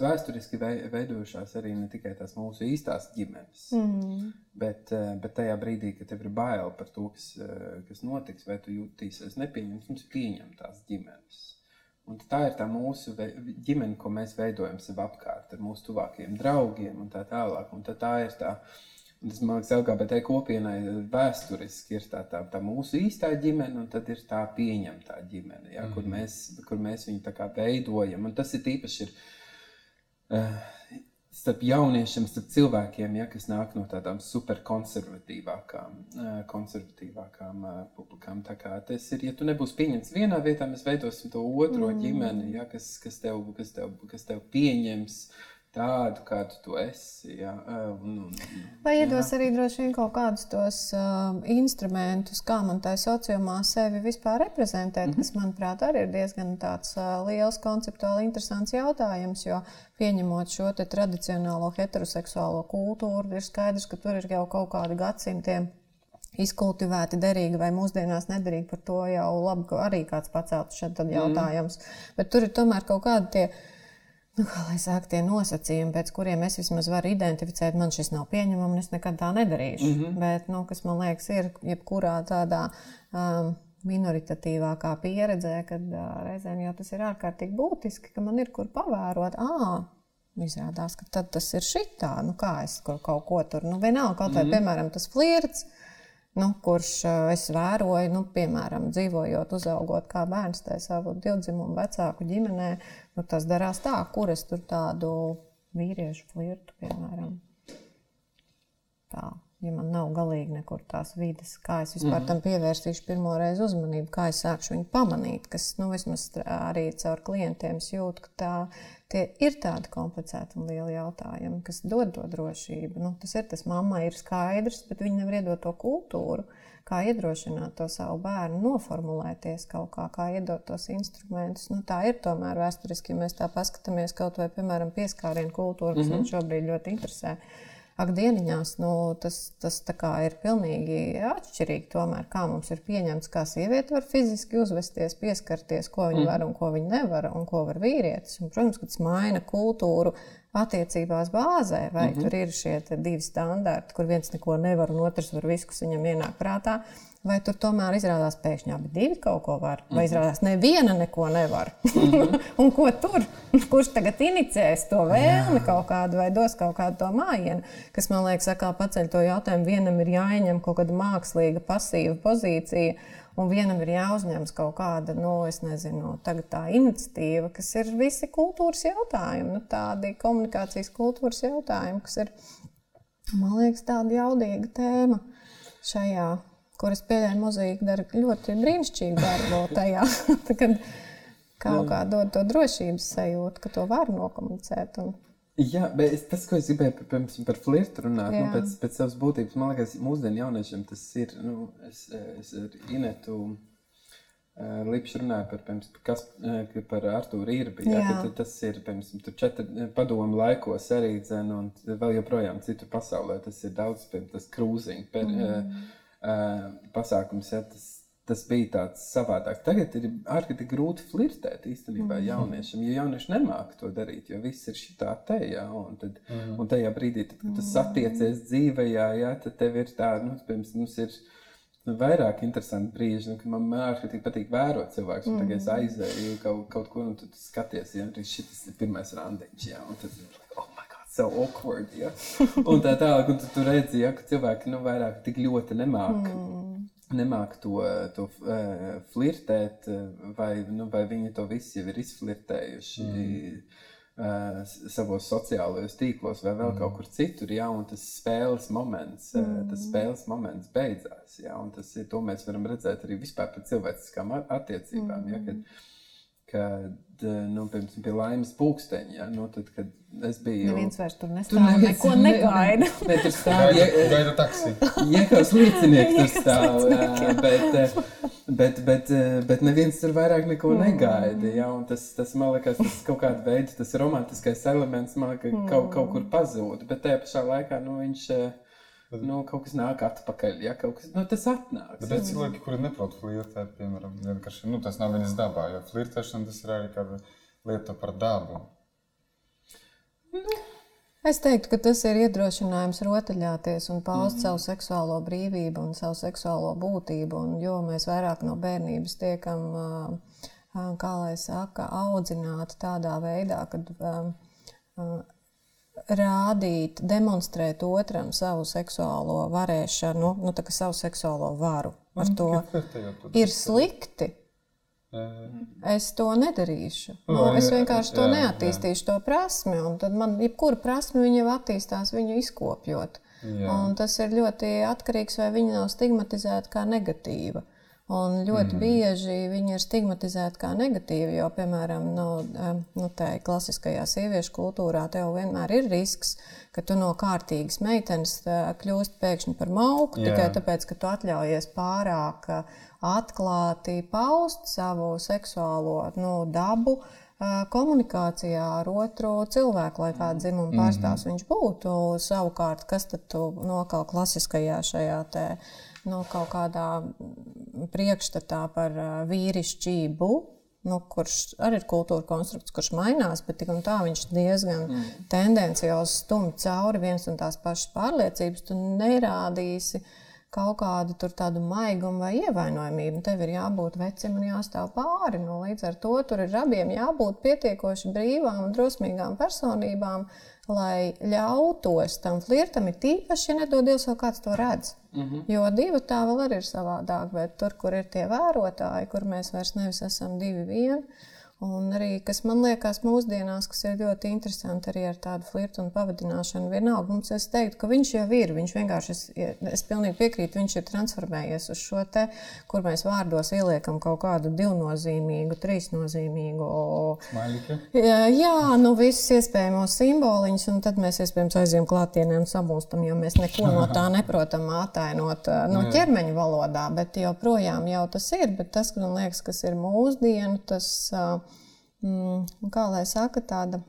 vēsturiski veidojušās arī ne tikai tās mūsu īstās ģimenes, mm. bet, eh, bet tajā brīdī, kad tev ir bail par to, kas, eh, kas notiks, vai tu jutīsies nepieņemts, mums ir pieņemtās ģimenes. Un tā ir tā mūsu ģimene, ko mēs veidojam sev apkārt ar mūsu tuvākajiem draugiem un tā tālāk. Un tā, tā ir tā, un tas, man liekas, LGBT kopienai vēsturiski ir tā, tā, tā mūsu īstā ģimene, un tad ir tā pieņemtā ģimene, ja, mm. kur, mēs, kur mēs viņu veidojam. Un tas ir īpaši. Ir, uh, starp jauniešiem, starp cilvēkiem, ja, kas nāk no tādām superkonservatīvākām uh, konservatīvākām, uh, publikām. Tas ir, ja tu nebūsi pieņemts vienā vietā, mēs veidosim to otro mm. ģimeni, ja, kas, kas, tev, kas, tev, kas tev pieņems. Uh, tādu, kādu tu esi. Ja? Un, un, Vai iedos jā. arī droši vien kaut kādus tos uh, instrumentus, kā man tā sociālā sevi vispār reprezentēt, mm -hmm. kas, manuprāt, arī ir diezgan tāds uh, liels, konceptuāli interesants jautājums, jo pieņemot šo tradicionālo heteroseksuālo kultūru, ir skaidrs, ka tur ir jau kaut kādi gadsimtiem izkultivēti derīgi vai mūsdienās nederīgi. Par to jau labi, arī kāds paceltu šeit jautājums. Mm. Bet tur ir tomēr kaut kādi tie nu, kā lai saka, tie nosacījumi, pēc kuriem es vismaz varu identificēt, man šis nav pieņemams, es nekad tā nedarīšu. Mm -hmm. Bet, nu, kas man liekas, ir jebkurā tādā um, minoritatīvākā pieredzē, kad uh, reizēm jau tas ir ārkārtīgi būtiski, ka man ir kur pavērot. À, Izrādās, ka tas ir šitā, nu kā es kaut ko tur, nu vienalga, kaut vai, mm -hmm. piemēram, tas flirts, nu, kurš es vēroju, nu, piemēram, dzīvojot, uzaugot kā bērns tajā savu divdzimumu vecāku ģimenē, nu, tas darās tā, kur es tur tādu vīriešu flirtu, piemēram. Tā, ja man nav galīgi nekur tās vidas, kā es vispār mm. tam pievērsīšu pirmo reizi uzmanību, kā es sākšu viņu pamanīt, kas, nu, vismaz arī caur klientiem jūt, ka tā, tie ir tādi komplicēti un lieli jautājumi, kas dod to drošību. Nu, tas ir tas, mammai ir skaidrs, bet viņi nevar iedot to kultūru kā iedrošināt to savu bērnu, noformulēties kaut kā, kā iedot tos instrumentus. Nu, tā ir tomēr vēsturiski, ja mēs tā paskatāmies kaut vai, piemēram, pieskārienu kultūru, kas mm -hmm. man šobrīd ļoti interesē. Akdieniņās nu, tas, tas ir pilnīgi atšķirīgi. Tomēr, kā mums ir pieņemts, kā sieviete var fiziski uzvesties, pieskarties, ko viņa mm. var un ko viņa nevar, un ko var vīrietis. Un, protams, ka tas maina kultūru, attiecībās bāzē, vai mm -hmm. tur ir šie divi standarti, kur viens neko nevar un otrs var visu, kas viņam ienāk prātā. Vai tur tomēr izrādās pēkšņi abi divi kaut ko var, vai mhm. izrādās neviena neko nevar? -hmm. un ko tur? Kurš tagad inicēs to vēlmi kaut kādu vai dos kaut kādu to mājienu? Kas man liekas, atkal paceļ to jautājumu, vienam ir jāieņem kaut kāda mākslīga, pasīva pozīcija Un vienam ir jāuzņemas kaut kāda, nu, nezinu, tā iniciatīva, kas ir visi kultūras jautājumi, nu, tādi komunikācijas kultūras jautājumi, kas ir, man liekas, tāda jaudīga tēma šajā, kuras pieļauju muzīka dara ļoti brīnišķīgu darbu tajā. Kad kaut kā dod to drošības sajūtu, ka to var nokomunicēt. Un, Jā, bet es, tas, ko es gribēju pirms par flirtu runāt, nu, Jā. nu, pēc, pēc savas būtības, man liekas, mūsdienu jauniešiem tas ir. Nu, es, es ar Inetu uh, Lipšu runāju par, pirms, kas, uh, par Artūru Irbi. Jā, jā. Tad, tas ir pirms četri padomu laikos arī dzen, un vēl joprojām citur pasaulē. Tas ir daudz pirms tas krūziņš, mm. uh, uh, pasākums. Ja, tas, tas bija tāds savādāk. Tagad ir ārkārtīgi grūti flirtēt īstenībā mm. jauniešiem, jo jaunieši nemāķi to darīt, jo viss ir šitā te, jā, un, tad, mm. un tajā brīdī, tad, kad tas mm. attiecies dzīvē, jā, tad tev ir tā, nu, pirms mums ir. Nu, vairāk interesanti brīži, nu, kad man ārkārtīgi patīk vērot cilvēku. Mm. Tagad es aizēju kaut, kaut ko, un tu skaties, ja šis ir pirmais randiņš. Un tad so awkward. Ja? un tā tālāk, un tu, tu redzi, ja, ka cilvēki nu, vairāk tik ļoti nemāk. Mm nemāk to, to uh, flirtēt, vai, nu, vai viņi to visu jau ir izflirtējuši. Mm. uh, savos sociālajos tīklos vai vēl mm. kaut kur citur, ja, un tas spēles moments, mm. uh, tas spēles moments beidzās. Ja, tas ir, to mēs varam redzēt arī vispār par cilvēciskām attiecībām. Mm. Ja, kad, kad nu, piemēram, pie laimes pulksteņa, ja, nu, tad, kad es biju. Neviens vairs tur nestāv, tur neko negaida. Ne, ne, tur stāv, ja, gaida taksi. Ja kāds līdzinieks tur stāv, jā, bet, bet, bet, bet neviens tur vairāk neko mm. negaida, ja, un tas, tas, man liekas, tas kaut kāda veida, tas romantiskais elements, man liekas, kaut, kaut kur pazūd, bet tajā pašā laikā, nu, viņš, nu, kaut kas nāk atpakaļ, ja kaut kas, nu, tas atnāks. Bet ir cilvēki, kuri neprot flirtēt, piemēram, vienkārši, nu, tas nav viņas dabā, jo flirtēšana tas ir arī kāda lieta par dabu. Nu. Es teiktu, ka tas ir iedrošinājums rotaļāties un paust mm. savu seksuālo brīvību un savu seksuālo būtību. Un, jo mēs vairāk no bērnības tiekam, kā lai saka, audzināti tādā veidā, kad rādīt, demonstrēt otram savu seksuālo varēšanu, nu, tā kā savu seksuālo varu. Ar to ir slikti. Es to nedarīšu. Nu, es vienkārši to neattīstīšu, to prasmi. Tad man, jebkura prasme, jau attīstās, viņu izkopjot. Jā. Tas ir ļoti atkarīgs, vai viņa nav stigmatizēta kā negatīva. Un ļoti mm. bieži viņi ir stigmatizēti kā negatīvi, jo, piemēram, nu, nu, tā klasiskajā sieviešu kultūrā tev vienmēr ir risks, ka tu no kārtīgas meitenes kļūsti pēkšņi par mauku Jā. tikai tāpēc, ka tu atļaujies pārāk atklāti paust savu seksuālo nu, dabu komunikācijā ar otru cilvēku, lai kāda dzimuma mhm. pārstāvs mm -hmm. viņš būtu. Savukārt, kas tad tu nokal klasiskajā šajā te nu, kaut kādā priekšstatā par vīrišķību, nu, kurš arī ir kultūra konstrukts, kurš mainās, bet tik un tā viņš diezgan mm. tendenciāli stumj cauri viens un tās pašas pārliecības. Tu nerādīsi kaut kādu tādu maigumu vai ievainojamību. Tev ir jābūt vecim un jāstāv pāri. Nu, līdz ar to tur ir abiem jābūt pietiekoši brīvām un drosmīgām personībām, lai ļautos tam flirtam, ir tīpaši, ja nedod Dievs, vēl kāds to redz. Mm -hmm. Jo divi tā vēl ir savādāk, bet tur, kur ir tie vērotāji, kur mēs vairs nevis esam divi vieni, Un arī, kas man liekas, mūsdienās, kas ir ļoti interesanti arī ar tādu flirtu un pavadināšanu, vienalga mums es teiktu, ka viņš jau ir. Viņš vienkārši, es, es pilnīgi piekrītu, viņš ir transformējies uz šo te, kur mēs vārdos ieliekam kaut kādu divnozīmīgu, trīsnozīmīgu. Maļika. Jā, jā, nu visus iespējamos simboliņus, un tad mēs iespējams aizjām klātienē un samūstam, jo mēs neko no tā neprotam atainot no ķermeņa valodā, bet joprojām jau tas ir, bet tas, man liekas, kas ir mūsdienu, tas. Uh, mm, kā lai saka, tāda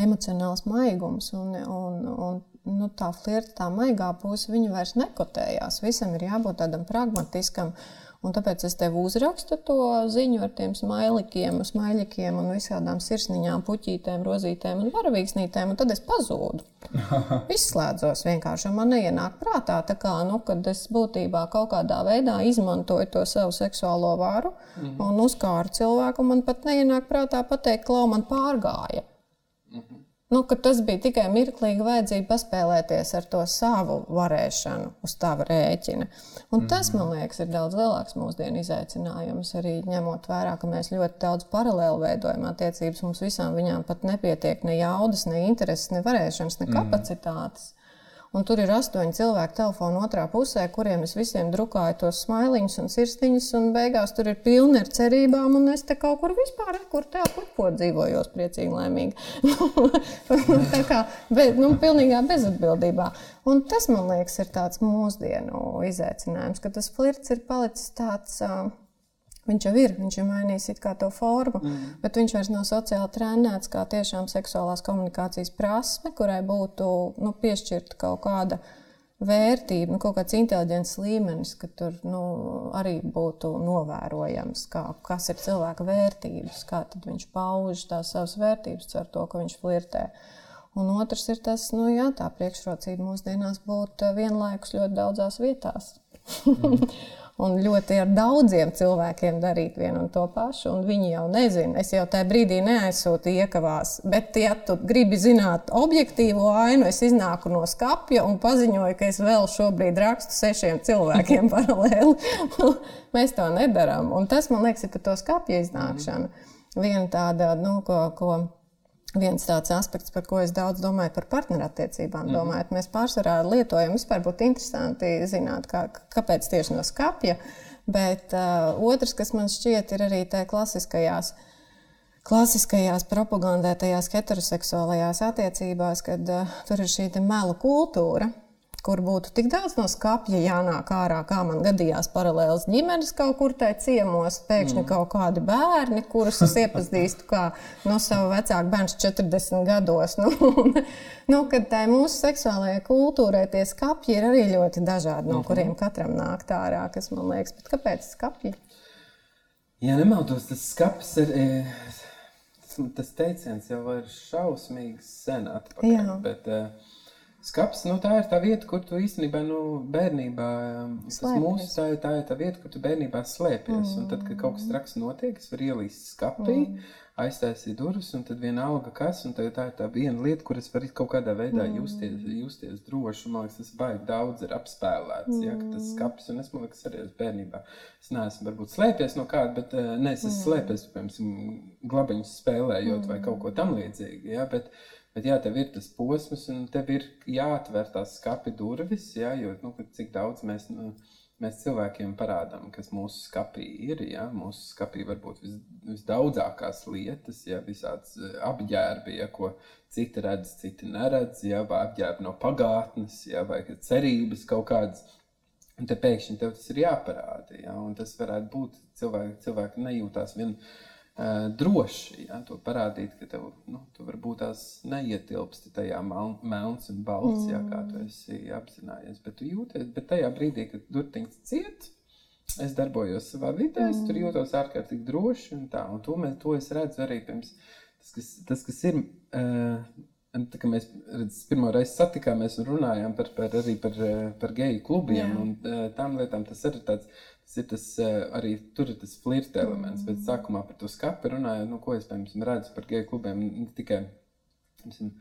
emocionāls maigums un, un, un nu, tā flirta, tā maigā puse, viņa vairs nekotējās. Visam ir jābūt tādam pragmatiskam. Un tāpēc es tev uzrakstu to ziņu ar tiem smaiļiem, smaiļiem un visādām sirsniņām, puķītēm, rozītēm un varavīksnītēm, un tad es pazūdu. Izslēdzos vienkārši, un man neienāk prātā, kā, nu, kad es būtībā kaut kādā veidā izmantoju to savu seksuālo varu mm -hmm. un uzkāru cilvēku, man pat neienāk prātā pateikt, klau man pārgāja. Mm -hmm. Nu, tas bija tikai mirklīga vajadzība paspēlēties ar to savu varēšanu uz tava rēķina. Un tas, man mhm. liekas, ir daudz lielāks mūsdienu izaicinājums. Arī ņemot vērā, ka mēs ļoti daudz paralēli veidojam attiecības, mums visām viņām pat nepietiek ne jaudas, ne intereses, ne varēšanas, ne mhm. kapacitātes. Mm. Un tur ir astoņi cilvēki telefona otrā pusē, kuriem es visiem drukāju tos smailiņus un sirsniņus, un beigās tur ir pilni ar cerībām, un es te kaut kur vispār, kur tā puķo dzīvojos priecīgi, laimīgi. tā kā, bet, nu, pilnīgā bezatbildībā. Un tas, man liekas, ir tāds mūsdienu izaicinājums, ka tas flirts ir palicis tāds. Uh, Viņš jau ir, viņš ir mainījis to formu, mm. bet viņš vairs nav sociāli trenēts kā tiešām seksuālās komunikācijas prasme, kurai būtu nu, piešķirta kaut kāda vērtība, nu, kaut kāds inteliģents līmenis, ka tur nu, arī būtu novērojams, kā, kas ir cilvēka vērtības, kā viņš pauž tās savas vērtības ar to, ka viņš flirtē. Un otrs ir tas, nu, jā, tā priekšrocība mūsdienās būt vienlaikus ļoti daudzās vietās. Mm. un ļoti ar daudziem cilvēkiem darīt vienu un to pašu. Un viņi jau nezina. Es jau tajā brīdī neaizsūtu iekavās. Bet, ja tu gribi zināt objektīvo ainu, es iznāku no skapja un paziņoju, ka es vēl šobrīd rakstu sešiem cilvēkiem paralēli. Mēs to nedarām. Un tas, man liekas, ir par to skapja iznākšanu. Viena tāda, nu, ko. ko viens tāds aspekts, par ko es daudz domāju par partnerattiecībām. Mm -hmm. Domājot, mēs pārsvarā lietojam, vispār būtu interesanti zināt, kā, kāpēc tieši no skapja. Bet uh, otrs, kas man šķiet, ir arī tā klasiskajās. Klasiskajās propagandētajās heteroseksuālajās attiecībās, kad uh, tur ir šī melu kultūra, kur būtu tik daudz no skapja jānāk ārā, kā man gadījās paralēlas ģimenes kaut kur tajā ciemos, pēkšņi mm. kaut kādi bērni, kurus es iepazīstu kā no savu vecāku bērnu 40 gados. Nu, nu, kad tā mūsu seksuālajai kultūrai tie skapji ir arī ļoti dažādi, no mm -hmm. kuriem katram nāk ārā, kas man liekas, bet kāpēc skapji? Ja nemaldos, tas skats ir. E, tas teiciens jau ir šausmīgi sen atpakaļ. Jā. Bet, uh, Skats, nu, tā ir tā vieta, kur tu īstenībā nu, bērnībā, um, tas mūsu, tā, ir, tā ir tā vieta, kur tu bērnībā slēpies. Mm. Un tad, kad kaut kas traks notiek, es varu ielīst skapī, mm. aiztaisīt durvis, un tad vienalga kas, un tā, tā ir tā viena lieta, kur es varu kaut kādā veidā mm. justies, justies droši. Man liekas, tas baigi daudz ir apspēlēts, mm. ja, ka tas skapis, un es man liekas, arī es bērnībā, es neesmu varbūt slēpies no kāda, bet uh, ne, es esmu mm. slēpies, piemēram, glabiņus spēlējot mm. vai kaut ko tam līdzīgi, ja, bet, Bet jā, tev ir tas posms, un tev ir jāatver tās skati durvis, jā, jo nu, cik daudz mēs, nu, mēs cilvēkiem parādām, kas mūsu skapī ir. Jā, mūsu skapī var būt vis, visdaudzākās lietas, jā, visādas e, apģērbi, jā, ko citi redz, citi neredz, jā, vai apģērbi no pagātnes, jā, vai cerības kaut kādas. Un te pēkšņi tev tas ir jāparāda, jā, un tas varētu būt cilvēki, cilvēki nejūtās vienkārši droši ja, to parādīt, ka tev, nu, tu varbūt tās neietilpsti tajā melns un balts, mm. ja, kā tu esi apzinājies. Bet tu jūties, bet tajā brīdī, kad durtiņš ciet, es darbojos savā vidē, mm. es tur mm. jūtos ārkārtīgi droši un tā. Un to, mēs, to es redzu arī pirms tas, kas, tas, kas ir. Uh, Tā, mēs redz, pirmo reizi satikāmies un runājām par, par, par, par geju klubiem Jā. un uh, tām lietām, tas arī ir tāds Tas ir tas, eh, arī tur ir tas flirta elements. Mm. Bet sākumā par to skatu runājot, nu, ko es piemēram, redzu par geju klubiem. Ne tikai piemēram,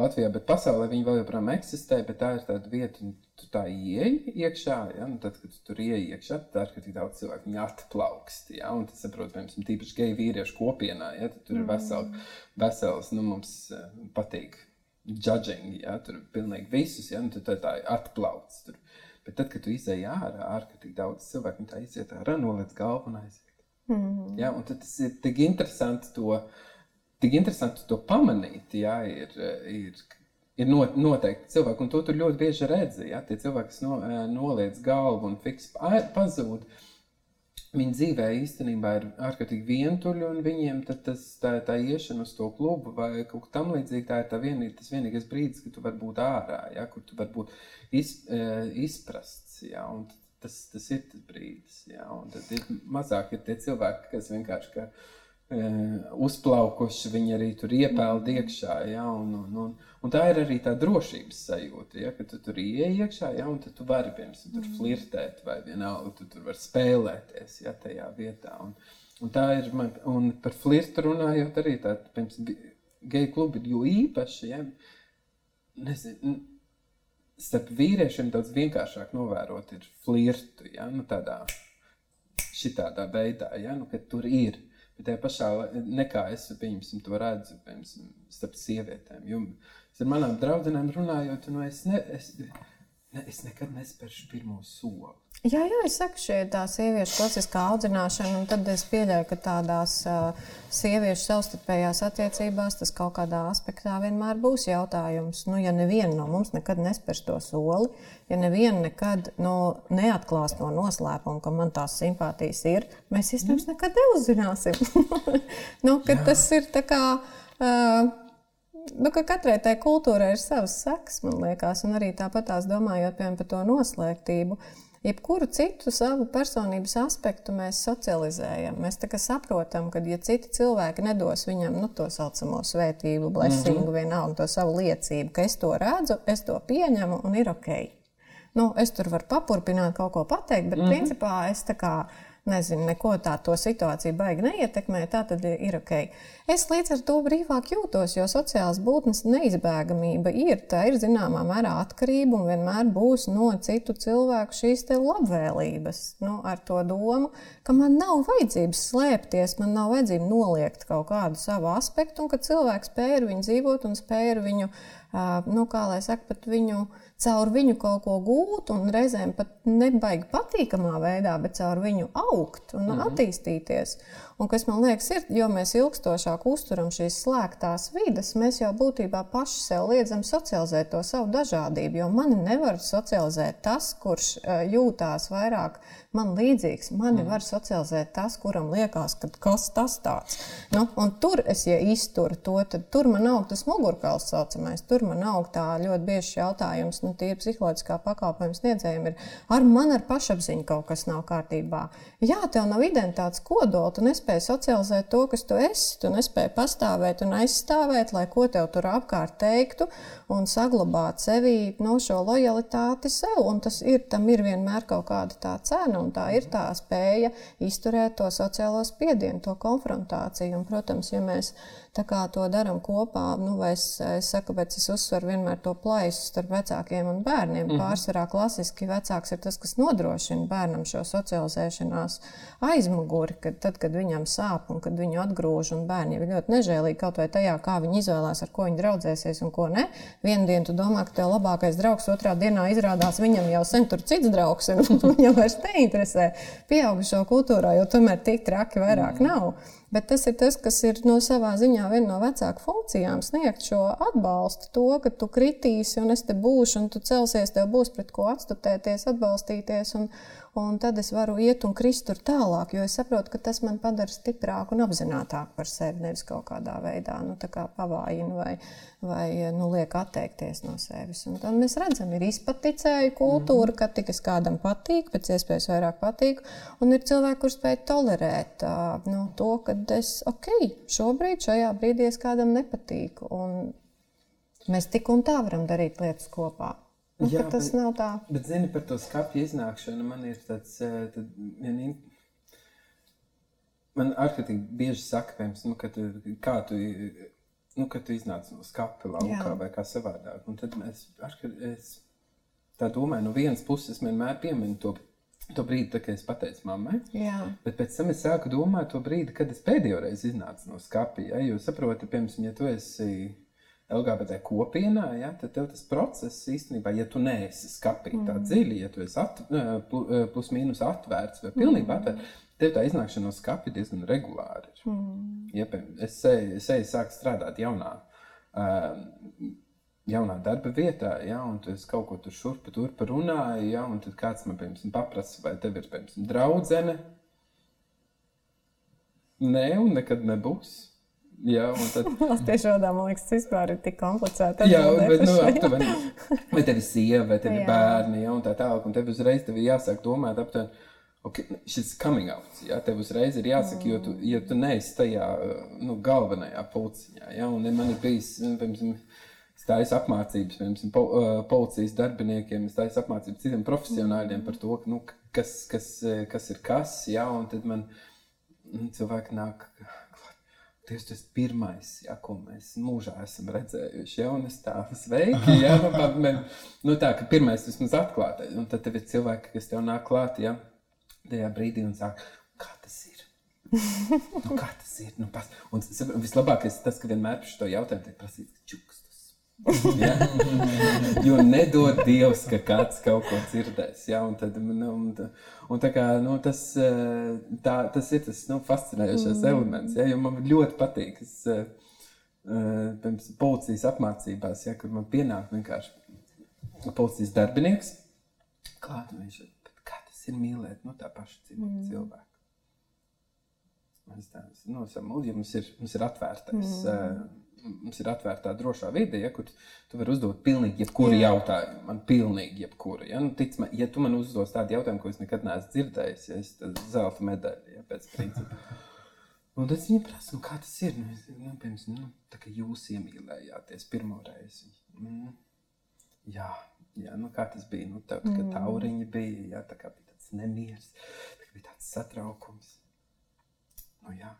Latvijā, bet pasaulē viņi vēl joprojām eksistē. Tā ir tāda vieta, un tu tā ieej iekšā. Ja? Nu, tad, kad tu tur ieej iekšā, tad ir tik daudz cilvēku, viņi atplaukst. Ja? Un tas, saprot, piemēram, tīpaši geju vīriešu kopienā. Ja? Tad tur ir vesels, mm. vesels nu, mums uh, patīk judging, ja? tur ir pilnīgi visus, ja? nu, tā, tā ir atplaukts. Tur Bet tad, kad tu izēji ārā, ārkārtīgi daudz cilvēku tā iziet ārā, noliec galvu un aiziet. Mm -hmm. ja, un tas ir tik interesanti to, tik interesanti to pamanīt. Ja, ir, ir, ir not, noteikti cilvēki, un to tur ļoti bieži redzi. Ja, tie cilvēki, kas no, noliec galvu un fiks pazūd. Viņa dzīvē īstenībā ir ārkārtīgi vientuļa, un viņiem tas, tā, tā iešana uz to klubu vai kaut kā tamlīdzīga, tā ir tā vienī, tas vienīgais brīdis, kad tu vari būt ārā, ja, kur tu vari būt iz, izprasts. Jā, tas, tas ir tas brīdis. Jā, un tad ir mazāk ir tie cilvēki, kas vienkārši ka, uzplaukuši, viņi arī tur iepeld iekšā. Ja, un, un, un, un tā ir arī tā drošības sajūta, ja, ka tu tur ienāc iekšā, ja, un tu vari piemēram tur flirtēt, vai vienalga tu tur vari spēlēties ja, tajā vietā. Un, un tā ir man, un par flirtu runājot, arī tāda geju klubi ir jo īpaši. Ja, nezinu, starp vīriešiem daudz vienkāršāk novērot ir flirtu, ja? nu, tādā šitādā veidā, ja? nu, kad tur ir. Bet tajā pašā nekā es pieņemsim, to redzu piemēram, starp sievietēm. Jo ar manām draudzenēm runājot, nu, es, ne, es, ne, es nekad nespēršu pirmo soli. Jā, jā, es saku, šī ir tā sieviešu klasiskā audzināšana, un tad es pieļauju, ka tādās uh, sieviešu savstarpējās attiecībās tas kaut kādā aspektā vienmēr būs jautājums. Nu, ja neviena no mums nekad nespērs to soli, ja neviena nekad nu, neatklās no noslēpuma, ka man tās simpātijas ir, mēs iespējams mm. nekad neuzzināsim. nu, tas ir tā kā. Uh, Nu, ka katrai tai kultūrai ir savas sekas, man liekas, un arī tāpat tās domājot piemēram, par to noslēgtību. Uh, Jebkuru citu savu personības aspektu mēs socializējam. Mēs saprotam, ka, ja citi cilvēki nedos viņam nu, to saucamo svētību, blessingu, mm -hmm. vienalga to savu liecību, ka es to redzu, es to pieņemu un ir ok. Nu, es tur varu papurpināt, kaut ko pateikt, bet mm -hmm. principā es tā kā nezinu, neko tā to situāciju baigi neietekmē, tā tad ir ok. Es līdz ar to brīvāk jūtos, jo sociālās būtnes neizbēgamība ir. Tā ir zināmā mērā atkarība un vienmēr būs no citu cilvēku šīs labvēlības. Nu, ar to domu, ka man nav vajadzības slēpties, man nav vajadzība noliegt kaut kādu savu aspektu, un ka cilvēks spēj ar viņu dzīvot un spēj ar viņu, nu, kā lai saka, pat viņu caur viņu kaut ko gūt, un reizēm pat nebaigi patīkamā veidā, bet caur viņu augt un mm -hmm. attīstīties. Un kas man liekas, ir, jo mēs ilgstošāk uzturam šīs slēgtās vidas, mēs jau būtībā paši sev liedzam socializēt to savu dažādību. Jo mani nevar socializēt tas, kurš jūtās vairāk man līdzīgs. Mani mm. var socializēt tas, kuram liekas, ka kas tas tāds. Nu, tur es, ja izturu to, tad tur man aug tas mugurkauls saucamais. Tur man aug tā ļoti bieži jautājums. Nu, nu, tīri psiholoģiskā pakalpojuma sniedzējiem ir ar man ar pašapziņu kaut kas nav kārtībā. Jā, tev nav identitātes kodola, tu nespēji socializēt to, kas tu esi, tu nespēji pastāvēt un aizstāvēt, lai ko tev tur apkārt teiktu un saglabāt sevī no šo lojalitāti sev. Un tas ir, tam ir vienmēr kaut kāda tā cena, un tā ir tā spēja izturēt to sociālo spiedienu, to konfrontāciju. Un, protams, ja mēs to darām kopā, nu, es, es saku, bet es uzsveru vienmēr to plaisu starp vecākiem un bērniem. Mm -hmm. Pārsvarā klasiski vecāks ir tas, kas nodrošina bērnam šo socializēšanās aizmuguri, kad, tad, kad viņam sāp un kad viņu atgrūž. Bērni jau ir ļoti nežēlīgi kaut vai tajā, kā viņi izvēlās, ar ko viņi draudzēsies un ko ne. Vienu dienu tu domā, ka tev labākais draugs, otrā dienā izrādās viņam jau sen tur cits draugs, un viņam vairs neinteresē pieaugušo kultūrā, jo tomēr tik traki vairāk mm. nav. Bet tas ir tas, kas ir no savā ziņā viena no vecāku funkcijām, sniegt šo atbalstu, to, ka tu kritīsi un es te būšu, un tu celsies, tev būs pret ko atstutēties, atbalstīties. Un, un tad es varu iet un krist tur tālāk, jo es saprotu, ka tas man padara stiprāku un apzinātāku par sevi, nevis kaut kādā veidā nu, kā pavājina vai, vai nu, liek atteikties no sevis. Un tad mēs redzam, ir izpaticēju kultūra, ka tikai kādam patīk, pēc iespējas vairāk patīk, un ir cilvēki, kuriem spēj tolerēt nu, to, ka es, ok, šobrīd, šajā brīdī es kādam nepatīku. Un mēs tik un tā varam darīt lietas kopā. Nu, Jā, tas bet, nav tā. Bet, zini, par to skāpju iznākšanu man ir tāds, eh, tad, vien, man ārkārtīgi bieži saka, piemēram, nu, ka tu, kā tu, nu, kad tu iznāc no skāpja laukā Jā. vai kā savādāk. Un tad es, es tā domāju, no vienas puses vienmēr pieminu to To brīdi, kad es pateicu mammai, Jā. bet pēc tam es sāku domāt to brīdi, kad es pēdējo reizi iznācu no skāpja. Ja, jo saproti, piemēram, ja tu esi LGBT kopienā, ja, tad tev tas process īstenībā, ja tu neesi skapīgi tā mm. dziļi, ja tu esi at, plus mīnus atvērts vai pilnībā mm. atvērts, tev tā iznākšana no skapja diezgan regulāri ir. Mm. Ja, es eju, es eju sāku strādāt jaunā, uh, jaunā darba vietā, ja, un tu kaut ko tur šurpa turpa runāji, ja, un tad kāds man, piemēram, paprasa, vai tev ir, piemēram, draudzene? Nē, un nekad nebūs. Jā, un tad. Latviešu valodā man liekas, tas vispār ir tik komplicēti. Jā, bet, nu, aptuveni, vai tev ir sieva, vai tev ir bērni, ja, un tā tālāk, un tev uzreiz tev ir jāsāk domāt aptuveni. Okay, šis coming out, ja tev uzreiz ir jāsaka, jo tu, ja tu neesi tajā nu, galvenajā pulciņā, ja, un man ir bijis, nu, piemēram, stājas apmācības, piemēram, po, uh, policijas darbiniekiem, stājas apmācības citiem profesionāļiem par to, nu, kas, kas, kas ir kas, ja, un tad man nu, cilvēki nāk Dievs, tas ir pirmais, ja, ko mēs mūžā esam redzējuši. Ja, un es tādu sveiki, ja, nu, man, nu, tā, ka pirmais vismaz atklātais. Un tad ir cilvēki, kas tev nāk klāt, ja, tajā brīdī un saka, kā tas ir? nu, kā tas ir? Nu, pas... Un vislabākais ir tas, ka vienmēr par šo jautājumu tiek prasīts čuks. Ja? jo nedod Dievs, ka kāds kaut ko dzirdēs. Ja? Un tad, nu, un, un tā kā, nu, tas, eh, tā, tas ir tas nu, fascinējošais mm. elements. Ja? Jo man ļoti patīk. Es, uh, pirms policijas apmācībās, ja, kad man pienāk vienkārši policijas darbinieks, klāt, viņš ir, kā tas ir mīlēt, nu, tā paša mm. cilvēka. Es tā, nu, ja mums ir, mums ir atvērtais. Mm. Mums ir atvērta drošā vide, ja, kur tu vari uzdot pilnīgi jebkuru Jā. jautājumu. Man pilnīgi jebkuru. Ja, nu, tic, man, ja tu man uzdos tādu jautājumu, ko es nekad neesmu dzirdējis, ja es tādu zelta medaļu ja, pēc principa. Un tad viņa prasa, nu, kā tas ir. Nu, es, nu, piemēram, nu, tā kā jūs iemīlējāties pirmo reizi. Mm. Jā, jā nu, kā tas bija? Nu, tev tā kā mm. tauriņa bija, jā, tā kā bija tāds nemieris, tā bija tāds satraukums. Nu, jā.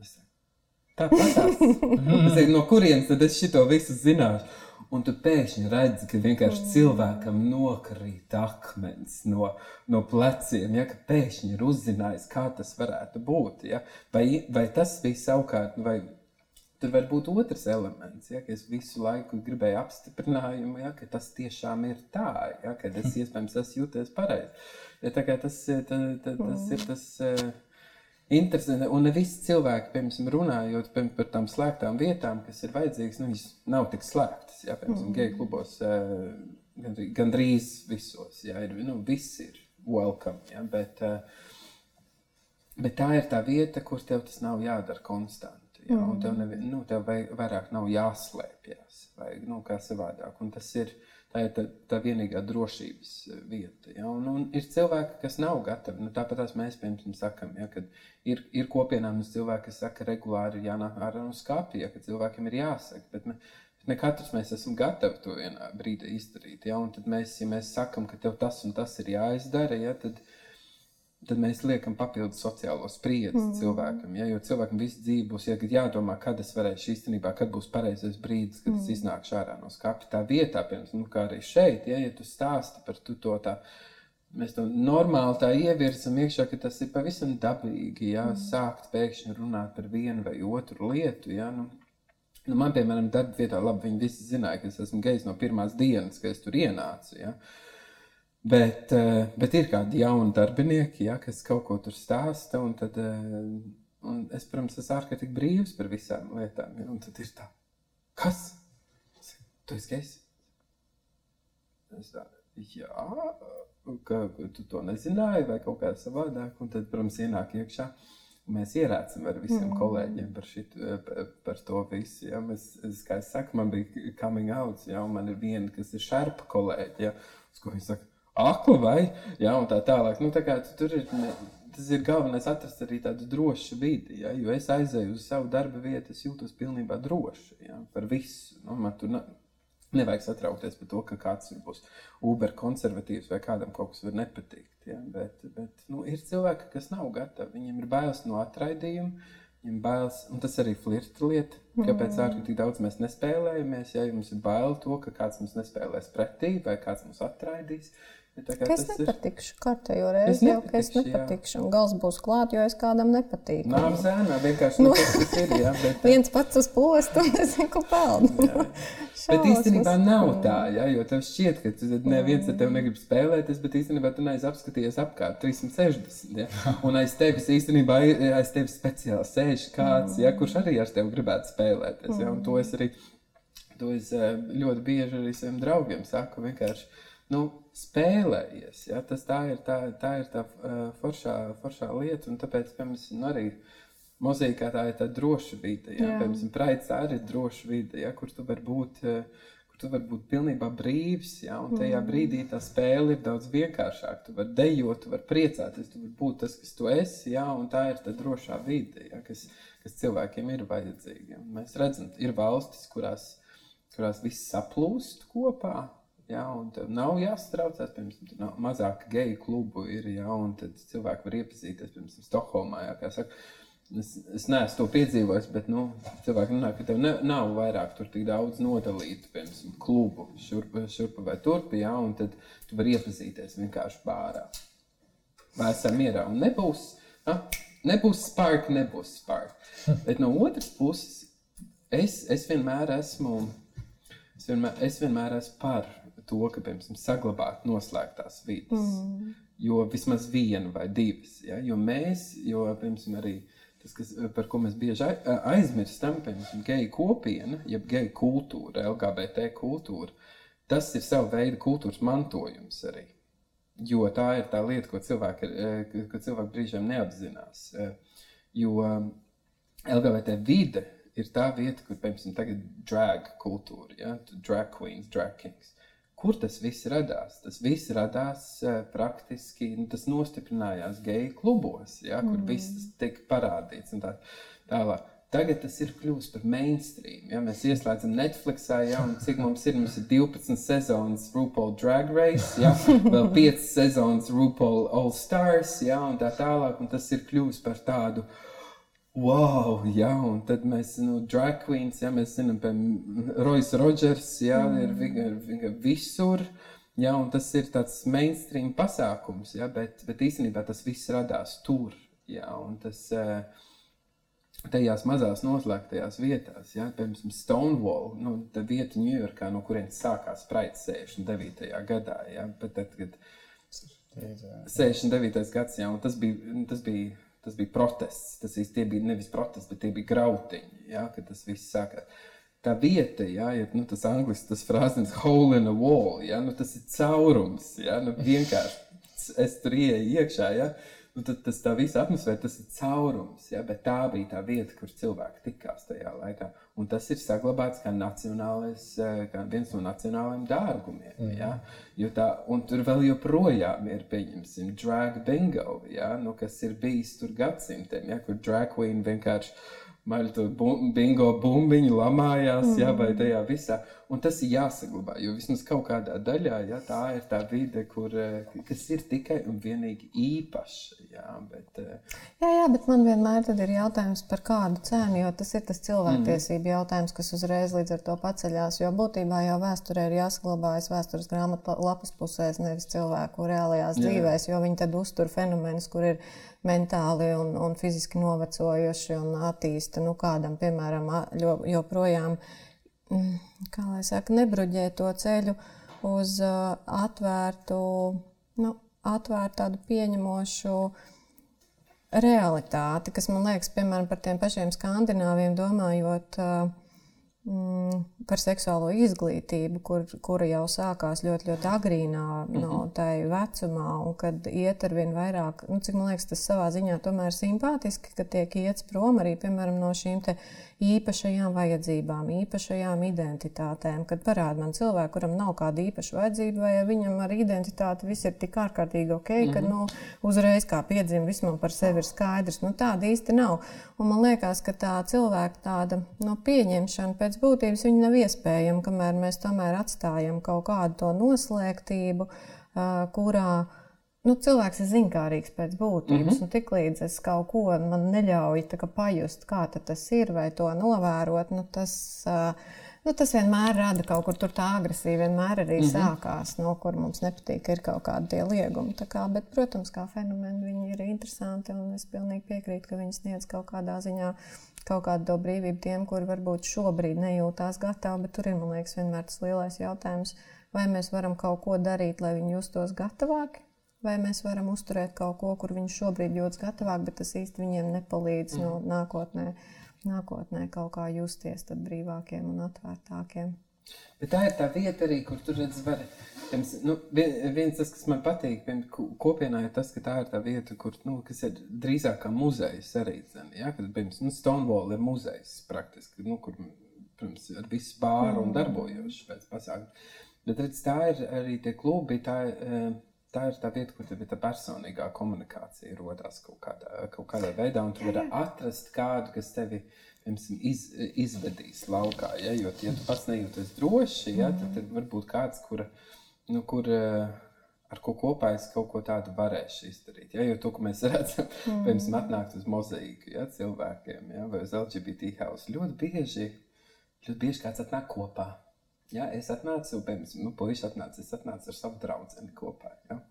Es saku, Tāpat tās. no kurienes tad es šito visu zināšu? Un tu pēkšņi redzi, ka vienkārši mm. cilvēkam nokrīt akmens no, no pleciem. Ja, pēkšņi ir uzzinājis, kā tas varētu būt. Ja? Vai, vai tas bija savukārt, vai tur var būt otrs elements, ja, ka es visu laiku gribēju apstiprinājumu, ja, ka tas tiešām ir tā, ja, ka es iespējams esmu jūties pareizi. Ja, tas, tā, tā, tas ir tas. Uh, interesanti. Un ne visi cilvēki, piemēram, runājot piemēram, par tām slēgtām vietām, kas ir vajadzīgas, nu, viņas nav tik slēgtas. Jā, piemēram, mm. geju klubos eh, gandrīz, gandrīz visos. Jā, ir, nu, viss ir welcome. Jā, bet, eh, bet tā ir tā vieta, kur tev tas nav jādara konstanti. Jā, mm. un tev, nevi, nu, tev vairāk nav jāslēpjas vai nu, kā savādāk. Un tas ir tā, ir tā, tā vienīgā drošības eh, vieta. Ja? Un, un ir cilvēki, kas nav gatavi. Nu, tāpat mēs, piemēram, sakām, ja, ka ir, ir kopienām cilvēki, kas saka, ka regulāri ir jānāk ārā no skāpja, ja, ka cilvēkiem ir jāsaka. Bet ne, ne katrs mēs esam gatavi to vienā brīdī izdarīt. Ja? Un tad mēs, ja mēs sakām, ka tev tas un tas ir jāizdara, ja, tad mēs tad mēs liekam papildus sociālo spriedzi mm. cilvēkam. Ja, jo cilvēkam visu dzīvi būs ja, jādomā, kad es varēšu īstenībā, kad būs pareizais brīdis, kad mm. es iznākšu ārā no skāpja. Tā vietā, piemēram, nu, kā arī šeit, ja, ja tu stāsti par tu to tā. Mēs to normāli tā ievirzam iekšā, ka tas ir pavisam dabīgi. Ja, mm. Sākt pēkšņi runāt par vienu vai otru lietu. Ja, nu, nu, man, piemēram, darba vietā, labi, viņi visi zināja, ka es esmu gejs no pirmās dienas, kad es tur ienācu. Ja. Uh, Bet, eh, bet ir kādi jauni darbinieki, ja, kas kaut ko tur stāsta. Un tad, eh, un es, protams, esmu ārkārtīgi brīvs par visām lietām. Ja, un tad ir tā, kas? Tu esi gejs? Es tā, jā, ka tu to nezināji vai kaut kā savādāk. Un tad, protams, ienāk iekšā. Mēs ierēcam ar visiem mm. kolēģiem par, šit, eh, par to visu. Ja. Mēs, es, kā es saku, man bija coming out, ja, un man ir viena, kas ir šarpa kolēģi, ja, uz ko viņi saka, akla vai ja, tā tālāk. Nu, tā kā, tur ir, tas ir galvenais atrast arī tādu drošu vidi. Ja, jo es aizēju uz savu darba vietu, es jūtos pilnībā droši ja, par visu. Nu, man tur ne, nevajag satraukties par to, ka kāds būs uber konservatīvs vai kādam kaut kas var nepatikt. Ja, bet bet nu, ir cilvēki, kas nav gatavi. Viņiem ir bailes no atraidījuma. Viņam bailes, un tas arī ir flirta lieta. Kāpēc mm. ārkārtīgi daudz mēs nespēlējamies? Ja jums ir bail to, ka kāds mums nespēlēs pretī vai kāds mums atraidīs, Es nepatikšu ir... kārtējo reizi, jau ka es nepatikšu. Un gals būs klāt, jo es kādam nepatīku. Nā, zēnā vienkārši nu, tas ir. Jā, bet... viens pats uz postu, un es zinu, pelnu. bet īstenībā nav tā, jā, jo tev šķiet, ka tu neviens ar tevi negrib spēlēties, bet īstenībā tu neesi apskatījies apkārt 360. Jā. Un aiz tevis īstenībā aiz tevis speciāli sēž kāds, jā, kurš arī ar tevi gribētu spēlēties. Jā, un to es arī to es eh, ļoti bieži arī saviem draugiem saku vienkārši nu, spēlējies. Ja? Tas tā ir tā, tā, ir tā uh, foršā, foršā lieta, un tāpēc, piemēram, nu, arī mozaīkā tā ir tā droša vide. Ja? Piemēram, praids tā ir droša vide, ja? kur tu vari būt. Uh, kur tu vari būt pilnībā brīvs, ja, un tajā mm. brīdī tā spēle ir daudz vienkāršāka. Tu vari dejot, tu vari priecāties, tu vari būt tas, kas tu esi, ja, un tā ir tā drošā vide, ja, kas, kas cilvēkiem ir vajadzīga. Mēs redzam, ir valstis, kurās, kurās viss saplūst kopā, Ja, un tev nav jāstraucās, piemēram, tur nav mazāk geju klubu, ir, ja, un tad cilvēki var iepazīties, piemēram, Stokholmā. Ja, saka, es, es neesmu to piedzīvojis, bet nu, cilvēki runā, ka tev ne, nav vairāk tur tik daudz nodalītu, piemēram, klubu šurpa, šurpa vai turpi, ja, un tad tu vari iepazīties vienkārši bārā. Vai esam mierā, un nebūs, na, nebūs spark, nebūs spark. Bet no otras puses, es, es vienmēr esmu, es vienmēr, es vienmēr esmu par to, ka, piemēram, saglabāt noslēgtās vidas. Mm. Jo vismaz viena vai divas. Ja? Jo mēs, jo, piemēram, arī tas, kas, par ko mēs bieži aizmirstam, piemēram, geju kopiena, jeb geju kultūra, LGBT kultūra, tas ir sava veida kultūras mantojums arī. Jo tā ir tā lieta, ko cilvēki, ko cilvēki brīžiem neapzinās. Jo LGBT vide ir tā vieta, kur, piemēram, tagad drag kultūra, ja? drag queens, drag kings. Kur tas viss radās? Tas viss radās uh, praktiski, nu, tas nostiprinājās geju klubos, ja, kur mm. viss tika parādīts. Tā, tālāk. Tagad tas ir kļuvis par mainstream. Ja? Mēs ieslēdzam Netflix, ja? un cik mums ir? Mums ir 12 sezonas RuPaul Drag Race, ja? vēl 5 sezonas RuPaul All Stars, ja? un tā tālāk. Un tas ir kļuvis par tādu wow, ja? un tad mēs, nu, drag queens, ja? mēs zinām, piemēram, Royce Rodgers, ja? mm. ir viņa, viņa visur. Ja, un tas ir tāds mainstream pasākums, ja, bet, bet īstenībā tas viss radās tur. Ja, un tas, uh, tajās mazās noslēgtajās vietās, ja, piemēram, Stonewall, nu, tā vieta Ņujorkā, no kurienes sākās Praids 69. gadā. Ja, bet tad, kad 69. gads, ja, tas bija, tas bija, tas bija protests, tas īsti bija nevis protests, bet tie bija grautiņi, ja, kad tas viss sākās. Tā vieta, ja, ja nu, tas angļuiski, tas frāzes hole in a wall, ja, nu, tas ir caurums, ja, nu, vienkārši es tur ieeju iekšā, ja, nu, tad tas tā visa atmosfēra, tas ir caurums. Ja? Bet tā bija tā vieta, kur cilvēki tikās tajā laikā. Un tas ir saglabāts kā, eh, kā viens no nacionālajiem dārgumiem. Mm. Ja? Jo tā, un tur vēl joprojām ir, pieņemsim, drag bingo, ja? nu, kas ir bijis tur gadsimtiem, ja? kur drag queen vienkārši maļ to bingo bumbiņu lamājās, mm. jā, vai mm. tajā visā. Un tas ir jāsaglabā, jo vismaz kaut kādā daļā, jā, tā ir tā vide, kur, eh, kas ir tikai un vienīgi īpaša. Jā, bet, eh, jā, jā, bet man vienmēr ir jautājums par kādu cenu, jo tas ir tas cilvēktiesību mm. jautājums, kas uzreiz līdz ar to paceļās, jo būtībā jau vēsturē ir jāsaglabājas vēstures grāmatu lapas pusēs, nevis cilvēku reālajās jā. dzīvēs, jo viņi tad uztur fenomenus, kur ir mentāli un, un fiziski novecojuši un attīsta nu, kādam, piemēram, joprojām, mm, kā lai saka, nebruģē to ceļu uz atvērtu, nu, atvērtu tādu pieņemošu realitāti, kas man liekas, piemēram, par tiem pašiem skandināviem domājot. Uh, Mm, par seksuālo izglītību, kur, kura jau sākās ļoti, ļoti agrīnā no mhm. tai vecumā, un kad iet ar vien vairāk, nu, cik man liekas, tas savā ziņā tomēr ir simpātiski, ka tiek iets prom arī, piemēram, no šīm īpašajām vajadzībām, īpašajām identitātēm, kad parāda man cilvēku, kuram nav kāda īpaša vajadzība, vai viņam ar identitāti viss ir tik ārkārtīgi ok, mm -hmm. ka, mhm. nu, uzreiz kā piedzim, viss man par sevi ir skaidrs, nu, tāda īsti nav. Un man liekas, ka tā cilvēka tāda, nu, pieņemšana pēc būtības nav iespējama, kamēr mēs tomēr atstājam kaut kādu to noslēgtību, kurā nu, cilvēks ir zinkārīgs pēc būtības. Mm -hmm. Tiklīdz es kaut ko man neļauju kā, pajust, kā tas ir, vai to novērot, nu, tas, nu, tas vienmēr rada kaut kur tā agresija, vienmēr arī mm -hmm. sākās, no kur mums nepatīk, ir kaut kādi liegumi. Kā, bet, protams, kā fenomeni viņi ir interesanti, un es pilnīgi piekrītu, ka viņi sniedz kaut kādā ziņā kaut kādu to brīvību tiem, kuri varbūt šobrīd nejūtās gatavi, bet tur ir, man liekas, vienmēr tas lielais jautājums, vai mēs varam kaut ko darīt, lai viņi justos gatavāki, vai mēs varam uzturēt kaut ko, kur viņi šobrīd jūtas gatavāk, bet tas īsti viņiem nepalīdz mm. no nākotnē, nākotnē kaut kā justies brīvākiem un atvērtākiem. Bet tā ir tā vieta arī, kur tur redz, var, nu, viens tas, kas man patīk, kopienā ir tas, ka tā ir tā vieta, kur, nu, kas ir drīzāk kā muzejs arī, zin, ja, kad, piemēram, nu, Stonewall ir muzejs praktiski, nu, kur, protams, ar visu bāru un darbojoši pēc pasākumu. Bet, redz, tā ir arī tie klubi, tā, eh, tā ir tā vieta, kur tā personīgā komunikācija rodās kaut kādā, kaut kādā veidā, un tu vari atrast kādu, kas tevi, piemēram, iz, izvedīs laukā. Ja? Jo, ja tu pats nejūties droši, ja? tad, tad varbūt kāds, kur, nu, kur eh, ar ko kopā es kaut ko tādu varēšu izdarīt. Ja? Jo to, ko mēs redzam, mm. piemēram, atnākt uz mozaīku ja? cilvēkiem ja? vai uz LGBT hausu, ļoti bieži, ļoti bieži kāds atnāk kopā. Ja? Es atnācu, piemēram, nu, puisis atnāca, es atnācu ar savu draugu kopā. Ja?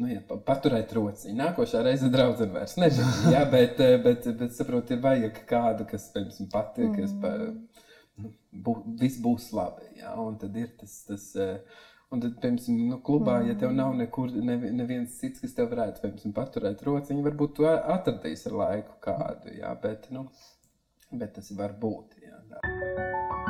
nu, jā, paturēt rociņu. Nākošā reize draudzene vairs nezina. Jā, bet, eh, bet, bet saprot, ir vajag kādu, kas, piemēram, pati, mm. kas pa, nu, bū, viss būs labi. Jā, un tad ir tas. tas eh, Un tad, piemēram, nu, klubā, mm. ja tev nav nekur, nevi, neviens cits, kas tev varētu, piemēram, paturēt rociņu, varbūt tu atradīsi ar laiku kādu, jā, bet, nu, bet tas var būt, jā. Tā.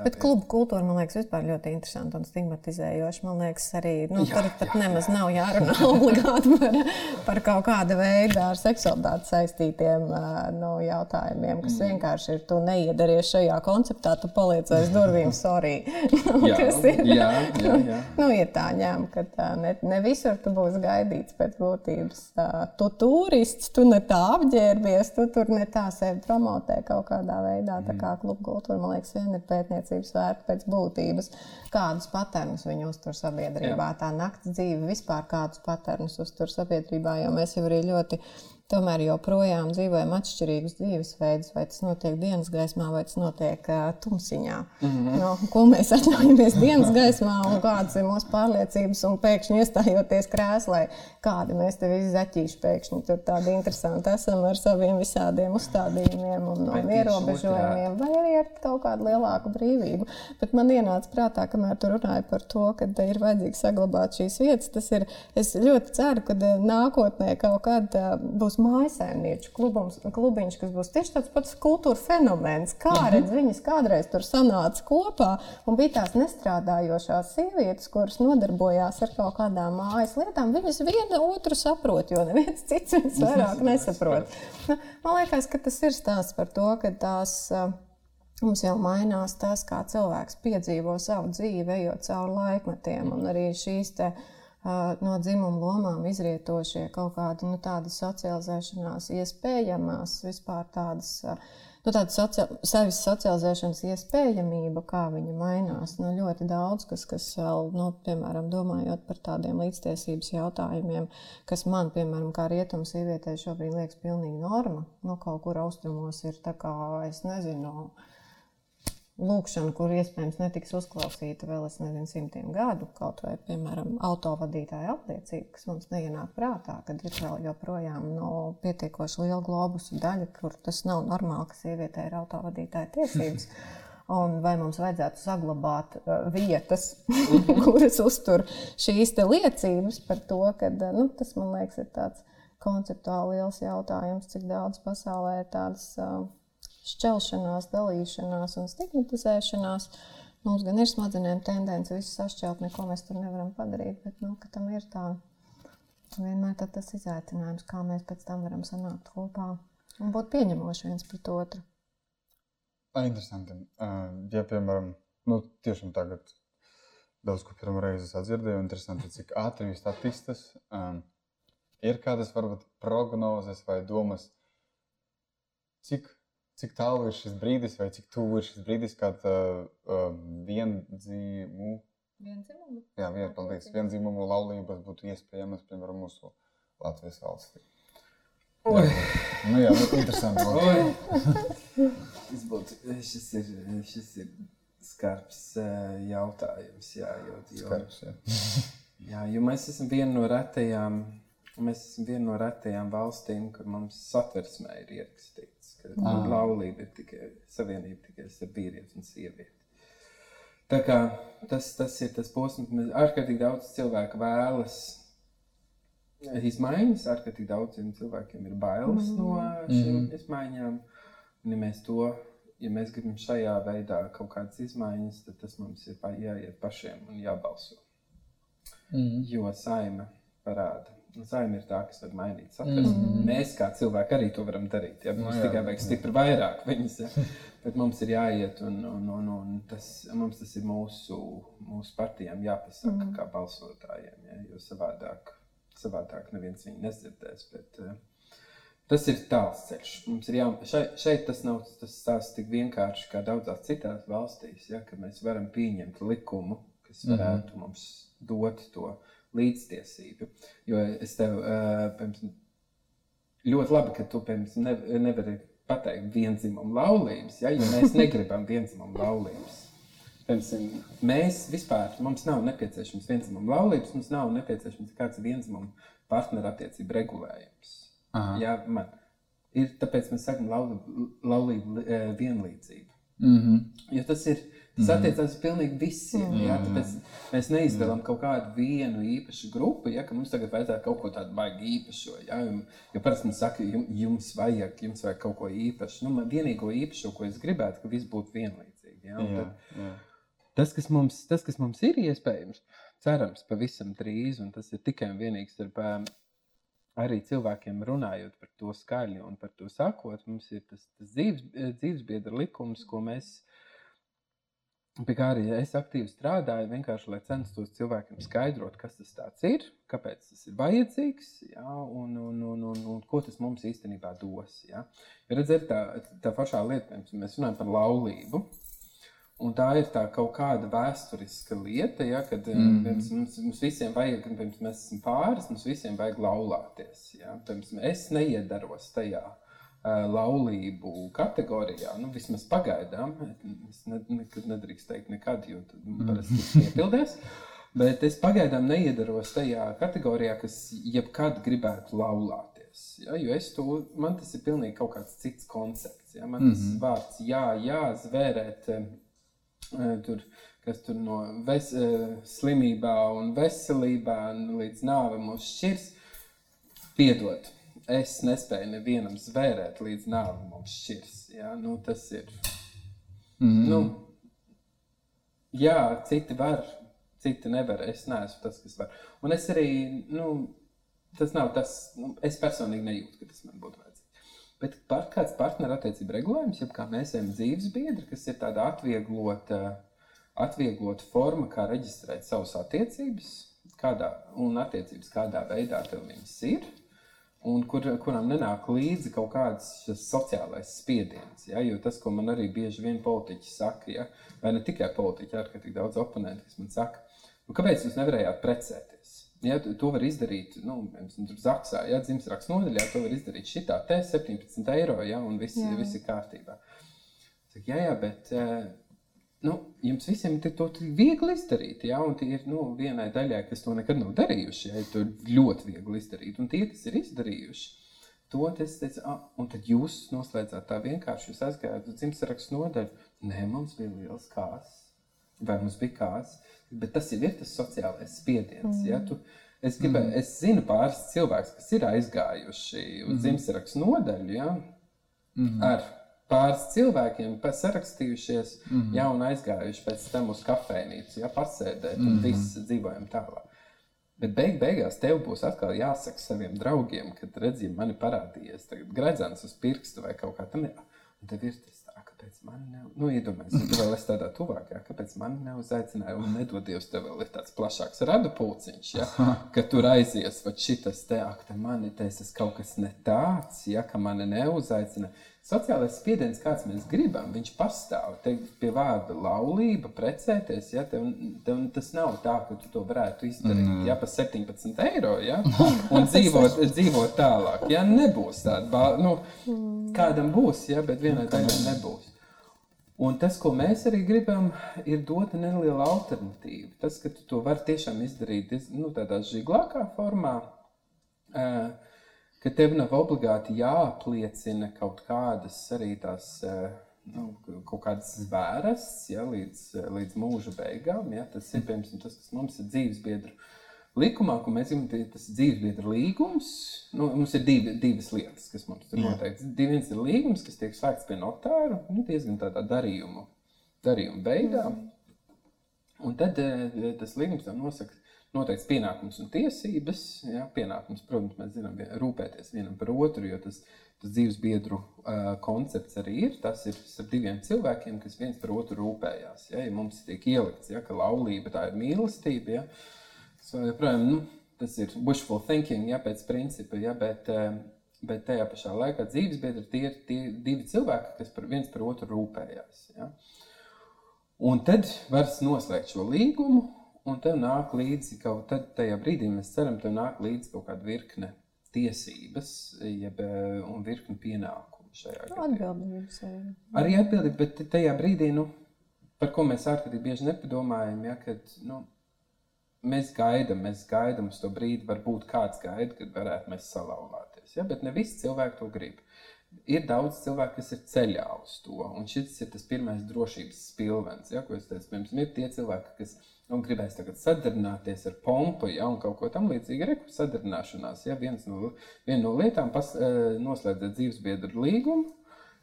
Bet klubu kultūra, man liekas, vispār ļoti interesanti un stigmatizējoša. Man liekas, arī nu, jā, tur pat jā, nemaz jā. nav jārunā obligāti par, par kaut kāda veida ar seksualitāti saistītiem nu, jautājumiem, kas mm. vienkārši ir, tu neiedaries šajā konceptā, tu paliec aiz durvīm, sorry. jā, ir, jā, jā, jā. nu, ir tā ņēma, ka tā, ne, ne visur tu būsi gaidīts pēc būtības. Tu turists, tu ne tā apģērbies, tu tur ne tā sevi promotē kaut kādā veidā. Tā kā klubu kultūra, man liekas, vien ir pētniecība attiecības vērti pēc būtības, kādus patērnus viņi uztur sabiedrībā. Jā. Tā nakts dzīve vispār kādus patērnus uztur sabiedrībā, jo mēs jau arī ļoti tomēr joprojām dzīvojam atšķirīgus dzīvesveidus, vai tas notiek dienas gaismā, vai tas notiek uh, tumsiņā. Mm -hmm. no, ko mēs atļaujamies dienas gaismā, un kādas ir mūsu pārliecības, un pēkšņi iestājoties krēslā, kādi mēs te visi zaķīši pēkšņi tur tādi interesanti esam ar saviem visādiem uzstādījumiem un, un ierobežojumiem, vai arī ar kaut kādu lielāku brīvību. Bet man ienāca prātā, kamēr tu runāji par to, ka ir vajadzīgi saglabāt šīs vietas, tas ir, es ļoti ceru, ka nākotnē kaut kad būs klubums, klubiņš, kas būs tieši tāds pats kultūra fenomens. Kā mm -hmm. redz, viņas kādreiz tur sanāca kopā un bija tās nestrādājošās sievietes, kuras nodarbojās ar kaut kādām mājas lietām. Viņas viena otru saprot, jo neviens cits viņas vairāk nesaprot. Nu, man liekas, ka tas ir stāsts par to, ka tās. Mums jau mainās tas, kā cilvēks piedzīvo savu dzīvi, ejot cauri laikmetiem, un arī šīs uh, no dzimuma lomām izrietošie kaut kādi nu, tādi socializēšanās iespējamās, vispār tādas. Nu, tāda socia sevis socializēšanas iespējamība, kā viņa mainās. Nu, ļoti daudz, kas, kas vēl, nu, piemēram, domājot par tādiem līdztiesības jautājumiem, kas man, piemēram, kā rietumu sievietei šobrīd liekas pilnīgi norma. Nu, kaut kur austrumos ir tā kā, es nezinu, no, lūkšana, kur iespējams netiks uzklausīta vēl es nezinu, simtiem gadu, kaut vai, piemēram, autovadītāja apliecība, kas mums neienāk prātā, kad ir vēl joprojām no pietiekoši liela globusu daļa, kur tas nav normāli, ka sievietē ir autovadītāja tiesības. Un vai mums vajadzētu saglabāt uh, vietas, kuras uztur šīs liecības par to, ka nu, tas, man liekas, ir tāds konceptuāli liels jautājums, cik daudz pasaulē ir tādas uh, šķelšanās, dalīšanās un stigmatizēšanās. Mums gan ir smadzenēm tendence visu sašķelt, neko mēs tur nevaram padarīt, bet nu, tam ir tā vienmēr tā tas izaicinājums, kā mēs pēc tam varam sanākt kopā un būt pieņemoši viens pret otru. Interesanti. Ja, piemēram, nu, tiešām tagad daudz ko pirmo reizi sadzirdēju, interesanti, cik ātri jūs attīstas. Um, ir kādas varbūt prognozes vai domas, cik cik tālu ir šis brīdis, vai cik tuvu ir šis brīdis, kad uh, uh, vienzīmu, vienzimumu, jā, vien, paldies, vienzimumu laulības būtu iespējamas, piemēram, mūsu Latvijas valstī. Oi. Nu, jā, nu, interesanti. šis, būtu, šis, ir, šis ir skarbs uh, jautājums. Jā, jo, jo, skarbs, jā. jā, jo mēs esam viena no retajām, mēs esam viena no retajām valstīm, kur mums satversmē ir ierakstīts ka ah. laulība ir tikai savienība tikai ar vīrieti un sievieti. Tā kā tas, tas ir tas posms, kad ārkārtīgi daudz cilvēku vēlas izmaiņas, ārkārtīgi daudziem cilvēkiem ir bailes mm. no šīm mm. izmaiņām. Un, ja mēs to, ja mēs gribam šajā veidā kaut kādas izmaiņas, tad tas mums ir jāiet pašiem un jābalso. Mm. Jo saima parāda Saima ir tā, kas var mainīt satversmi. Mm -hmm. Mēs kā cilvēki arī to varam darīt. Ja? Mums no, jā, tikai vajag stipri vairāk viņas. Ja? Bet mums ir jāiet, un, un, un, un tas, mums tas ir mūsu, mūsu partijām jāpasaka, mm -hmm. kā balsotājiem. Ja? Jo savādāk, savādāk neviens viņu nedzirdēs. Bet, uh, Tas ir tāls ceļš. Mums ir jā, šeit, šeit tas nav tas stāsts tik vienkārši kā daudzās citās valstīs, ja, ka mēs varam pieņemt likumu, kas mhm. varētu mm -hmm. mums dot to līdztiesību. Jo es tev uh, ļoti labi, ka tu piemēram, ne, nevari pateikt vienzimumu laulības, ja, jo mēs negribam vienzimumu laulības. Piemēram, mēs vispār, mums nav nepieciešams vienzimumu laulības, mums nav nepieciešams kāds vienzimumu partnerattiecību regulējums. Aha. Ja, man, ir, tāpēc mēs sakām laulību, laulību vienlīdzību. Mm -hmm. Jo tas ir Tas mm. attiecās uz pilnīgi visiem. Mm. Jā, tāpēc mēs neizdarām kaut kādu vienu īpašu grupu, ja mums tagad vajadzētu kaut ko tādu baigi īpašu. Ja, jo parasti man saka, jums vajag, jums vajag kaut ko īpašu. Nu, man vienīgo īpašo, ko es gribētu, ka viss būtu vienlīdzīgi. Ja? Jā, tad, jā. tas, kas mums, tas, kas mums ir iespējams, cerams, pavisam drīz, un tas ir tikai un vienīgi starp ēm, arī cilvēkiem runājot par to skaļi un par to sakot, mums ir tas, tas dzīves, dzīvesbiedra likums, ko mēs. Pie kā arī es aktīvi strādāju, vienkārši lai censtos cilvēkiem skaidrot, kas tas ir, kāpēc tas ir vajadzīgs ja, un, un, un, un, un ko tas mums īstenībā dos. Ja. Ja redziet, tā, tā pašā lieta, piemēram, mēs runājam par laulību. Un tā ir tā kaut kāda vēsturiska lieta, ja, kad mm. mums, mums, mums visiem vajag, pirms mēs esam pāris, mums visiem vajag laulāties. Ja. Pirms es neiedaros tajā uh, laulību kategorijā, nu, vismaz pagaidām. Es ne, nekad nedrīkst teikt, nekad, jo tad mm. parasti tas piepildās. Bet es pagaidām neiedaros tajā kategorijā, kas jebkad gribētu laulāties. Ja, jo es to, man tas ir pilnīgi kaut kāds cits koncepts. Ja, man tas mm -hmm. vārds jā, jā, zvērēt. Uh, tur, kas tur no ves, slimībā un veselībā līdz nāvei mūs šķirs. Piedod, es nespēju nevienam zvērēt līdz nāvei mums šķirs. Ja? Nu, tas ir. Mm. Nu, jā, citi var, citi nevar. Es neesmu tas, kas var. Un es arī, nu, tas nav tas, nu, es personīgi nejūtu, ka tas man būtu vajadzīgs. Bet par kāds partnerattiecību regulējums, ja kā mēs esam dzīves biedri, kas ir tāda atvieglota, atvieglota forma, kā reģistrēt savas attiecības, kādā, un attiecības kādā veidā tev viņas ir, un kur, kuram nenāk līdzi kaut kāds sociālais spiediens. Ja? Jo tas, ko man arī bieži vien politiķi saka, ja? vai ne tikai politiķi, ar tik daudz oponentu, kas man saka, nu, kāpēc jūs nevarējāt precēties? Ja, to var izdarīt, nu, piemēram, Zaksā, ja dzimšanas nodaļā, to var izdarīt šitā, te 17 eiro, ja, un viss, viss ir kārtībā. Saka, jā, jā, bet nu, jums visiem ir to viegli izdarīt, ja, un tie ir nu, vienai daļai, kas to nekad nav darījuši, ja, to ļoti viegli izdarīt, un tie, kas ir izdarījuši, to es teicu, ah, un tad jūs noslēdzāt tā vienkārši, jūs aizgājāt uz dzimšanas nodaļu, nē, mums bija liels kāds, vai mums bija kāds, Bet tas jau ir tas sociālais spiediens. Mm. Ja? Tu, es, gribēju, mm. es zinu pāris cilvēkus, kas ir aizgājuši uz mm. dzimšanas nodaļu ja? mm. ar pāris cilvēkiem, sarakstījušies mm. ja, un aizgājuši pēc tam uz kafejnīcu, ja pasēdēt mm. un visi dzīvojam tālāk. Bet beig beigās tev būs atkal jāsaka saviem draugiem, kad redzēji, mani parādījies gredzens uz pirksta vai kaut kā tāda. Un tev ir tas kāpēc man nav, nu, iedomājieties, tu vēl esi tādā tuvākā, kāpēc man nav uzaicināja, un nedod Dievs, tev vēl ir tāds plašāks radu pulciņš, ja, ka tur aizies, vai šitas te, ak, te mani, te es kaut kas ne tāds, ja, ka mani neuzaicina. Sociālais spiediens, kāds mēs gribam, viņš pastāv. Te pie vārda laulība, precēties, ja tev, tev tas nav tā, ka tu to varētu izdarīt mm. ja, par 17 eiro ja, un dzīvot, dzīvot tālāk. Ja, nebūs tāda, nu, kādam būs, ja, bet vienai daļai nebūs. Un tas, ko mēs arī gribam, ir dot nelielu alternatīvu. Tas, ka tu to vari tiešām izdarīt nu, tādā žiglākā formā, ka tev nav obligāti jāapliecina kaut kādas arī tās nu, kaut kādas zvēras ja, līdz, līdz mūža beigām. Ja. Tas ir piemēram tas, kas mums ir dzīvesbiedru likumā, ko mēs zinām, tas ir dzīvesbiedra līgums. Nu, mums ir divi, divas lietas, kas mums ir noteikts. Viens ir līgums, kas tiek slēgts pie notāra, nu, diezgan tādā darījuma, darījuma veidā. Un tad eh, tas līgums tam nosaka noteikts pienākums un tiesības. Ja, pienākums, protams, mēs zinām, rūpēties vienam par otru, jo tas, tas dzīves biedru uh, koncepts arī ir. Tas ir ar diviem cilvēkiem, kas viens par otru rūpējās. Ja, ja mums tiek ielikts, ja, ka laulība tā ir mīlestība, ja, So, joprojām, nu, tas ir wishful thinking, ja, pēc principa, ja, bet, bet tajā pašā laikā dzīvesbiedri tie ir tie divi cilvēki, kas par viens par otru rūpējās. Ja. Un tad var noslēgt šo līgumu, un tev nāk līdzi kaut tad, tajā brīdī mēs ceram, tev nāk līdzi kaut kāda virkne tiesības, jeb eh, un virkne pienākumu šajā gadījumā. Atbildības. Arī atbildība, bet tajā brīdī, nu, par ko mēs ārkārtīgi bieži nepadomājam, ja, kad, nu, mēs gaidām, mēs gaidām uz to brīdi, varbūt kāds gaida, kad varētu mēs salauzties. Ja? Bet ne visi cilvēki to grib. Ir daudz cilvēku, kas ir ceļā uz to, un šis ir tas pirmais drošības spilvens. Ja? Ko es teicu, pirms ir tie cilvēki, kas nu, gribēs tagad sadarbināties ar pompu, ja, kaut ko tamlīdzīgu, ir sadarbināšanās. Ja? Viens no, viena no lietām pas, eh, noslēdzēt dzīvesbiedru līgumu,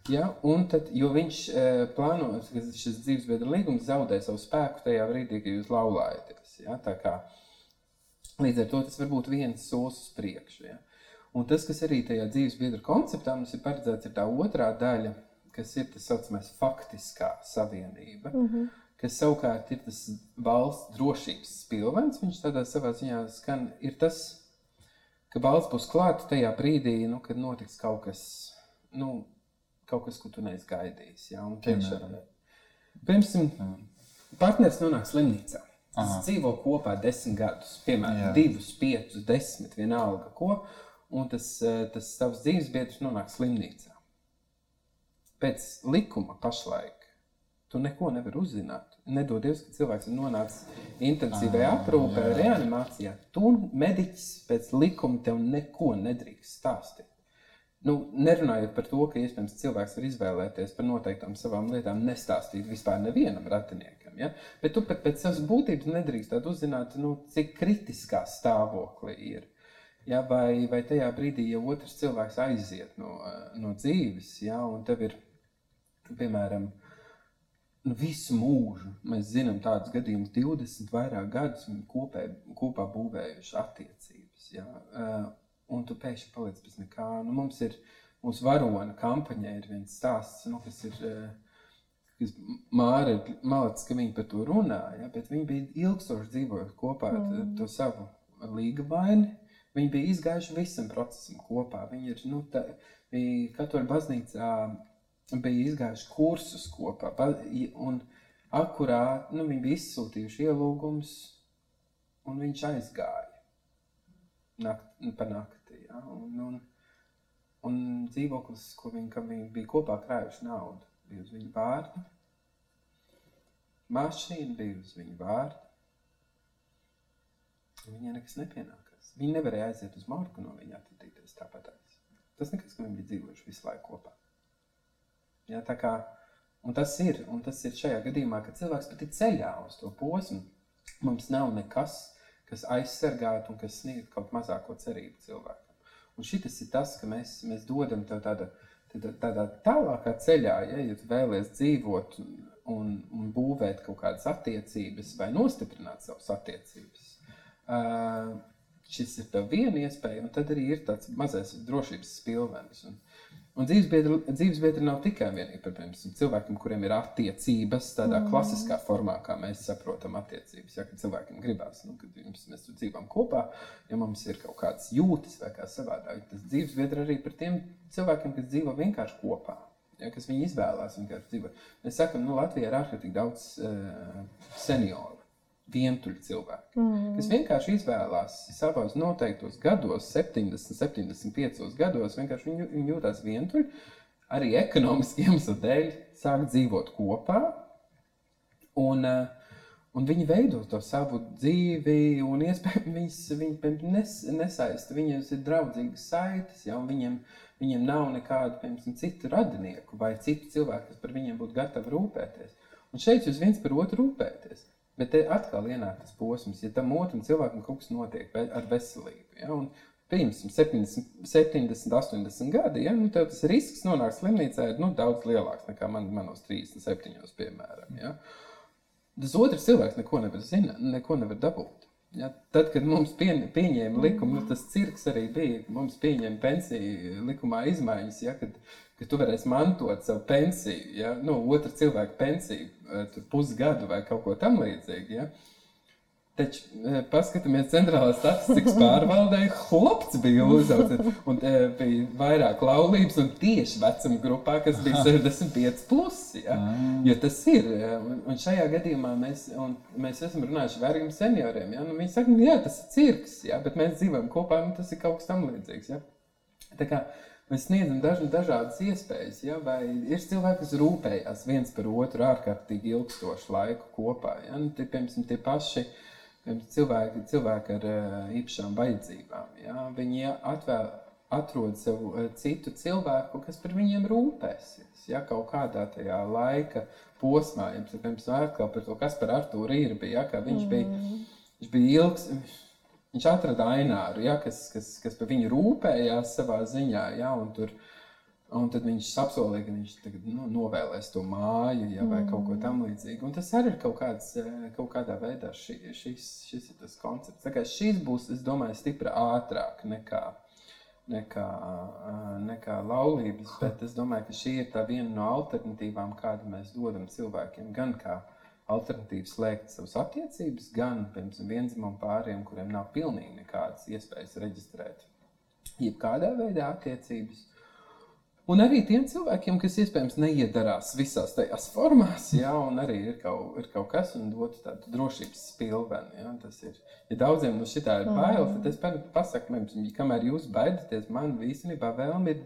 Ja, tad, jo viņš e, plāno, ka šis dzīvesbiedra līgums zaudē savu spēku tajā brīdī, kad jūs laulājaties. Ja, kā, līdz ar to tas var būt viens solis uz priekšu. Ja. Un tas, kas arī tajā dzīvesbiedra konceptā mums ir paredzēts, ir tā otrā daļa, kas ir tas saucamais faktiskā savienība. Mm -hmm kas savukārt ir tas valsts drošības spilvens. Viņš tādā savā ziņā skan, ir tas, ka valsts būs klāta tajā brīdī, nu, kad notiks kaut kas, nu, kaut kas, ko tu neesi gaidījis. Ja? Piemēram, piemēram, partneris nonāk slimnīcā. Aha. dzīvo kopā desmit gadus, piemēram, Jā. divus, piecus, desmit, vienalga ko, un tas, eh, tas savs dzīves biedrs nonāk slimnīcā. Pēc likuma pašlaik Tu neko nevari uzzināt. Nedodies, ka cilvēks ir nonācis intensīvā ah, aprūpē, reanimācijā. Tu, mediķis, pēc likuma tev neko nedrīkst stāstīt. Nu, nerunājot par to, ka iespējams cilvēks var izvēlēties par noteiktām savām lietām, nestāstīt vispār nevienam ratiniekam. Ja? Bet tu pat pēc savas būtības nedrīkst uzzināt, nu, cik kritiskā stāvoklī ir. Ja? Vai, vai tajā brīdī, ja otrs cilvēks aiziet no, no dzīves, ja? un tev ir, piemēram, nu, visu mūžu. Mēs zinām tādus gadījumus, 20 vairāk gadus kopē, kopā būvējuši attiecības. Ja? Uh, un tu pēkšņi paliec bez nekā. Nu, mums ir mūsu varona kampaņai ir viens stāsts, nu, kas ir. Uh, kas Māra ir malicis, ka viņi par to runā, ja? bet viņi bija ilgstoši dzīvojot kopā mm. to savu līga vaini. Viņi bija izgājuši visam procesam kopā. Viņi ir, nu, tā, bija katoļu baznīcā bija izgājuši kursus kopā. Un akurāt nu, viņi bija izsūtījuši ielūgumus, un viņš aizgāja nakt, pa nakti. Ja? Un, un, un dzīvoklis, ko viņi, viņi bija kopā krājuši naudu, bija uz viņu vārdu. Mašīna bija uz viņu vārdu. Viņai nekas nepienākās. Viņi nevarēja aiziet uz Marku no viņa attīstīties tāpat. Tas nekas, ka viņi bija dzīvojuši visu laiku kopā. Ja, kā, un tas ir, un tas ir šajā gadījumā, kad cilvēks pat ir ceļā uz to posmu. Mums nav nekas, kas aizsargātu un kas sniegtu kaut mazāko cerību cilvēkam. Un šis ir tas, ka mēs, mēs dodam tev tāda, tādā tālākā ceļā, ja, tu vēlies dzīvot un, un būvēt kaut kādas attiecības vai nostiprināt savas attiecības. Uh, šis ir tev viena iespēja, un tad arī ir tāds mazais drošības spilvenis. Un, Un dzīvesbiedri, nav tikai vienīgi par piemēram, cilvēkiem, kuriem ir attiecības tādā mm. klasiskā formā, kā mēs saprotam attiecības. Ja, cilvēkiem gribās, nu, kad jums, mēs dzīvojam kopā, ja mums ir kaut kādas jūtas vai kā savādāk, tas dzīvesbiedri arī par tiem cilvēkiem, kas dzīvo vienkārši kopā. Ja, kas viņi izvēlās vienkārši dzīvot. Mēs sakām, nu, Latvijā ir ārkārtīgi daudz uh, senioru vientuļi cilvēki, mm. kas vienkārši izvēlās savos noteiktos gados, 70, 75 gados, vienkārši viņi, viņi jūtas vientuļi, arī ekonomiski iemeslu dēļ sāk dzīvot kopā. Un, uh, un viņi veido to savu dzīvi, un iespējams viņas, viņi nes, nesaista. Viņiem ir draudzīgas saites, ja, un viņiem, viņiem nav nekādu piemēram, citu radinieku vai citu cilvēku, kas par viņiem būtu gatavi rūpēties. Un šeit jūs viens par otru rūpēties. Bet te atkal ienāk tas posms, ja tam otram cilvēkam kaut kas notiek ar veselību. Ja? Un, Pieņemsim, 70, 70, 80 gadi, ja nu, tas risks nonākt slimnīcā ir nu, daudz lielāks nekā man, manos 37, piemēram. Ja? Tas otrs cilvēks neko nevar zināt, neko nevar dabūt. Ja? Tad, kad mums pie, pieņēma likumu, nu, tas cirks arī bija. Mums pieņēma pensiju likumā izmaiņas, ja? kad ka tu varēsi mantot savu pensiju, ja? nu, otra cilvēka pensiju, eh, pusgadu vai kaut ko tamlīdzīgu. Ja? Taču, eh, paskatāmies, centrālās statistikas pārvaldē, Hopts bija uzaugusi. Un e, bija vairāk laulības, un tieši vecuma grupā, kas bija 65, plus, ja? Ah. jo tas ir. Un šajā gadījumā mēs, mēs esam runājuši ar vergiem senioriem. Ja? Nu, viņi saka, jā, tas ir cirks, ja? bet mēs dzīvojam kopā, un tas ir kaut kas tamlīdzīgs. Ja? Tā kā Mēs sniedzam daž, dažādas iespējas, ja? vai ir cilvēki, kas rūpējas viens par otru ārkārtīgi ilgstošu laiku kopā. Ja? Nu, tie, piemēram, tie paši piemēram, cilvēki, cilvēki ar uh, īpašām vajadzībām. Ja? Viņi atvēl, atrod sev uh, citu cilvēku, kas par viņiem rūpēsies. Ja? Kaut kādā tajā laika posmā, ja piemēram, atkal par to, kas par Artūru ir, bija, ja? viņš, bija, mm. viņš bija ilgs. Viņš atrada aināru, ja, kas, kas, kas par viņu rūpējās savā ziņā. Ja, tur, Un tad viņš apsolīja, ka viņš tagad, nu, novēlēs to māju ja, vai mm. kaut ko tamlīdzīgu. Un tas arī ir kaut, kāds, eh, kaut kādā veidā šī, šis, šis ir tas koncepts. Tā kā šis būs, es domāju, stipri ātrāk nekā, nekā, eh, nekā laulības. Bet es domāju, ka šī ir tā viena no alternatīvām, kādu mēs dodam cilvēkiem. Gan kā alternatīvas slēgt savas attiecības, gan vienzimumu pāriem, kuriem nav pilnīgi nekādas iespējas reģistrēt jebkādā veidā attiecības. Un arī tiem cilvēkiem, kas iespējams neiedarās visās tajās formās, ja, un arī ir kaut, ir kaut kas, un dot tādu drošības spilveni. Ja, tas ir, ja daudziem no šitā ir bail, mm. tad es pasaku, mums, kamēr jūs baidaties, man īstenībā vēlme ir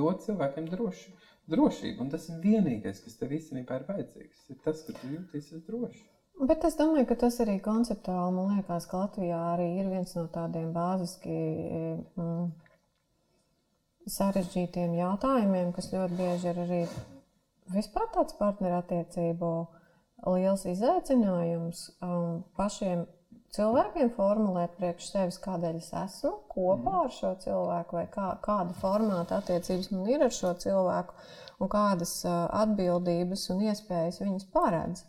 dot cilvēkiem droši, drošību. Un tas ir vienīgais, kas tev īstenībā ir vajadzīgs. Ir tas, ka tu jūties droši. Bet es domāju, ka tas arī konceptuāli, man liekas, ka Latvijā arī ir viens no tādiem bāziski. Mm, sarežģītiem jautājumiem, kas ļoti bieži ir arī vispār tāds partnerattiecību liels izaicinājums um, pašiem cilvēkiem formulēt priekš sevis, kādēļ es esmu kopā ar šo cilvēku, vai kā, kāda formāta attiecības man ir ar šo cilvēku, un kādas atbildības un iespējas viņas paredz.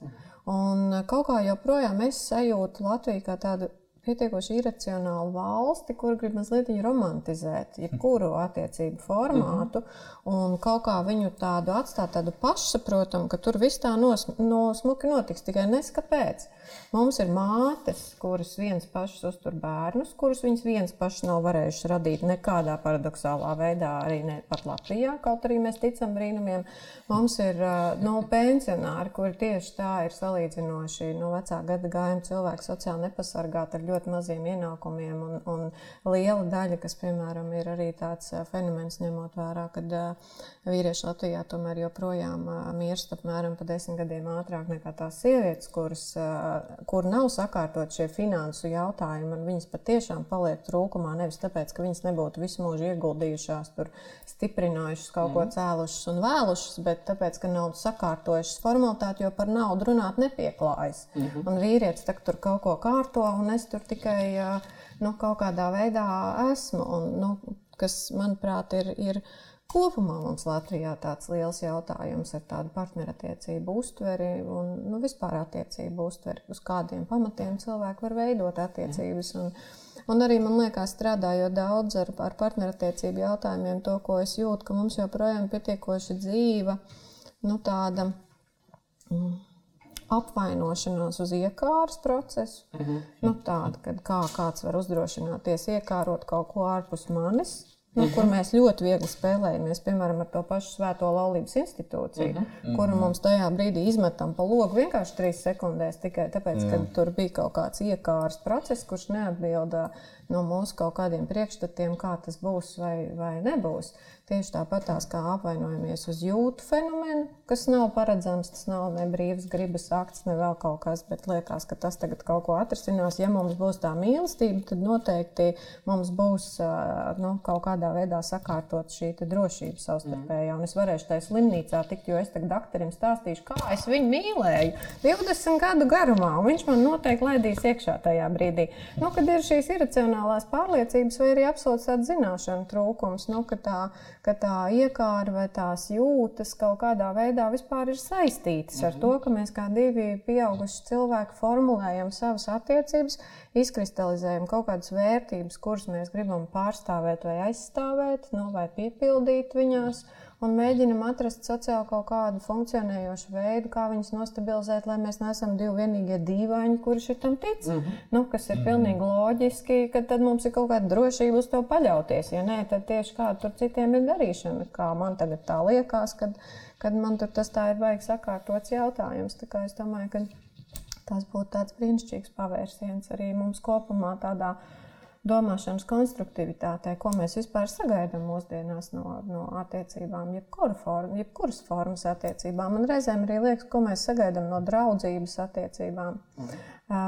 Un uh, kaut kā joprojām es sajūtu Latviju kā tādu pietiekoši iracionālu valsti, kur grib mazliet romantizēt, jebkuru attiecību formātu, un kaut kā viņu tādu atstāt tādu pašsaprotamu, ka tur viss tā nos, no smuki notiks, tikai neskapēc. Mums ir mātes, kuras viens pašas uztur bērnus, kurus viņas viens pašas nav varējušas radīt nekādā paradoxālā veidā, arī ne pat Latvijā, kaut arī mēs ticam brīnumiem. Mums ir no nu, pensionāri, kuri tieši tā ir salīdzinoši no nu, vecā gada gājuma cilvēki sociāli nepasargāti ar ļoti maziem ienākumiem, un, un liela daļa, kas, piemēram, ir arī tāds fenomens, ņemot vērā, ka vīrieši Latvijā tomēr joprojām mirst apmēram pa desmit gadiem ātrāk nekā tās sievietes, kuras, kur nav sakārtot šie finansu jautājumi, un viņas patiešām paliek trūkumā nevis tāpēc, ka viņas nebūtu visu mūžu ieguldījušās, tur stiprinājušas, kaut ko mhm. cēlušas un vēlušas, bet tāpēc, ka nav sakārtojušas formalitāti, jo par naudu runāt nepieklājas. Mm -hmm. Un vīrietis tur kaut ko kārto, un es tur tikai nu, kaut kādā veidā esmu. Un, nu, kas, manuprāt, ir, ir kopumā mums Latvijā tāds liels jautājums ar tādu partnerattiecību uztveri un nu, vispār attiecību uztveri, uz kādiem pamatiem cilvēki var veidot attiecības. Un, un arī man liekas, strādājot daudz ar, ar partnerattiecību jautājumiem, to, ko es jūtu, ka mums joprojām ir pietiekoši dzīva, nu, tāda. Mm, apvainošanos uz iekārtas procesu. Mm -hmm. nu, tāda, kad kā kāds var uzdrošināties iekārot kaut ko ārpus manis. Nu, kur mēs ļoti viegli spēlējamies, piemēram, ar to pašu Svēto laulības institūciju, mm -hmm. kuru mums tajā brīdī izmetam pa logu vienkārši trīs sekundēs, tikai tāpēc, ka tur bija kaut kāds iekārs process, kurš neatbilda no mūsu kaut kādiem priekšstatiem, kā tas būs vai, vai nebūs. Tieši tāpat tās kā apvainojamies uz jūtu fenomenu, kas nav paredzams, tas nav ne brīvs gribas akts, ne vēl kaut kas, bet liekas, ka tas tagad kaut ko atrisinās. Ja mums būs tā mīlestība, tad noteikti mums būs nu, kaut kādā veidā sakārtot šī drošība savstarpējā. Un es varēšu tajā slimnīcā tikt, jo es tagad doktoram stāstīšu, kā es viņu mīlēju 20 gadu garumā, un viņš man noteikti laidīs iekšā tajā brīdī. Nu, kad ir šīs iracionālās pārliecības vai arī absolūts zināšanu trūkums, nu, ka tā ka tā iekāra vai tās jūtas kaut kādā veidā vispār ir saistītas -hmm. ar to, ka mēs kā divi pieauguši cilvēki formulējam savas attiecības, izkristalizējam kaut kādas vērtības, kuras mēs gribam pārstāvēt vai aizstāvēt, nu, vai piepildīt viņās. -hmm un mēģinam atrast sociāli kaut kādu funkcionējošu veidu, kā viņus nostabilizēt, lai mēs neesam divi vienīgie dīvaini, kuri šitam tic. Mm -hmm. nu, kas ir mm -hmm. pilnīgi loģiski, ka tad mums ir kaut kāda drošība uz to paļauties. Ja nē, tad tieši kā tur citiem ir darīšana, kā man tagad tā liekas, kad, kad man tur tas tā ir vajag sakārtots jautājums. Tā kā es domāju, ka tas būtu tāds brīnišķīgs pavērsiens arī mums kopumā tādā veidā domāšanas konstruktivitātei, ko mēs vispār sagaidām mūsdienās no, no attiecībām, jebkura forma, jebkuras formas attiecībām. Man reizēm arī liekas, ko mēs sagaidām no draudzības attiecībām. Mm.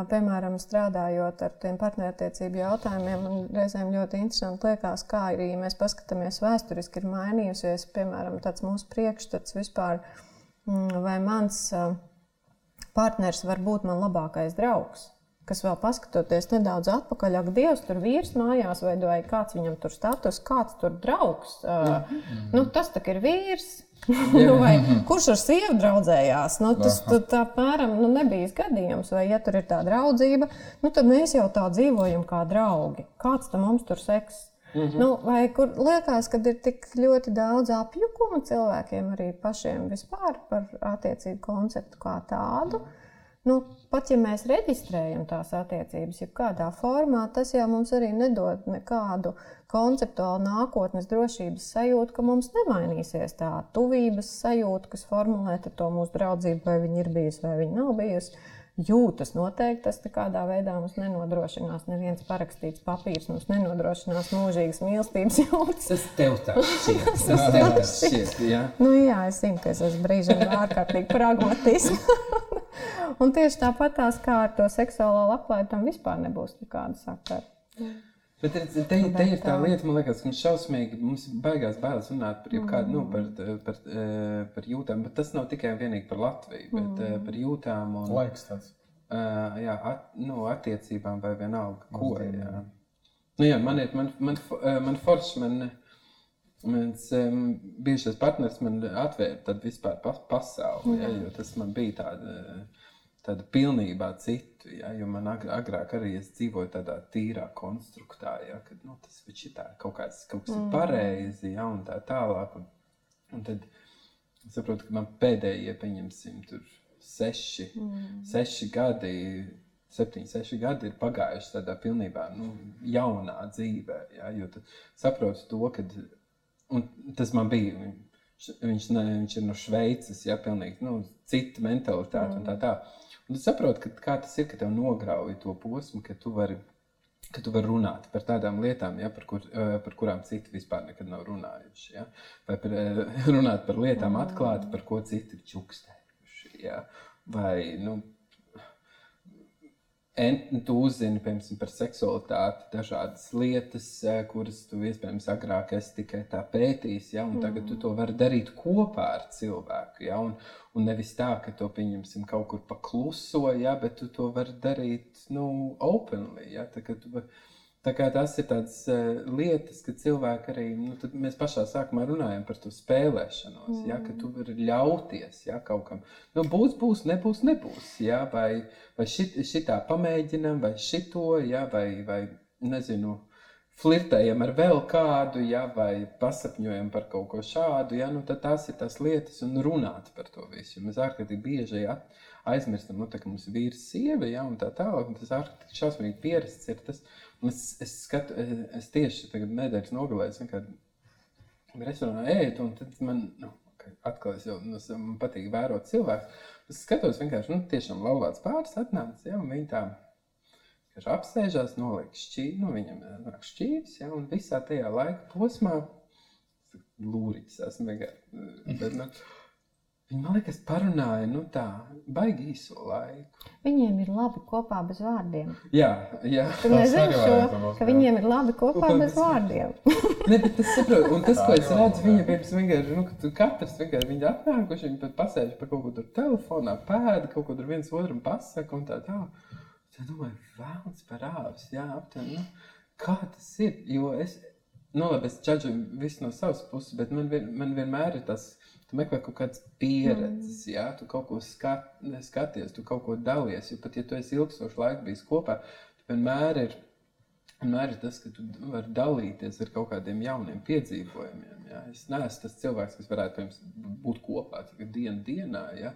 Piemēram, strādājot ar tiem partnerattiecību jautājumiem, man reizēm ļoti interesanti liekas, kā arī mēs paskatāmies vēsturiski, ir mainījusies, piemēram, tāds mūsu priekšstats vispār, mm, vai mans partners var būt man labākais draugs. Kas vēl paskatoties nedaudz atpakaļ, ak, Dievs tur vīrs mājās vai kāds viņam tur status, kāds tur draugs. Uh, nu, tas tak ir vīrs. nu, vai, kurš ar sievu draudzējās? Nu, tas tā, apmēram nu, nebija gadījums. Vai, ja tur ir tā draudzība, nu, tad mēs jau tā dzīvojam kā draugi. Kāds tam mums tur seks? Mm -hmm. nu, vai kur liekas, ka ir tik ļoti daudz apjukuma cilvēkiem arī pašiem vispār par attiecību konceptu kā tādu? Mm. Nu, pat ja mēs reģistrējam tās attiecības, jebkādā formā, tas jau mums arī nedod nekādu konceptuālu nākotnes drošības sajūtu, ka mums nemainīsies tā tuvības sajūta, kas formulē to mūsu draudzību, vai viņa ir bijusi vai viņa nav bijusi. Jūtas noteikti tas nekādā veidā mums nenodrošinās. Neviens parakstīts papīrs mums nenodrošinās mūžīgas mīlestības jūtas. Tas tev tā šķiet. Tas tev tā šķiet, jā. Nu jā, es zinu, ka es esmu brīžiem ārkārtīgi pragmatisks. Un tieši tāpat tās kā ar to seksuālo labklājību, tam vispār nebūs nekāda sakara. Bet te, te, te ir tā lieta, man liekas, ka mums šausmīgi, mums baigās bailes runāt par, kādu, nu, par, par, par jūtām, bet tas nav tikai un vienīgi par Latviju, bet mm. par jūtām un... Laiks tāds. Uh, jā, at, nu, attiecībām vai vienalga, ko, jā. Nu, jā, man ir, man, man, man forši, man, mans um, bijušais partners man atvēra tad vispār pas, pasauli, mm. jā, jo tas man bija tāda... Uh, tādu pilnībā citu. Ja, jo man agrāk arī es dzīvoju tādā tīrā konstruktā, ja, kad nu, tas ir tā, kaut kāds kaut kas mm. pareizi ja, un tā tālāk. Un, un tad es saprotu, ka man pēdējie, pieņemsim, tur seši, mm. seši gadi. Septiņi, seši gadi ir pagājuši tādā pilnībā nu, jaunā dzīvē. Ja, jo saprotu to, ka tas man bija. Viņš, ne, viņš ir no Šveices, ja pilnīgi nu, cita mentalitāte mm. un tā tālāk. Tu saproti, kā tas ir, ka tev nograuj to posmu, ka tu vari, ka tu vari runāt par tādām lietām, ja, par, kur, par kurām citi vispār nekad nav runājuši. Ja? Vai par, runāt par lietām atklāti, par ko citi ir čukstējuši. Ja? Vai, nu, En, tu uzzini piemēram, par seksualitāti, dažādas lietas, eh, kuras tu iespējams agrāk esi tikai tā pētījis, ja, un tagad tu to vari darīt kopā ar cilvēku. Ja, un, un nevis tā, ka to pieņemsim kaut kur pakluso, ja, bet tu to vari darīt nu, openly. Ja, tā, tu, Tā kā tas ir tādas uh, lietas, ka cilvēki arī, nu, tad mēs pašā sākumā runājam par to spēlēšanos, mm. ja, ka tu vari ļauties ja, kaut kam. Nu, būs, būs, nebūs, nebūs. Ja, vai vai šit, šitā pamēģinam, vai šito, ja, vai, vai nezinu, flirtējam ar vēl kādu, ja, vai pasapņojam par kaut ko šādu, ja, nu, tad tās ir tās lietas un runāt par to visu. Mēs ārkārtīgi bieži ja, aizmirstam, nu, tā, ka mums ir vīrs, sieva, ja, un tā tālāk, un tas ārkārtīgi šausmīgi pierasts ir tas, Es, es, skatu, es tieši tagad nedēļas nogalē, es vienkārši restorānā ēdu, un tad man, nu, atkal es jau, nu, man patīk vērot cilvēku. Es skatos vienkārši, nu, tiešām laulāts pāris atnācis, ja, un viņi tā, vienkārši apsēžās, noliek šķīvi, nu, viņam nāk šķīvis, ja, un visā tajā laika posmā, lūriķis esmu vienkārši, bet, nu, Viņi man liekas, parunāja nu, tā, baigi īso laiku. Viņiem ir labi kopā bez vārdiem. Jā, jā. Tu nezini šo, ka viņiem ir labi kopā bez vārdiem. ne, bet tas saprot, un tas, ko es redzu, viņa pirms vienkārši, nu, ka katrs vienkārši viņi atnākuši, viņi pat pasēž par kaut ko tur telefonā, pēda, kaut ko tur viens otram pasaka un tā tā. Tad domāju, vēlns par āvis, jā, aptuveni, nu, kā tas ir, jo es, nu, labi, es čaģu visu no savas puses, bet man, vien, man vienmēr ir tas, Tu meklē kaut kādas pieredzes, mm. ja tu kaut ko skat, skaties, tu kaut ko dalies. Jo pat ja tu esi ilgstošu laiku bijis kopā, tu vienmēr ir, vienmēr ir tas, ka tu vari dalīties ar kaut kādiem jauniem piedzīvojumiem. Ja? Es neesmu tas cilvēks, kas varētu piemēram, būt kopā dienu dienā. Ja?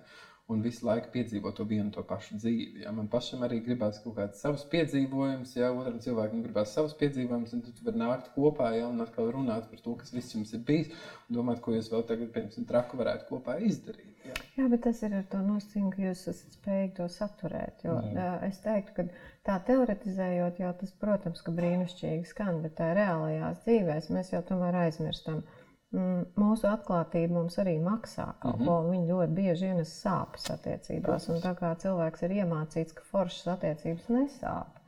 Un visu laiku piedzīvo to vienu to pašu dzīvi. Ja? Man pašam arī gribās kaut kāds savs piedzīvojums, ja otram cilvēkam gribās savs piedzīvojums, un tad var nākt kopā ja? un atkal runāt par to, kas viss jums ir bijis, un domāt, ko jūs vēl tagad, piemēram, traku varētu kopā izdarīt. Ja? Jā, bet tas ir ar to nosacījumu, ka jūs esat spējīgi to saturēt. Jo, Jā. es teiktu, ka tā teoretizējot, jau tas, protams, ka brīnišķīgi skan, bet tā reālajās dzīvēs mēs jau tomēr aizmirstam. Mm, mūsu atklātība mums arī maksā kaut mm -hmm. ko. Viņi ļoti bieži ienes sāpes attiecībās. Un tā kā cilvēks ir iemācīts, ka foršas attiecības nesāp,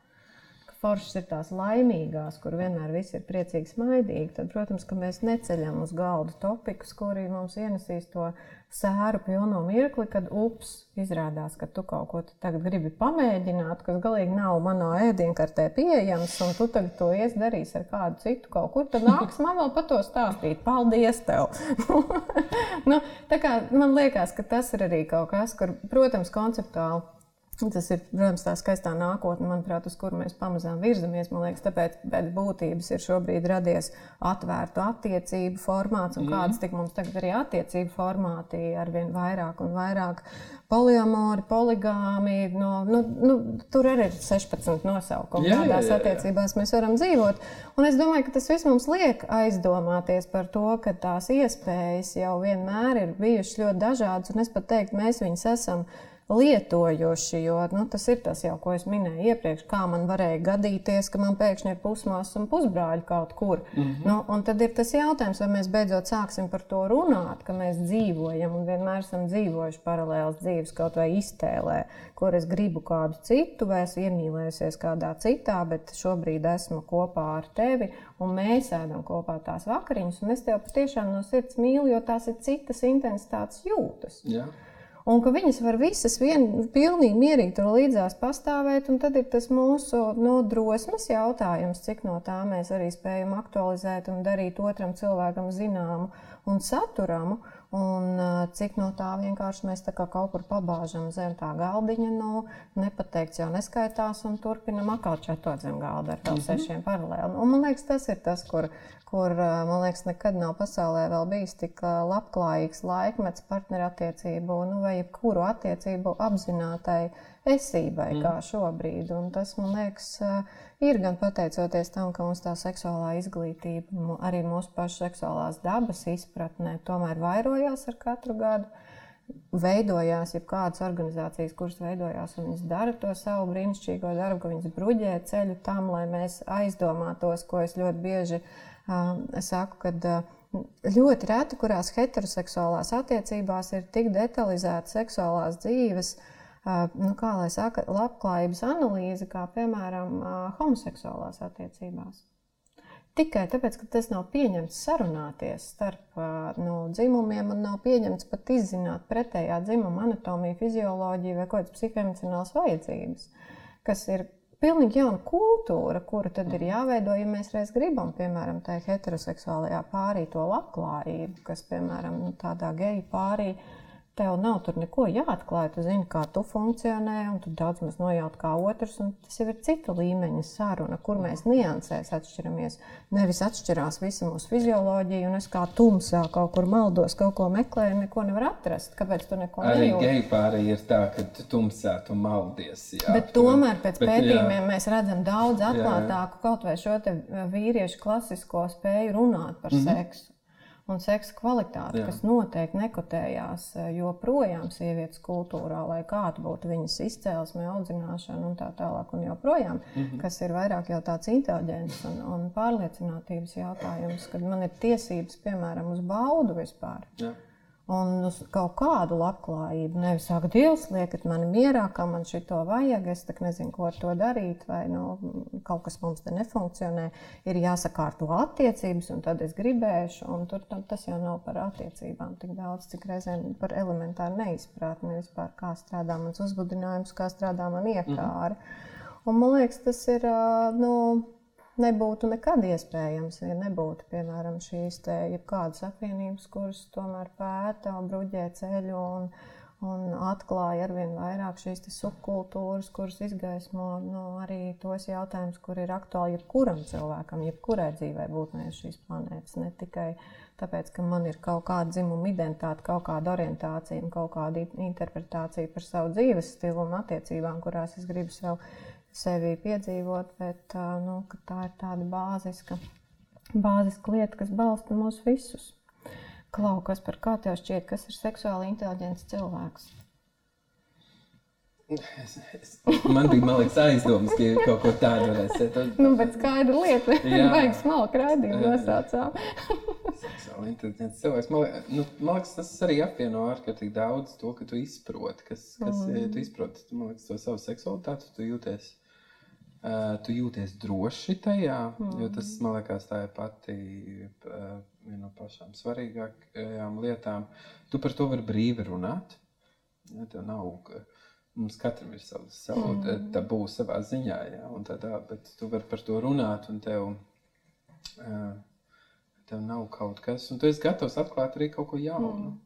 foršas ir tās laimīgās, kur vienmēr viss ir priecīgi, smaidīgi, tad, protams, mēs neceļam uz galda topikus, kuri mums ienesīs to sēru pilno mirkli, kad ups, izrādās, ka tu kaut ko tagad gribi pamēģināt, kas galīgi nav manā ēdienkartē pieejams, un tu tagad to ies darīs ar kādu citu kaut kur, tad nāks man vēl par to stāstīt. Paldies tev! nu, tā kā man liekas, ka tas ir arī kaut kas, kur, protams, konceptuāli Tas ir, protams, tā skaistā nākotne, manuprāt, uz kuru mēs pamazām virzamies. Man liekas, tāpēc pēc būtības ir šobrīd radies atvērtu attiecību formāts, un mm. kādas tik mums tagad arī attiecību formāti ar vien vairāk un vairāk poliamori, poligāmi. No, nu, nu, tur arī ir 16 nosaukumi, kādās attiecībās mēs varam dzīvot. Un es domāju, ka tas viss mums liek aizdomāties par to, ka tās iespējas jau vienmēr ir bijušas ļoti dažādas, un es pat teiktu, mēs viņus esam lietojoši. Jo nu, tas ir tas, jau, ko es minēju iepriekš, kā man varēja gadīties, ka man pēkšņi ir pusmāsas un pusbrāļi kaut kur. Mm -hmm. nu, un tad ir tas jautājums, vai mēs beidzot sāksim par to runāt, ka mēs dzīvojam un vienmēr esam dzīvojuši paralēlas dzīves kaut vai iztēlē, kur es gribu kādu citu, vai esmu iemīlējusies kādā citā, bet šobrīd esmu kopā ar tevi. Un mēs ēdam kopā tās vakariņas, un es tev patiešām no sirds mīlu, jo tās ir citas intensitātes jūtas. Yeah un ka viņas var visas vien, pilnīgi mierīgi tur līdzās pastāvēt. Tad ir tas mūsu nu, drosmes jautājums, cik no tā mēs arī spējam aktualizēt un darīt otram cilvēkam zināmu un saturamu. Un cik no tā vienkārši mēs tā kaut kur pabāžam zem tā galdiņa, nu, nepateikts jau neskaitās, un turpinam atkal četot zem galda ar tādiem mm -hmm. sešiem paralēli. Un man liekas, tas ir tas, kur kur man liekas, nekad nav pasaulē vēl bijis tik labklājīgs laikmets partnerattiecību, nu, vai jebkuru attiecību apzinātai esībai, mm. kā šobrīd. Un tas, man liekas, ir gan pateicoties tam, ka mums tā seksuālā izglītība, arī mūsu pašu seksuālās dabas izpratnē, tomēr vairojās ar katru gadu veidojās, ja kādas organizācijas, kuras veidojās, un viņas dara to savu brīnišķīgo darbu, ka viņas bruģē ceļu tam, lai mēs aizdomātos, ko es ļoti bieži uh, saku, ka ļoti reti, kurās heteroseksuālās attiecībās ir tik detalizēta seksuālās dzīves, nu, kā lai saka, labklājības analīze, kā piemēram homoseksuālās attiecībās. Tikai tāpēc, ka tas nav pieņemts sarunāties starp nu, dzimumiem un nav pieņemts pat izzināt pretējā dzimuma anatomiju, fizioloģiju vai kādas psihoemocionālas vajadzības, kas ir pilnīgi jauna kultūra, kuru tad ir jāveido, ja mēs reiz gribam, piemēram, tajā heteroseksuālajā pārī to labklājību, kas, piemēram, nu, tādā geju pārī Tev nav tur neko jāatklāj. Tu zini, kā tu funkcionē, un tu daudz maz nojaut kā otrs. Tas jau ir cita līmeņa saruna, kur mēs niansēs atšķiramies. Nevis atšķirās visa mūsu fizioloģija, un es kā tumsā kaut kur maldos, kaut ko meklēju, neko nevaru atrast. Kāpēc tu neko nevari? Arī geju pārī ir tā, ka tu tumsā tu maldies. Jā, Bet tomēr pēc bet, pētījumiem jā. mēs redzam daudz atklātāku kaut vai šo vīriešu klasisko spēju runāt par mm -hmm. seksu un seksa kvalitāti, Jā. kas noteikti nekotējās eh, joprojām sievietes kultūrā, lai kāda būtu viņas izcēlesme, audzināšana un tā tālāk. Un joprojām, mm -hmm. kas ir vairāk jau tāds inteliģents un, un pārliecinātības jautājums, kad man ir tiesības, piemēram, uz baudu vispār. Jā un uz kaut kādu labklājību. Nevis saka, Dievs, liekat mani mierā, kā man šito vajag, es nezinu, ko ar to darīt, vai nu, kaut kas mums te nefunkcionē. Ir jāsakārto attiecības, un tad es gribēšu, un tur tam, tas jau nav par attiecībām tik daudz, cik reizēm par elementāru neizpratni vispār, kā strādā mans uzbudinājums, kā strādā man iekāra. Mm -hmm. Un man liekas, tas ir, nu, nebūtu nekad iespējams, ja nebūtu, piemēram, šīs te jebkādas apvienības, kuras tomēr pēta un bruģē ceļu un, un atklāja arvien vairāk šīs subkultūras, kuras izgaismo nu, arī tos jautājumus, kur ir aktuāli jebkuram cilvēkam, jebkurai dzīvē būtnē šīs planētas. Ne tikai tāpēc, ka man ir kaut kāda dzimuma identitāte, kaut kāda orientācija un kaut kāda interpretācija par savu dzīves stilu un attiecībām, kurās es gribu sev sevi piedzīvot, bet nu, tā ir tāda bāziska, bāziska lieta, kas balsta mūs visus. Klau, kas par kā tev šķiet, kas ir seksuāli inteliģents cilvēks? Es, es, man bija liekas, aizdomas, ka kaut ko tādu varēs teikt. nu, bet skaidra lieta, ka vajag smalku raidījumu nosaucām. Seksuāli inteliģents cilvēks. Man, nu, man liekas, tas arī apvieno ārkārtīgi daudz to, ka tu izproti, kas, kas mm. tu izproti, man liekas, to savu seksualitāti, tu jūties Uh, tu jūties droši tajā, mm. jo tas, man liekas, tā ir pati uh, viena no pašām svarīgākajām lietām. Tu par to vari brīvi runāt. Ja, tev nav, mums katram ir savs, savu mm. tabū savā ziņā, ja, un tā tā, bet tu vari par to runāt, un tev, uh, tev nav kaut kas, un tu esi gatavs atklāt arī kaut ko jaunu. Mm.